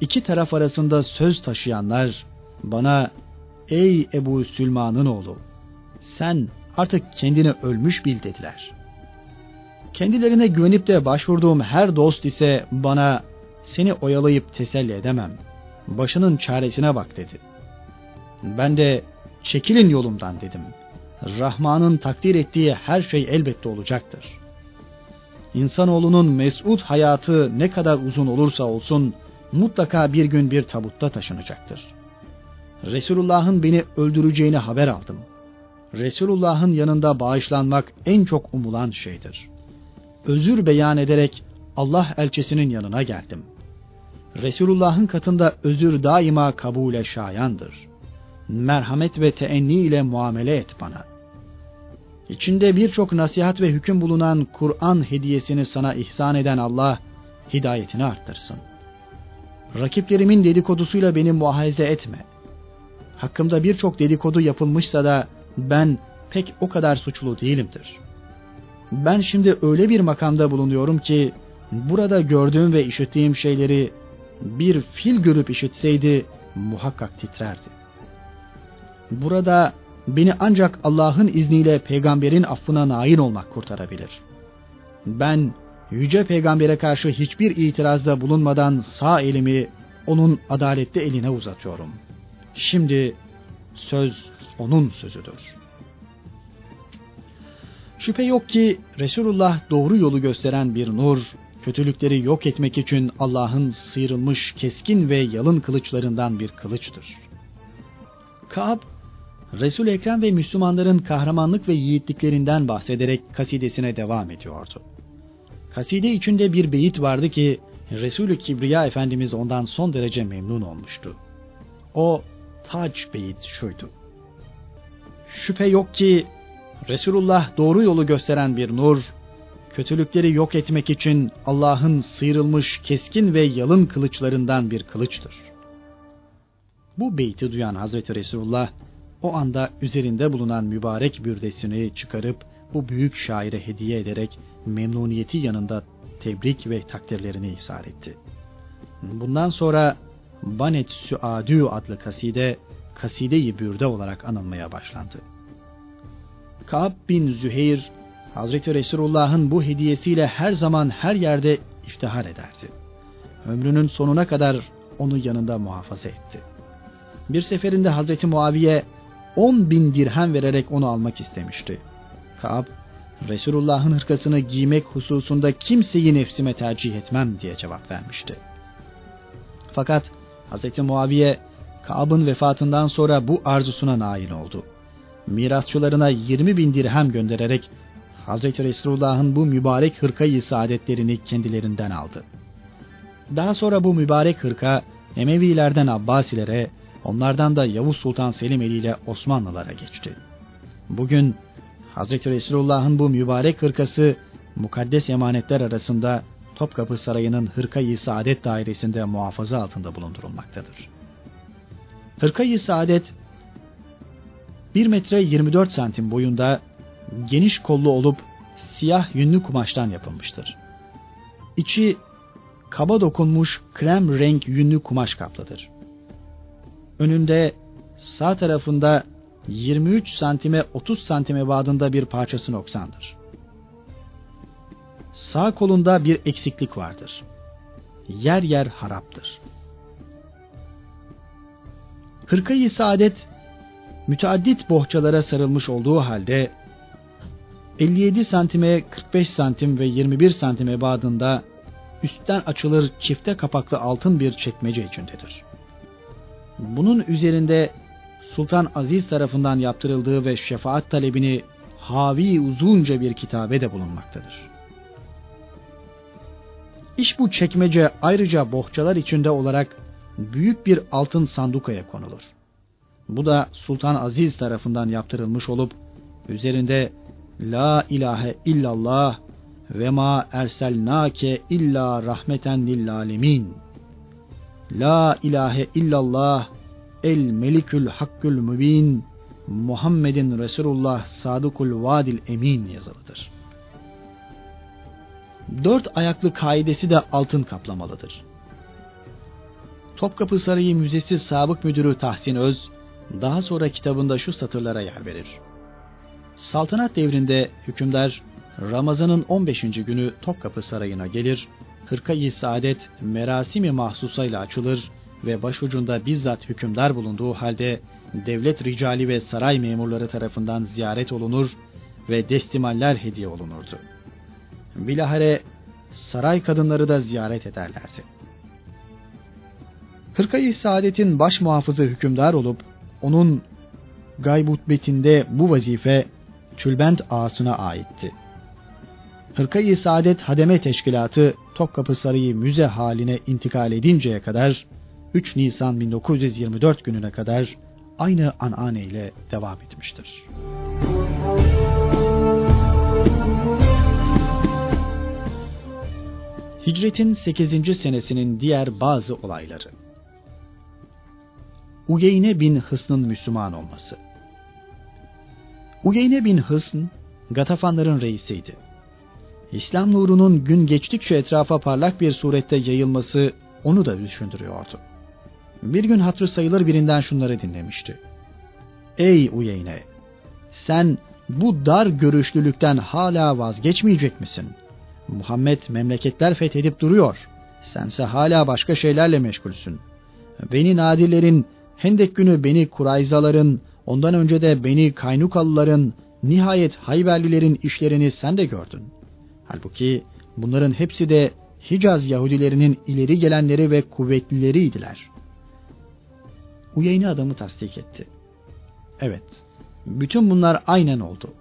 iki taraf arasında söz taşıyanlar bana ''Ey Ebu Sülman'ın oğlu, sen artık kendini ölmüş bil.'' dediler. Kendilerine güvenip de başvurduğum her dost ise bana ''Seni oyalayıp teselli edemem, başının çaresine bak.'' dedi. Ben de ''Çekilin yolumdan.'' dedim. Rahman'ın takdir ettiği her şey elbette olacaktır. İnsanoğlunun mesut hayatı ne kadar uzun olursa olsun mutlaka bir gün bir tabutta taşınacaktır. Resulullah'ın beni öldüreceğini haber aldım. Resulullah'ın yanında bağışlanmak en çok umulan şeydir. Özür beyan ederek Allah elçisinin yanına geldim. Resulullah'ın katında özür daima kabule şayandır. Merhamet ve teenni ile muamele et bana. İçinde birçok nasihat ve hüküm bulunan Kur'an hediyesini sana ihsan eden Allah hidayetini arttırsın. Rakiplerimin dedikodusuyla beni muahaze etme. Hakkımda birçok dedikodu yapılmışsa da ben pek o kadar suçlu değilimdir. Ben şimdi öyle bir makamda bulunuyorum ki burada gördüğüm ve işittiğim şeyleri bir fil görüp işitseydi muhakkak titrerdi. Burada beni ancak Allah'ın izniyle peygamberin affına nail olmak kurtarabilir. Ben yüce peygambere karşı hiçbir itirazda bulunmadan sağ elimi onun adaletli eline uzatıyorum. Şimdi söz onun sözüdür. Şüphe yok ki Resulullah doğru yolu gösteren bir nur, kötülükleri yok etmek için Allah'ın sıyrılmış keskin ve yalın kılıçlarından bir kılıçtır. Kaab, Resul Ekrem ve Müslümanların kahramanlık ve yiğitliklerinden bahsederek kasidesine devam ediyordu. Kaside içinde bir beyit vardı ki Resulü Kibriya Efendimiz ondan son derece memnun olmuştu. O tac beyit şuydu. Şüphe yok ki Resulullah doğru yolu gösteren bir nur, kötülükleri yok etmek için Allah'ın sıyrılmış keskin ve yalın kılıçlarından bir kılıçtır. Bu beyti duyan Hazreti Resulullah o anda üzerinde bulunan mübarek bürdesini çıkarıp bu büyük şaire hediye ederek memnuniyeti yanında tebrik ve takdirlerini ihsar etti. Bundan sonra Banet Süadü adlı kaside kaside-i bürde olarak anılmaya başlandı. Ka'b bin Züheyr Hazreti Resulullah'ın bu hediyesiyle her zaman her yerde iftihar ederdi. Ömrünün sonuna kadar onu yanında muhafaza etti. Bir seferinde Hazreti Muaviye 10 bin dirhem vererek onu almak istemişti. Ka'b Resulullah'ın hırkasını giymek hususunda kimseyi nefsime tercih etmem diye cevap vermişti. Fakat Hz. Muaviye Ka'b'ın vefatından sonra bu arzusuna nail oldu. Mirasçılarına 20 bin dirhem göndererek Hz. Resulullah'ın bu mübarek hırkayı saadetlerini kendilerinden aldı. Daha sonra bu mübarek hırka Emevilerden Abbasilere, onlardan da Yavuz Sultan Selim eliyle Osmanlılara geçti. Bugün Hazreti Resulullah'ın bu mübarek hırkası mukaddes emanetler arasında Topkapı Sarayı'nın Hırkayı Saadet dairesinde muhafaza altında bulundurulmaktadır. Hırkayı Saadet 1 metre 24 santim boyunda geniş kollu olup siyah yünlü kumaştan yapılmıştır. İçi kaba dokunmuş krem renk yünlü kumaş kaplıdır. Önünde sağ tarafında 23 santime 30 santime badında bir parçası noksandır. Sağ kolunda bir eksiklik vardır. Yer yer haraptır. Hırkayı saadet müteaddit bohçalara sarılmış olduğu halde 57 santime 45 santim ve 21 santim ebadında üstten açılır çifte kapaklı altın bir çekmece içindedir. Bunun üzerinde Sultan Aziz tarafından yaptırıldığı ve şefaat talebini havi uzunca bir kitabe de bulunmaktadır. İş bu çekmece ayrıca bohçalar içinde olarak büyük bir altın sandukaya konulur. Bu da Sultan Aziz tarafından yaptırılmış olup üzerinde La ilahe illallah ve ma erselnake illa rahmeten lil alemin. La ilahe illallah el melikül hakkül mübin Muhammedin Resulullah sadıkul vadil emin yazılıdır. Dört ayaklı kaidesi de altın kaplamalıdır. Topkapı Sarayı Müzesi Sabık Müdürü Tahsin Öz, daha sonra kitabında şu satırlara yer verir. Saltanat devrinde hükümdar Ramazan'ın 15. günü Topkapı Sarayı'na gelir, hırka-i saadet merasimi mahsusayla açılır ve başucunda bizzat hükümdar bulunduğu halde devlet ricali ve saray memurları tarafından ziyaret olunur ve destimaller hediye olunurdu. Bilahare saray kadınları da ziyaret ederlerdi. Hırkayı Saadet'in baş muhafızı hükümdar olup onun gaybutbetinde bu vazife Tülbent ağasına aitti. Hırkayı Saadet Hademe Teşkilatı Topkapı Sarayı müze haline intikal edinceye kadar 3 Nisan 1924 gününe kadar aynı anane ile devam etmiştir. Hicretin 8. senesinin diğer bazı olayları. Uyeyne bin Hısn'ın Müslüman olması. Uyeyne bin Hısn, Gatafanların reisiydi. İslam nurunun gün geçtikçe etrafa parlak bir surette yayılması onu da düşündürüyordu. Bir gün hatırı sayılır birinden şunları dinlemişti. Ey Uyeyne! Sen bu dar görüşlülükten hala vazgeçmeyecek misin? Muhammed memleketler fethedip duruyor. Sense hala başka şeylerle meşgulsün. Beni Nadirlerin, Hendek günü beni Kurayzaların, ondan önce de beni Kaynukalıların, nihayet Hayberlilerin işlerini sen de gördün. Halbuki bunların hepsi de Hicaz Yahudilerinin ileri gelenleri ve kuvvetlileriydiler. Uyeyni adamı tasdik etti. Evet, bütün bunlar aynen oldu.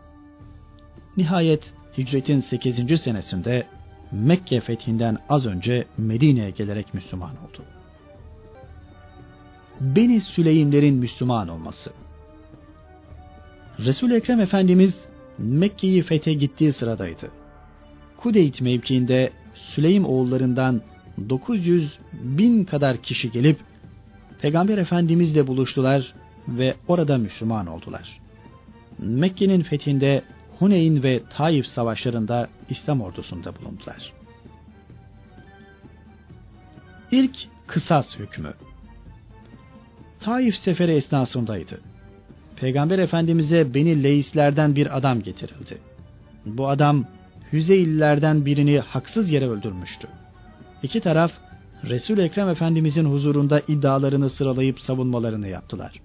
Nihayet hicretin 8. senesinde Mekke fethinden az önce Medine'ye gelerek Müslüman oldu. Beni Süleymlerin Müslüman olması. Resul Ekrem Efendimiz Mekke'yi fethe gittiği sıradaydı. Kudeyt mevkiinde Süleym oğullarından 900 bin kadar kişi gelip Peygamber Efendimizle buluştular ve orada Müslüman oldular. Mekke'nin fethinde Huneyn ve Taif savaşlarında İslam ordusunda bulundular. İlk kısas hükmü Taif seferi esnasındaydı. Peygamber Efendimiz'e beni leislerden bir adam getirildi. Bu adam Hüzeylilerden birini haksız yere öldürmüştü. İki taraf resul Ekrem Efendimizin huzurunda iddialarını sıralayıp savunmalarını yaptılar.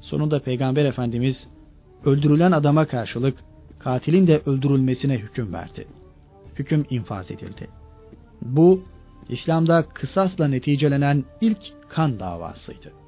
Sonunda Peygamber Efendimiz öldürülen adama karşılık katilin de öldürülmesine hüküm verdi. Hüküm infaz edildi. Bu İslam'da kısasla neticelenen ilk kan davasıydı.